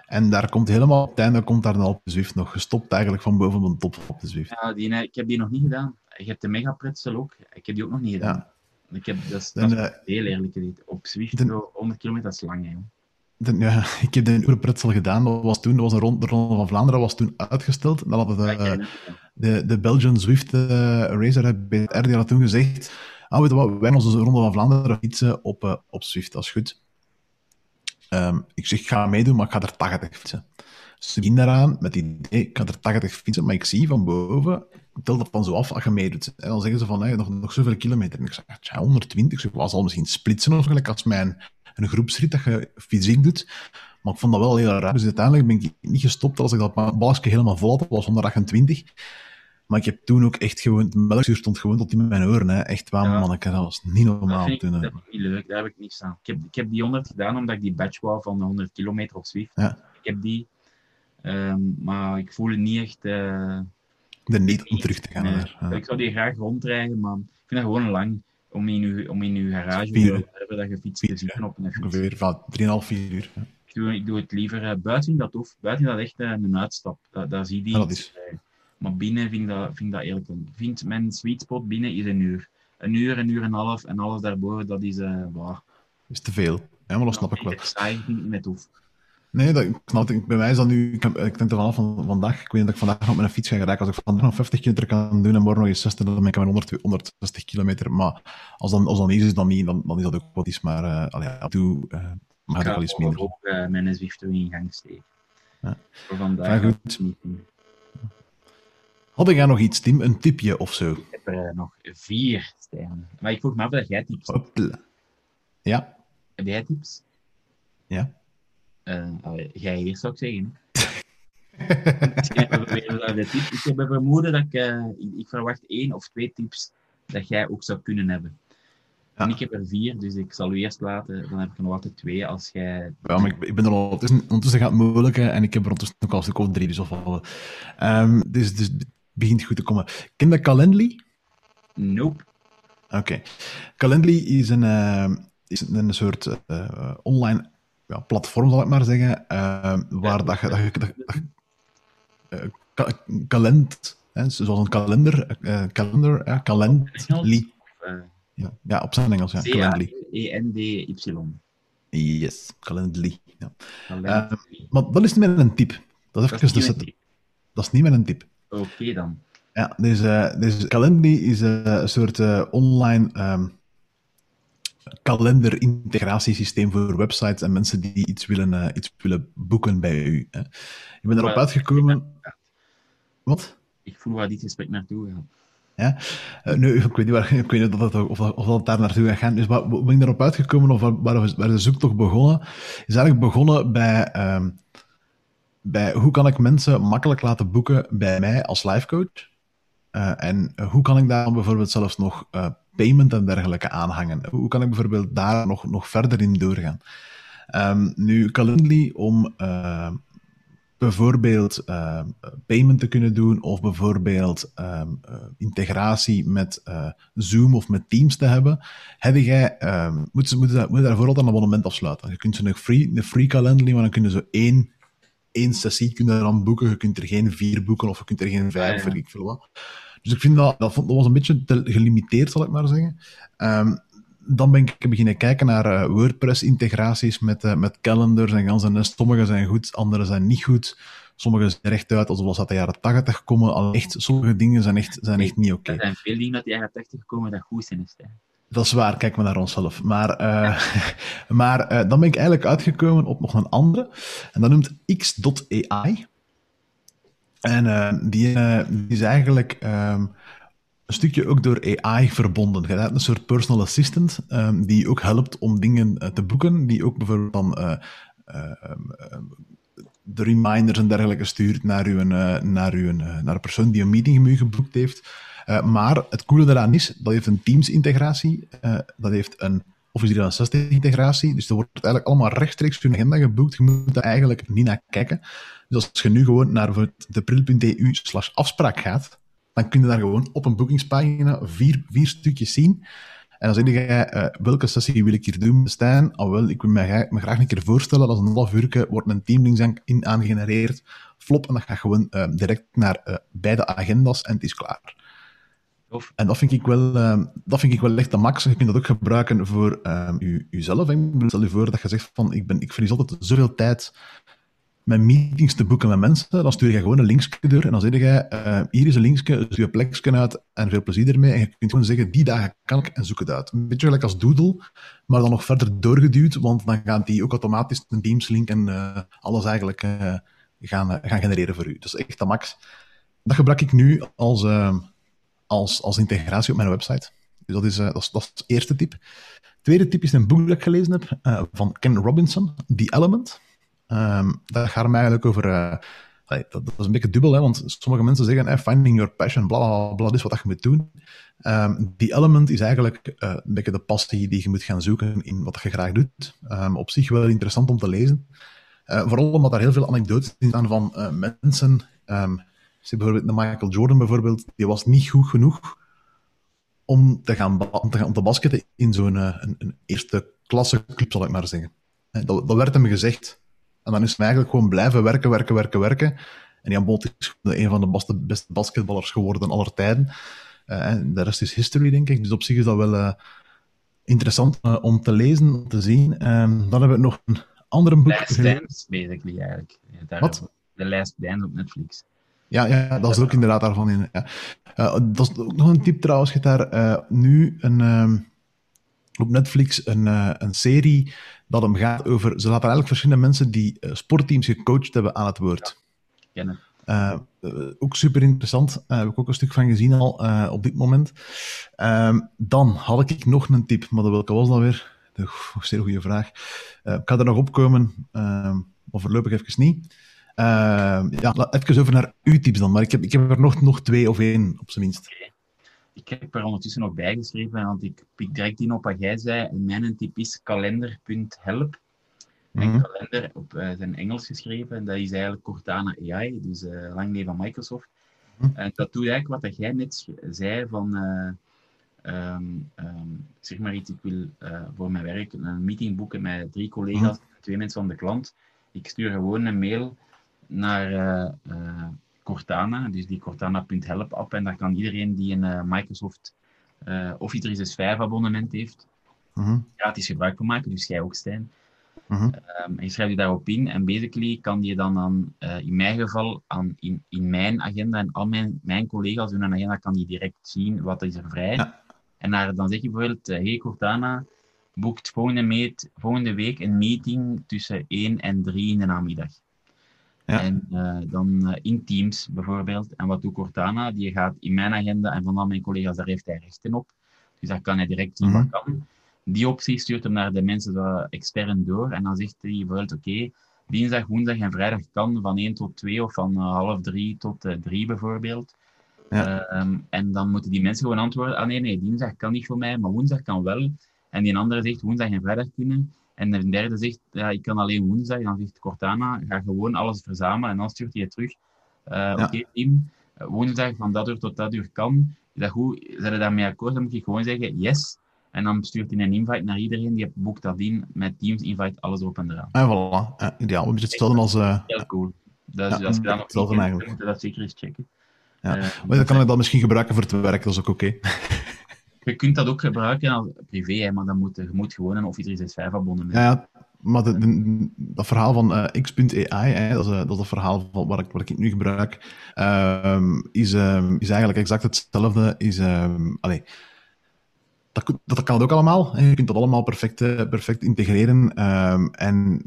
Speaker 1: En daar komt helemaal op het einde komt daar dan op de Zwift nog gestopt eigenlijk van boven op de top op de Zwift.
Speaker 2: Ja, die, ik heb die nog niet gedaan. Je hebt de Mega Pretzel ook. Ik heb die ook nog niet gedaan. Ja. Ik heb, dat is, dat is uh, heel eerlijk Op Zwift, de, 100 kilometer, is lang, hè
Speaker 1: de, ja, ik heb de Uberpretzel gedaan. Dat was toen, dat was een rond, de Ronde van Vlaanderen was toen uitgesteld. Dan hadden de, de, de Belgian Zwift uh, Racer, BR, die had toen gezegd, ah, weet je wat, wij onze Ronde van Vlaanderen fietsen op, uh, op Zwift, dat is goed. Um, ik zeg, ik ga meedoen, maar ik ga er 80 fietsen. Dus ik begin daaraan met die idee, ik ga er 80 fietsen, maar ik zie van boven, ik tel dat van zo af als je meedoet. En dan zeggen ze van, hey, nog, nog zoveel kilometer. En ik zeg, ja, 120, ik was al misschien splitsen of gelijk als mijn een groepsrit dat je fysiek doet. Maar ik vond dat wel heel raar. Dus uiteindelijk ben ik niet gestopt als ik dat balkje helemaal vol had. Dat was 128. Maar ik heb toen ook echt gewoon... De melkzuur stond gewoon tot in mijn oren. Hè. Echt waar, ja. manneke. Dat was niet normaal.
Speaker 2: Dat,
Speaker 1: toen,
Speaker 2: ik, dat is niet leuk. Daar heb ik niet staan. Ik heb, ik heb die 100 gedaan omdat ik die badge wou van de 100 kilometer op Zwift. Ja. Ik heb die. Um, maar ik voel het niet echt... Uh,
Speaker 1: de niet om terug te gaan. Nee.
Speaker 2: Ja. Ik zou die graag rondrijden, maar ik vind dat gewoon lang om in uw, om in uw garage te hebben dat je fiets te zitten op een fiets.
Speaker 1: Ongeveer van 3,5, 4 uur.
Speaker 2: Ik doe, ik doe het liever uh, buiten dat tof. Buiten dat echt uh, een uitstap. Da, daar zie je ja,
Speaker 1: dat is.
Speaker 2: Uh, maar binnen vind ik dat, vind dat eerlijk. Ik vind mijn sweet spot binnen is een uur. Een uur, een uur en een half en alles daarboven, dat is... Uh, wow.
Speaker 1: is te veel. Maar dat snap ik wel.
Speaker 2: ik net hoef.
Speaker 1: Nee, dat, ik snap het. Bij mij is dat nu... Ik, heb, ik denk er vanaf van vandaag... Ik weet niet dat ik vandaag op mijn fiets ga geraken. Als ik vandaag nog 50 kilometer kan doen en morgen nog eens 60, dan ben ik aan 100, 160 kilometer. Maar als dan, als dan iets is, dan niet. Dan, dan is dat ook wat is. Maar uh, allee, doe... Uh, maar
Speaker 2: ik
Speaker 1: wel iets minder.
Speaker 2: ook uh, mijn Zwift in gang steken.
Speaker 1: Ja.
Speaker 2: Voor vandaag.
Speaker 1: Ja, goed. Had jij nog iets, Tim? Een tipje of zo?
Speaker 2: Ik heb er nog vier, Stijn. Maar ik vroeg me af dat jij tips hebt.
Speaker 1: Ja.
Speaker 2: Heb jij tips?
Speaker 1: Ja.
Speaker 2: Allee, jij eerst zou ik zeggen. ik heb een vermoeden dat ik, uh, ik verwacht één of twee tips dat jij ook zou kunnen hebben. Ja. En ik heb er vier, dus ik zal u eerst laten. Dan heb ik er nog altijd twee als jij...
Speaker 1: Ja, maar ik, ik ben er al... Ondertussen, ondertussen gaat het moeilijk en ik heb er ondertussen ook al een stuk of drie, dus afvallen. Um, dus, dus het begint goed te komen. Ken je Calendly?
Speaker 2: Nope.
Speaker 1: Oké. Okay. Calendly is een, uh, is een soort uh, online ja, platform, zal ik maar zeggen, uh, waar ja, dat je... Dat je, dat, uh, ka kalend, hè, zoals een kalender, uh, kalender, ja, Calendly. Ja, ja, op zijn Engels, ja. Calendly.
Speaker 2: E-N-D-Y.
Speaker 1: Yes, Calendly. Ja. Calendly. maar dat is niet meer een tip. Dat is, dat, is dat is niet meer een tip.
Speaker 2: Oké okay, dan.
Speaker 1: Ja, dus, dus Calendly is een soort online um, kalender-integratiesysteem voor websites en mensen die iets willen, uh, iets willen boeken bij u. Hè. Ik ben erop uitgekomen... Wat?
Speaker 2: Ik voel waar dit gesprek naartoe gaat.
Speaker 1: Ja? Uh, nu, ik weet niet, waar, ik weet niet of, dat, of, of dat daar naartoe gaat gaan. Dus waar, ben ik erop uitgekomen, of waar, waar, waar de zoektocht begonnen, is eigenlijk begonnen bij, um, bij hoe kan ik mensen makkelijk laten boeken bij mij als lifecoach. Uh, en hoe kan ik daar dan bijvoorbeeld zelfs nog payment en dergelijke aanhangen? Hoe kan ik bijvoorbeeld daar nog, nog verder in doorgaan? Um, nu, Calendly, om uh, bijvoorbeeld uh, payment te kunnen doen of bijvoorbeeld um, uh, integratie met uh, Zoom of met Teams te hebben, heb jij, um, moet, je, moet, moet je daarvoor altijd een abonnement afsluiten. Je kunt ze een free, een free Calendly, maar dan kunnen ze één, één sessie kunnen dan boeken. Je kunt er geen vier boeken of je kunt er geen vijf, ja, ja. of ik veel wat. Dus ik vind dat, dat, vond, dat was een beetje te gelimiteerd, zal ik maar zeggen. Um, dan ben ik beginnen kijken naar uh, WordPress-integraties met, uh, met calendars en ganse nest. Sommige zijn goed, andere zijn niet goed. Sommige zijn rechtuit, alsof ze uit de jaren 80 komen. Al echt, sommige dingen zijn echt, zijn echt niet oké.
Speaker 2: Okay. Er zijn veel dingen uit de jaren 80 komen dat goed zijn. Is,
Speaker 1: dat is waar, kijk maar naar onszelf. Maar, uh, maar dan ben ik eigenlijk uitgekomen op nog een andere. En dat noemt x.ai. En die, uh, die, is eigenlijk um, een stukje ook door AI verbonden. Je hebt een soort personal assistant um, die ook helpt om dingen uh, te boeken, die ook bijvoorbeeld dan de reminders en dergelijke stuurt naar, uw, naar, uw, naar een persoon die een meeting met u geboekt heeft. maar het coole daaraan is, dat heeft een Teams-integratie, dat heeft een Office 360 integratie. Dus er wordt eigenlijk allemaal rechtstreeks je agenda geboekt. Je moet daar eigenlijk niet naar kijken. Dus als je nu gewoon naar de pril.eu slash afspraak gaat, dan kun je daar gewoon op een boekingspagina vier, vier stukjes zien. En dan zeg je, uh, welke sessie wil ik hier doen, Stijn? Al wel, ik wil me, me, graag een keer voorstellen, dat is een half uur, wordt een teamlink in aangegenereerd, flop, en dat gaat gewoon uh, direct naar uh, beide agendas en het is klaar. Of. En dat vind ik wel, dat vind ik wel echt de max. Je kunt dat ook gebruiken voor u, uzelf. Ik bedoel, stel je voor dat je zegt van, ik, ben, ik verlies altijd zoveel tijd met meetings te boeken met mensen, dan stuur je gewoon een linkje door en dan zeg je, uh, hier is een linkje, zoek je plekje uit en veel plezier ermee. En je kunt gewoon zeggen, die dagen kan ik en zoek het uit. Een beetje gelijk als Doodle, maar dan nog verder doorgeduwd, want dan gaat die ook automatisch een Teams link en uh, alles eigenlijk uh, gaan, gaan genereren voor u. Dus echt de max. Dat gebruik ik nu als, als, als integratie op mijn website. Dus dat is, dat is, dat is het eerste tip. Tweede tip is een boek dat ik gelezen heb van Ken Robinson, The Element. Um, dat gaat hem eigenlijk over. Uh, dat, dat, is een beetje dubbel, hè, want sommige mensen zeggen: finding your passion, bla bla bla, is wat je moet doen. Um, die element is eigenlijk uh, een beetje de passie die je moet gaan zoeken in wat je graag doet. Um, op zich wel interessant om te lezen. Uh, vooral omdat daar heel veel anekdotes in staan van mensen. Um, bijvoorbeeld de Michael Jordan bijvoorbeeld, die was niet goed genoeg om te gaan, om te, gaan, om te basketten in zo'n een, een eerste klasse club, zal ik maar zeggen. Dat, dat werd hem gezegd. En dan is hij eigenlijk gewoon blijven werken, werken, werken, werken. En Jan Bolt is een van de beste, beste basketballers geworden aller tijden. Uh, en de rest is history, denk ik. Dus op zich is dat wel uh, interessant uh, om te lezen, om te zien. Um, dan hebben we nog een ander boek...
Speaker 2: Last Dance, basically, eigenlijk. Daar
Speaker 1: Wat?
Speaker 2: De Last Dance op Netflix.
Speaker 1: Ja, ja, dat is er ook inderdaad daarvan in. Ja. Dat is ook nog een tip trouwens. Je hebt daar nu een, um, op Netflix een, uh, een serie dat hem gaat over... Ze laten eigenlijk verschillende mensen die sportteams gecoacht hebben aan het woord.
Speaker 2: Ja.
Speaker 1: Uh, ook super interessant. Daar heb ik ook een stuk van gezien al op dit moment. Uh, dan had ik nog een tip, maar welke was dat weer? De zeer goede vraag. ik ga er nog opkomen, maar voorlopig even niet. ja, even over naar uw tips dan. Maar ik heb, ik heb er nog, nog twee of één, op zijn minst.
Speaker 2: Okay. Ik heb er ondertussen nog bijgeschreven, want ik pik direct in op wat jij zei. Mijn tip is kalender.help. Mijn mm -hmm. kalender op uh, zijn Engels geschreven. En dat is eigenlijk Cortana AI, dus uh, lang leven van Microsoft. -hmm. En dat doet eigenlijk wat jij net zei van... Uh, um, um, zeg maar iets, ik wil voor mijn werk een meeting boeken met drie collega's, -hmm. twee mensen van de klant. Ik stuur gewoon een mail naar Cortana, dus die Cortana.help app. En daar kan iedereen die een Microsoft Office 365 abonnement heeft, gratis gebruik van maken. Dus jij ook, Stijn.
Speaker 1: Mhm.
Speaker 2: Um, en je schrijft je daarop in en basically kan je dan, uh, in mijn geval aan, in, in mijn agenda en al mijn, mijn collega's hun agenda kan je direct zien wat is er vrij.
Speaker 1: Ja.
Speaker 2: En daar, dan zeg je bijvoorbeeld, uh, hey Cortana, boekt volgende, meet, volgende week een meeting tussen 1 en 3 in de namiddag.
Speaker 1: Ja.
Speaker 2: En uh, dan in Teams bijvoorbeeld. En wat doet Cortana? Die gaat in mijn agenda en van al mijn collega's, daar heeft hij rechten op. Dus daar kan hij direct zien
Speaker 1: Mhm.
Speaker 2: wat kan die optie stuurt hem naar de mensen extern door. En dan zegt hij bijvoorbeeld, oké, dinsdag, woensdag en vrijdag kan van 1 tot 2 of van uh, half 3 tot uh, 3 bijvoorbeeld.
Speaker 1: Ja.
Speaker 2: Uh, en dan moeten die mensen gewoon antwoorden, ah nee, nee, dinsdag kan niet voor mij, maar woensdag kan wel. En die andere zegt woensdag en vrijdag kunnen. En de derde zegt, ja, ik kan alleen woensdag. Dan zegt Cortana, ga gewoon alles verzamelen en dan stuurt hij het terug. Ja. Oké, okay, team, woensdag van dat uur tot dat uur kan. Is dat goed? Zijn we daarmee akkoord? Dan moet je gewoon zeggen, yes. En dan stuurt hij een invite naar iedereen, die boekt dat in met Teams invite, alles op en eraan.
Speaker 1: En voilà, ja, ideaal. Beetje hetzelfde als... Uh...
Speaker 2: Heel cool. Dus
Speaker 1: ja,
Speaker 2: als je dat nog niet
Speaker 1: eigenlijk.
Speaker 2: moet je dat zeker eens checken.
Speaker 1: Ja. Uh, maar dan kan ik dat misschien gebruiken voor het werk, dat is ook oké. Okay.
Speaker 2: Je kunt dat ook gebruiken als privé, hè, maar dan moet je moet gewoon een Office 365 abonnement
Speaker 1: ja, ja, maar dat verhaal van uh, x.ai, hè, dat, is, uh, dat het verhaal van wat ik, wat ik nu gebruik, uh, is, is eigenlijk exact hetzelfde. Is, allez, dat, dat kan het ook allemaal. Je kunt dat allemaal perfect, perfect integreren. En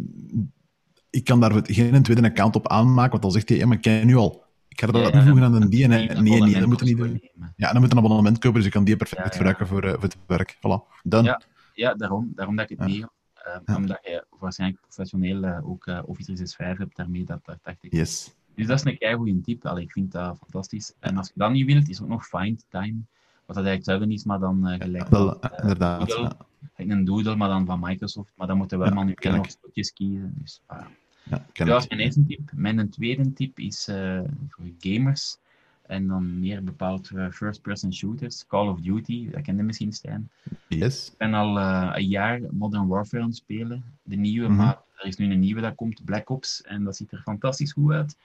Speaker 1: ik kan daar geen tweede account op aanmaken, want dan zegt hij, ja, maar ken je nu al. Ik ga dat
Speaker 2: Ja,
Speaker 1: toevoegen aan een die en
Speaker 2: Nee,
Speaker 1: nee, dat moet je niet doen. Ja, dan moet je een abonnement kopen, dus ik kan die perfect
Speaker 2: Ja,
Speaker 1: gebruiken voor, eh, voor het werk. Voilà, done.
Speaker 2: Ja. Ja, daarom, daarom dat ik het meega. Uh,
Speaker 1: Ja.
Speaker 2: Omdat je waarschijnlijk professioneel eh, ook eh, Office 365 hebt, daarmee dat, dat dacht ik.
Speaker 1: Yes.
Speaker 2: Dus dat is een kei goede tip. Allee, ik vind dat fantastisch. En als je dat niet wilt, is ook nog Find Time. Wat dat eigenlijk hetzelfde is, maar dan gelijk
Speaker 1: Wel, inderdaad.
Speaker 2: Doodle. Een Doodle, maar dan van Microsoft. Maar dan moeten we wel manueel nog stukjes kiezen. Dus, ah, ja. dat was mijn eerste tip. Mijn tweede tip is eh, voor gamers. En dan meer bepaald voor first-person shooters. Call of Duty, dat kende misschien Stijn.
Speaker 1: Yes.
Speaker 2: Ik ben al eh, een jaar Modern Warfare aan het spelen. De nieuwe,
Speaker 1: Mhm.
Speaker 2: maar er is nu een nieuwe dat komt, Black Ops. En dat ziet er fantastisch goed uit.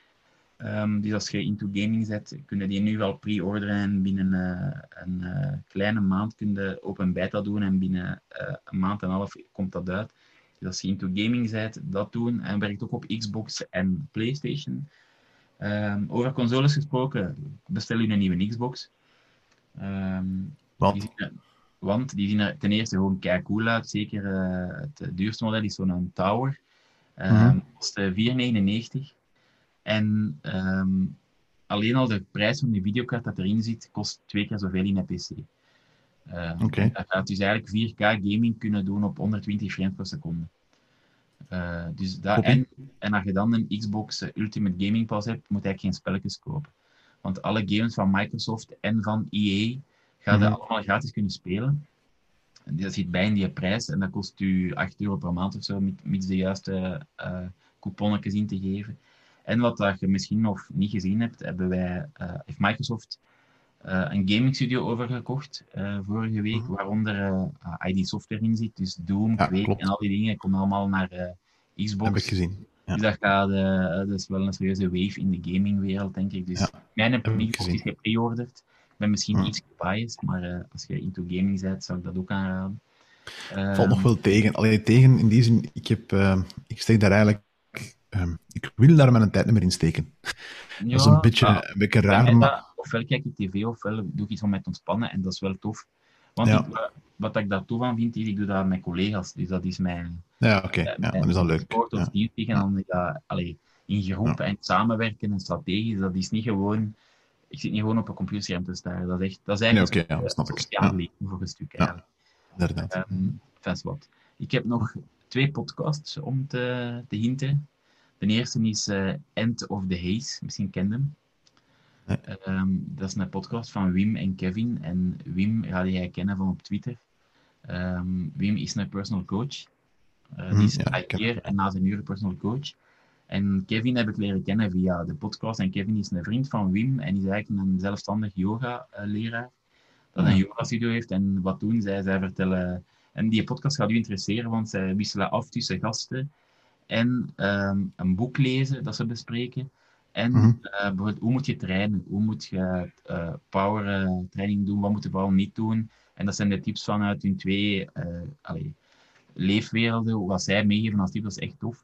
Speaker 2: Ehm, dus als je into gaming zet, kun je die nu wel pre-orderen. En binnen eh, een eh, kleine maand kun je open beta doen. En binnen eh, een maand en een half komt dat uit. Als je into gaming zet, dat doen. En werkt ook op Xbox en PlayStation. Ehm, over consoles gesproken, bestel je een nieuwe Xbox. Ehm,
Speaker 1: Want,
Speaker 2: die zien er- want die zien er ten eerste gewoon kei cool uit. Zeker eh, het duurste model is zo'n Tower.
Speaker 1: Mhm.
Speaker 2: kost eh, 4,99. En ehm, alleen al de prijs van die videokaart dat erin zit, kost twee keer zoveel in een PC.
Speaker 1: Oké.
Speaker 2: Dat gaat dus eigenlijk 4K gaming kunnen doen op 120 frames per seconde. Eh, dus dat, en, en als je dan een Xbox eh, Ultimate Gaming Pass hebt, moet je eigenlijk geen spelletjes kopen. Want alle games van Microsoft en van EA ga je
Speaker 1: Mhm.
Speaker 2: allemaal gratis kunnen spelen. En Dat zit bij in die prijs en dat kost u 8 euro per maand of zo, mits de juiste eh couponnetjes in te geven. En wat dat je misschien nog niet gezien hebt, hebben wij, eh, heeft Microsoft een gaming studio overgekocht eh, vorige week,
Speaker 1: Mhm.
Speaker 2: waaronder eh, ID Software in zit. Dus Doom,
Speaker 1: Ja,
Speaker 2: Quake
Speaker 1: klopt.
Speaker 2: en al die dingen komen allemaal naar eh, Xbox.
Speaker 1: heb ik gezien. Ja.
Speaker 2: Dus dat, gaat, eh, dat is wel een serieuze wave in de gamingwereld, denk ik. Dus
Speaker 1: Ja,
Speaker 2: mijn Xbox is gepreorderd. Ik ben misschien
Speaker 1: Hm.
Speaker 2: iets gebiased, maar eh, als je into gaming bent, zou ik dat ook aanraden.
Speaker 1: Valt nog
Speaker 2: Ehm,
Speaker 1: wel tegen. Alleen tegen in die zin, ik, heb, eh, ik steek daar eigenlijk... ehm, ik wil daar mijn tijd niet meer in steken. dat is een beetje,
Speaker 2: ah,
Speaker 1: een beetje raar, maar...
Speaker 2: dat- ofwel kijk ik tv, ofwel doe ik iets om mij te ontspannen en dat is wel tof. Want
Speaker 1: Ja.
Speaker 2: ik, wat ik daar tof aan vind, is ik doe dat met collega's. Dus dat is mijn,
Speaker 1: Ja, oké.
Speaker 2: eh,
Speaker 1: Ja, dan is dat leuk.
Speaker 2: sport of
Speaker 1: Ja.
Speaker 2: en dan dat, allee, in groep en samenwerken en strategisch. Dat is niet gewoon... Ik zit niet gewoon op een computerscherm te staren. Dat is echt... Dat is
Speaker 1: Nee,
Speaker 2: eigenlijk
Speaker 1: oké, ja,
Speaker 2: een
Speaker 1: dat snap ik.
Speaker 2: sociaal
Speaker 1: Ja.
Speaker 2: leven voor een stuk
Speaker 1: Ja.
Speaker 2: eigenlijk.
Speaker 1: Inderdaad.
Speaker 2: Ehm, enfin, wat. Ik heb nog twee podcasts om te, te hinten. De eerste is eh, End of the Haze. Misschien ken je hem.
Speaker 1: Nee.
Speaker 2: Ehm, dat is een podcast van Wim en Kevin. En Wim ga jij kennen van op Twitter. Ehm, Wim is een personal coach. Eh,
Speaker 1: Mhm,
Speaker 2: die is
Speaker 1: ja,
Speaker 2: keer en na zijn uur personal coach. En Kevin heb ik leren kennen via de podcast. En Kevin is een vriend van Wim en is eigenlijk een zelfstandig yoga-leraar. Dat een
Speaker 1: Ja.
Speaker 2: yoga-studio heeft. En wat doen zij? Zij vertellen... En die podcast gaat u interesseren, want zij wisselen af tussen gasten en ehm, een boek lezen dat ze bespreken. En
Speaker 1: Mhm.
Speaker 2: eh, bijvoorbeeld, hoe moet je trainen? Hoe moet je eh, power eh, training doen? Wat moet je vooral niet doen? En dat zijn de tips vanuit hun twee allee, leefwerelden, wat zij meegeven als tips. Dat is echt tof.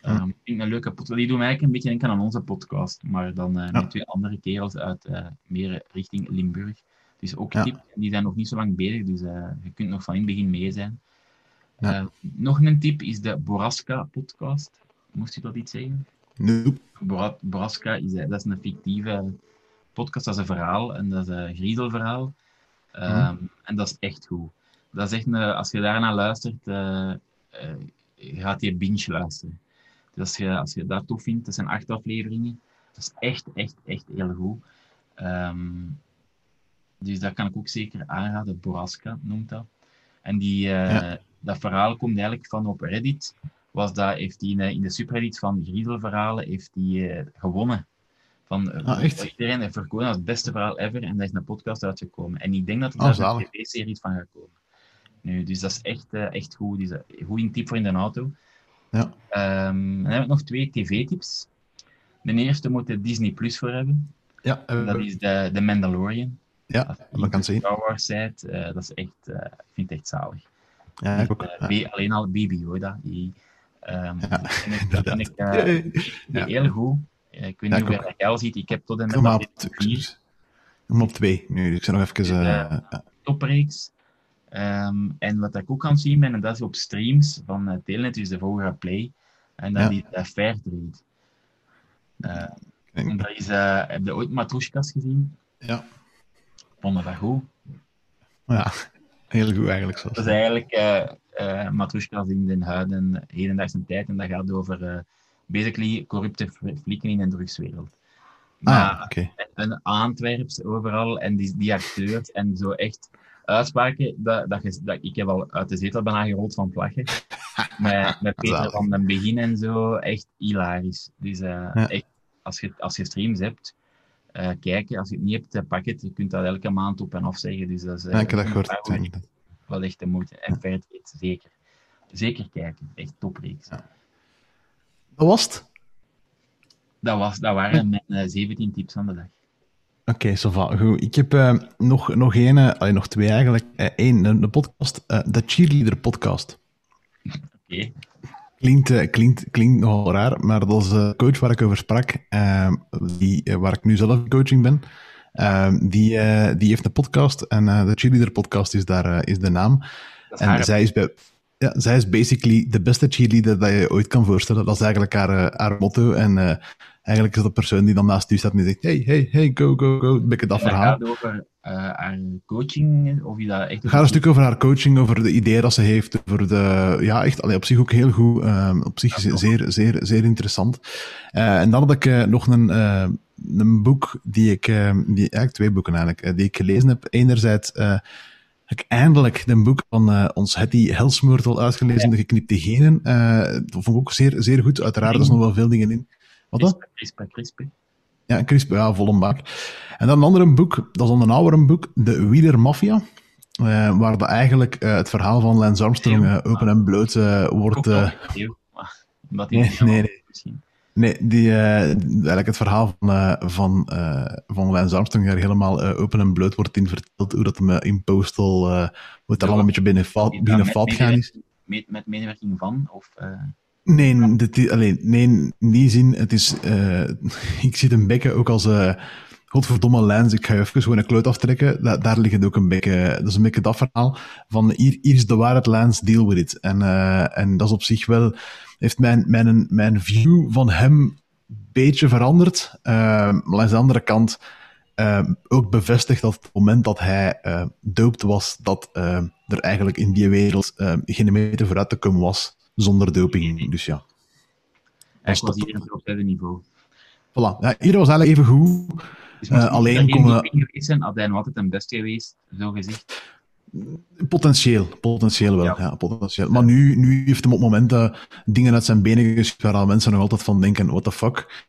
Speaker 1: Ja.
Speaker 2: Ehm, ik vind een leuke podcast. Die doen eigenlijk een beetje denken aan onze podcast, maar dan
Speaker 1: Ja.
Speaker 2: met twee andere kerels uit meer richting Limburg. Dus ook
Speaker 1: Ja.
Speaker 2: tip. Die zijn nog niet zo lang bezig, dus je kunt nog van in het begin mee zijn.
Speaker 1: Ja.
Speaker 2: Eh, nog een tip is de Boraska-podcast. Moest je dat iets zeggen?
Speaker 1: Nope.
Speaker 2: Boraska is, eh, dat is een fictieve podcast, dat is een verhaal, en dat is een griezelverhaal. Ehm, En dat is echt goed. Dat is echt een, als je daarna luistert, eh, eh, gaat je binge luisteren. Dus als je, als je dat tof vindt, dat zijn acht afleveringen. Dat is echt, echt, echt heel goed. Ehm, dus dat kan ik ook zeker aanraden. Boraska noemt dat. En die,
Speaker 1: Ja.
Speaker 2: dat verhaal komt eigenlijk van op Reddit. Was dat, heeft hij in, eh, in de subreddit van griezelverhalen heeft hij eh, gewonnen. Van, eh,
Speaker 1: Ah, echt?
Speaker 2: Iedereen heeft verkozen als het beste verhaal ever. En daar is een podcast uitgekomen. En ik denk dat er
Speaker 1: Ah,
Speaker 2: zelfs een tv-serie van gaat komen. Nu, dus dat is echt, echt goed. Dus, goed in tip voor in de auto.
Speaker 1: Ja.
Speaker 2: Ehm, dan heb ik nog twee tv-tips. De eerste moet de Disney Plus voor hebben.
Speaker 1: Ja,
Speaker 2: dat is de, de Mandalorian.
Speaker 1: ja,
Speaker 2: je
Speaker 1: dat kan zien.
Speaker 2: Star Wars zijt, eh, dat is echt, ik vind het echt zalig.
Speaker 1: Ja, ik ook. Ja.
Speaker 2: Alleen al Baby Yoda. Die, ehm,
Speaker 1: Ja,
Speaker 2: dat vind ik, dat vind ik eh,
Speaker 1: Yay. Ja.
Speaker 2: heel goed. Eh, ik weet niet
Speaker 1: ik
Speaker 2: hoe jij dat ziet. Ik heb tot en
Speaker 1: Ik
Speaker 2: met
Speaker 1: kom maar op, ik op twee nu, dus ik zou nog even... eh,
Speaker 2: topreeks. Ehm, en wat ik ook kan zien ben, en dat is op streams van Telenet, dus de Vogel Play. En dat is uh, Fairtrade. Uh,
Speaker 1: Kijk.
Speaker 2: en dat is, uh, heb je ooit Matroeskas gezien?
Speaker 1: Ja.
Speaker 2: Vonden dat goed?
Speaker 1: ja, heel goed eigenlijk. Zelfs.
Speaker 2: Dat is eigenlijk uh, uh, in den huiden, hedendaagse tijd. En dat gaat over uh, basically corrupte flikken in de drugswereld.
Speaker 1: Maar, ah, okay.
Speaker 2: en Antwerps overal en die, die acteurs en zo echt uitspraken dat, dat, je, dat ik heb al uit de zetel bijna gerold van het lachen. met, met Peter van den Begin en zo, echt hilarisch. Dus uh,
Speaker 1: Ja.
Speaker 2: echt, als je, als je streams hebt, uh, kijken. Als je het niet hebt, pak het. Je kunt dat elke maand op en af zeggen. Dus dat is uh,
Speaker 1: Ja, ik heb dat gehoord.
Speaker 2: Wel, echt de moeite. En verder, zeker. Zeker kijken. Echt topreeks.
Speaker 1: Dat was het?
Speaker 2: Dat, was, dat waren mijn uh, 17 tips van de dag.
Speaker 1: Oké, okay, goed. Ik heb uh, nog, nog één, uh, nog twee eigenlijk. Eén, uh, de podcast, de Cheerleader podcast.
Speaker 2: Oké. Okay.
Speaker 1: Klinkt, klinkt, klinkt nogal raar, maar dat is de coach waar ik over sprak, die, waar ik nu zelf in coaching ben. Ehm, die, die heeft een podcast en de Cheerleader podcast is daar is de naam.
Speaker 2: Is
Speaker 1: en zij is, bij, ja, zij is basically de beste cheerleader dat je ooit kan voorstellen. Dat is eigenlijk haar, haar motto. En eigenlijk is dat de persoon die dan naast u staat en die zegt: hey, hey, hey, go, go, go. Een beetje dat verhaal.
Speaker 2: gaat over haar coaching? Of je dat echt
Speaker 1: gaat een stuk over haar coaching, over de ideeën dat ze heeft. Over de, ja, echt allee, op zich ook heel goed. Um, op zich ja, zeer, zeer, zeer interessant. En dan had ik nog een, een boek die ik, die, eigenlijk twee boeken eigenlijk, die ik gelezen heb. Enerzijds heb ik eindelijk een boek van uh, ons Hetty Helsmoortel uitgelezen, ja. De geknipte genen. Uh, dat vond ik ook zeer, zeer goed. Uiteraard, er zijn nog wel veel dingen in. Wat dan?
Speaker 2: Crispa, crispa.
Speaker 1: Ja, crispa, ja, vol een bak. En dan een ander boek, dat is dan een ouder boek, De Wheeler Mafia. Uh, waar dat eigenlijk het verhaal van Lance Armstrong open en bloot wordt...
Speaker 2: nee,
Speaker 1: nee, nee, nee. Nee, die, uh, eigenlijk het verhaal van, uh, van, uh, van Lance Armstrong daar helemaal open en bloot wordt in verteld, hoe dat hem in Postal, hoe het ja, allemaal een beetje binnen fout, binnen fout gaan is.
Speaker 2: Met, met medewerking van? Of,
Speaker 1: Nee, dit, alleen, nee, in die zin, het is, ik zit een bekken ook als, godverdomme Lens, ik ga even gewoon een kloot aftrekken. Da daar ligt het ook een beetje, dat is een beetje dat verhaal van hier, hier is de waarheid Lens, deal with it. En, en dat is op zich wel, heeft mijn, mijn, mijn view van hem een beetje veranderd. Uh, maar aan de andere kant uh, ook bevestigd dat op het moment dat hij uh, doopt was, dat er eigenlijk in die wereld geen meter vooruit te komen was zonder doping. Dus ja.
Speaker 2: Hij was hier op het niveau.
Speaker 1: Voilà. Ja, hier was eigenlijk even goed.
Speaker 2: Dus alleen we... geweest zijn, had hij nog altijd een best geweest, zo gezegd.
Speaker 1: Potentieel, potentieel wel. Ja. potentieel. Maar nu, nu heeft hem op momenten dingen uit zijn benen geschoten waar mensen nog altijd van denken, what the fuck.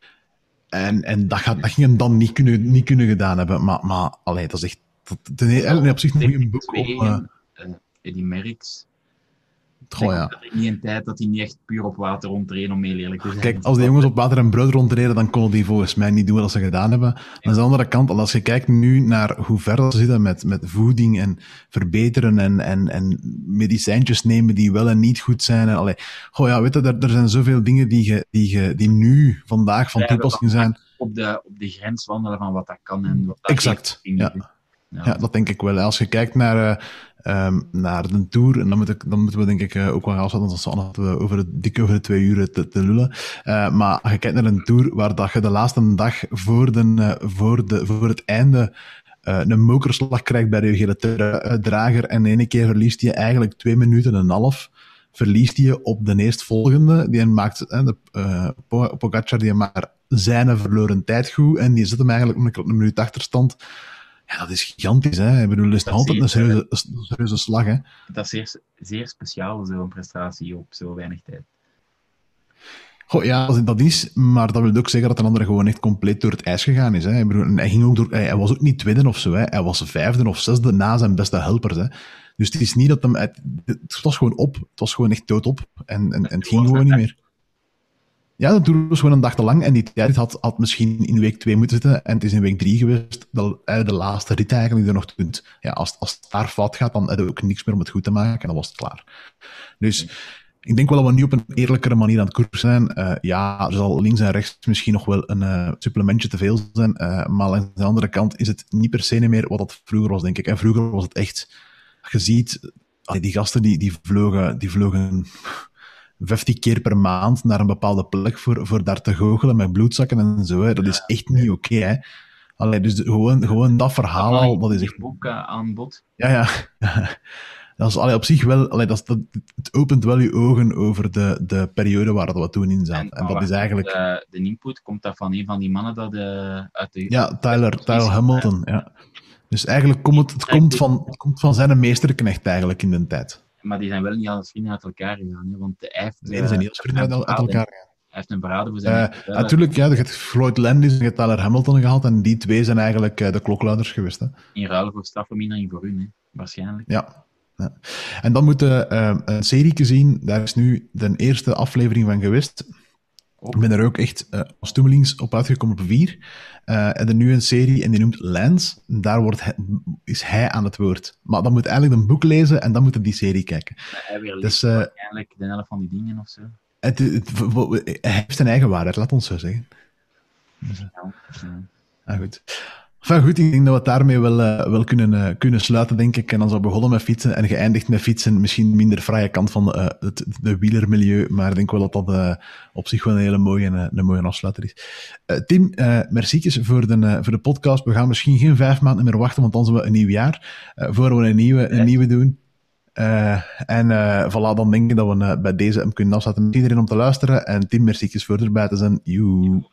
Speaker 1: En, en dat, gaat, dat ging hem dan niet kunnen, niet kunnen gedaan hebben. Maar, maar allee, dat is echt... Dat, dat, op zich een goede boek om... Uh,
Speaker 2: Eddie Merckx
Speaker 1: Goh, ja.
Speaker 2: niet een tijd dat hij niet echt puur op water rondreden, om heel eerlijk te zijn.
Speaker 1: Kijk, als die jongens op water en brood rondreden, dan konden die volgens mij niet doen wat ze gedaan hebben. Aan de andere kant, als je kijkt nu naar hoe ver ze zitten met, met voeding en verbeteren en, en, en medicijntjes nemen die wel en niet goed zijn. En, allee, goh, ja, weet je, er, er zijn zoveel dingen die, je, die, je, die nu, vandaag, van toepassing zijn.
Speaker 2: Op de, op de grens wandelen van wat dat kan en wat dat
Speaker 1: Exact, ja. Ja. dat denk ik wel. Als je kijkt naar, uh, naar de Tour, en dan, moet ik, dan moeten we denk ik uh, ook wel gaan afzetten, want anders we over de, dik over de twee uur te, te lullen. Maar als je kijkt naar een Tour waar dat je de laatste dag voor, de, voor, de, voor het einde een mokerslag krijgt bij de gele drager en de ene keer verliest je eigenlijk twee minuten en een half verliest je op de eerstvolgende. Die maakt, de, uh, Pogacar die maakt zijn verloren tijd goed en die zet hem eigenlijk een, een minuut achterstand ja, dat is gigantisch. Hè? Ik bedoel, dat is dat altijd een serieuze, een serieuze slag. Hè?
Speaker 2: Dat is zeer, zeer speciaal, zo'n prestatie op zo weinig tijd.
Speaker 1: Goh, ja, dat is, maar dat wil ook zeggen dat een andere gewoon echt compleet door het ijs gegaan is. Hè. Ik bedoel, hij, ging ook door, hij was ook niet tweede of zo, hè. hij was vijfde of zesde na zijn beste helpers. Hè. Dus het is niet dat hem, het, het was gewoon op, het was gewoon echt dood op en, en, en het ging gewoon niet meer. Ja, dat duurde gewoon een dag te lang en die tijd had, had misschien in week 2 moeten zitten en het is in week 3 geweest, de, eh, de laatste rit eigenlijk die er nog kunt. Ja, als, als het daar fout gaat, dan heb je ook niks meer om het goed te maken en dan was het klaar. Dus ik denk wel dat we nu op een eerlijkere manier aan het koers zijn. Uh, ja, er zal links en rechts misschien nog wel een uh, supplementje te veel zijn, maar aan de andere kant is het niet per se meer wat dat vroeger was, denk ik. En vroeger was het echt, je ziet, die gasten die, die vlogen, die vlogen 15 keer per maand naar een bepaalde plek voor, voor daar te goochelen met bloedzakken en zo. Hè. Dat is echt niet oké, hè. Allee, dus gewoon, gewoon dat verhaal al, dat is echt...
Speaker 2: boek uh, aan bod.
Speaker 1: Ja, ja. dat is allee, op zich wel... Allee, dat, dat, het opent wel je ogen over de, de periode waar we toen in zaten. En, en dat is eigenlijk...
Speaker 2: De, de, input komt dat van een van die mannen dat uh, uit de...
Speaker 1: Ja, Tyler, Tyler Hamilton, ja. Dus eigenlijk komt het, het, komt van, het komt van zijn meesterknecht eigenlijk in de tijd.
Speaker 2: Maar die zijn wel niet als vrienden uit elkaar gegaan. Hè? Want hij heeft,
Speaker 1: nee, die zijn niet als vrienden uit, elkaar gegaan.
Speaker 2: Hij heeft een parade voor zijn...
Speaker 1: Uh, natuurlijk, ja, je hebt Floyd Landis en je Tyler Hamilton gehaald en die twee zijn eigenlijk uh, de klokluiders geweest. Hè?
Speaker 2: In ruil voor strafvermindering voor hun, hè? waarschijnlijk.
Speaker 1: Ja. ja. En dan moeten we uh, een serie zien, daar is nu de eerste aflevering van geweest. Ik ben er ook echt uh, als toemelings op uitgekomen op vier. Uh, en er nu een serie en die noemt Lance. Daar wordt hij, is hij aan het woord. Maar dan moet eigenlijk een boek lezen en dan moet hij die serie kijken.
Speaker 2: hij weer dus, uh, waarschijnlijk de helft van die dingen of zo.
Speaker 1: Het, het, hij heeft zijn eigen waarheid, laat ons zo zeggen. Dus, ja, ja. Ah, goed. Enfin goed, ik denk dat we het daarmee wel, uh, wel kunnen, uh, kunnen sluiten, denk ik. En als we begonnen met fietsen en geëindigd met fietsen, misschien minder vrije kant van uh, het de wielermilieu, maar ik denk wel dat dat op zich wel een hele mooie, een mooie afsluiter is. Tim, merci voor de, voor de podcast. We gaan misschien geen vijf maanden meer wachten, want dan zijn we een nieuw jaar, voor we een nieuwe, een nieuwe doen. en voilà, dan denk ik dat we bij deze hem kunnen afsluiten met iedereen om te luisteren. En Tim, merci voor erbij te zijn. Joe.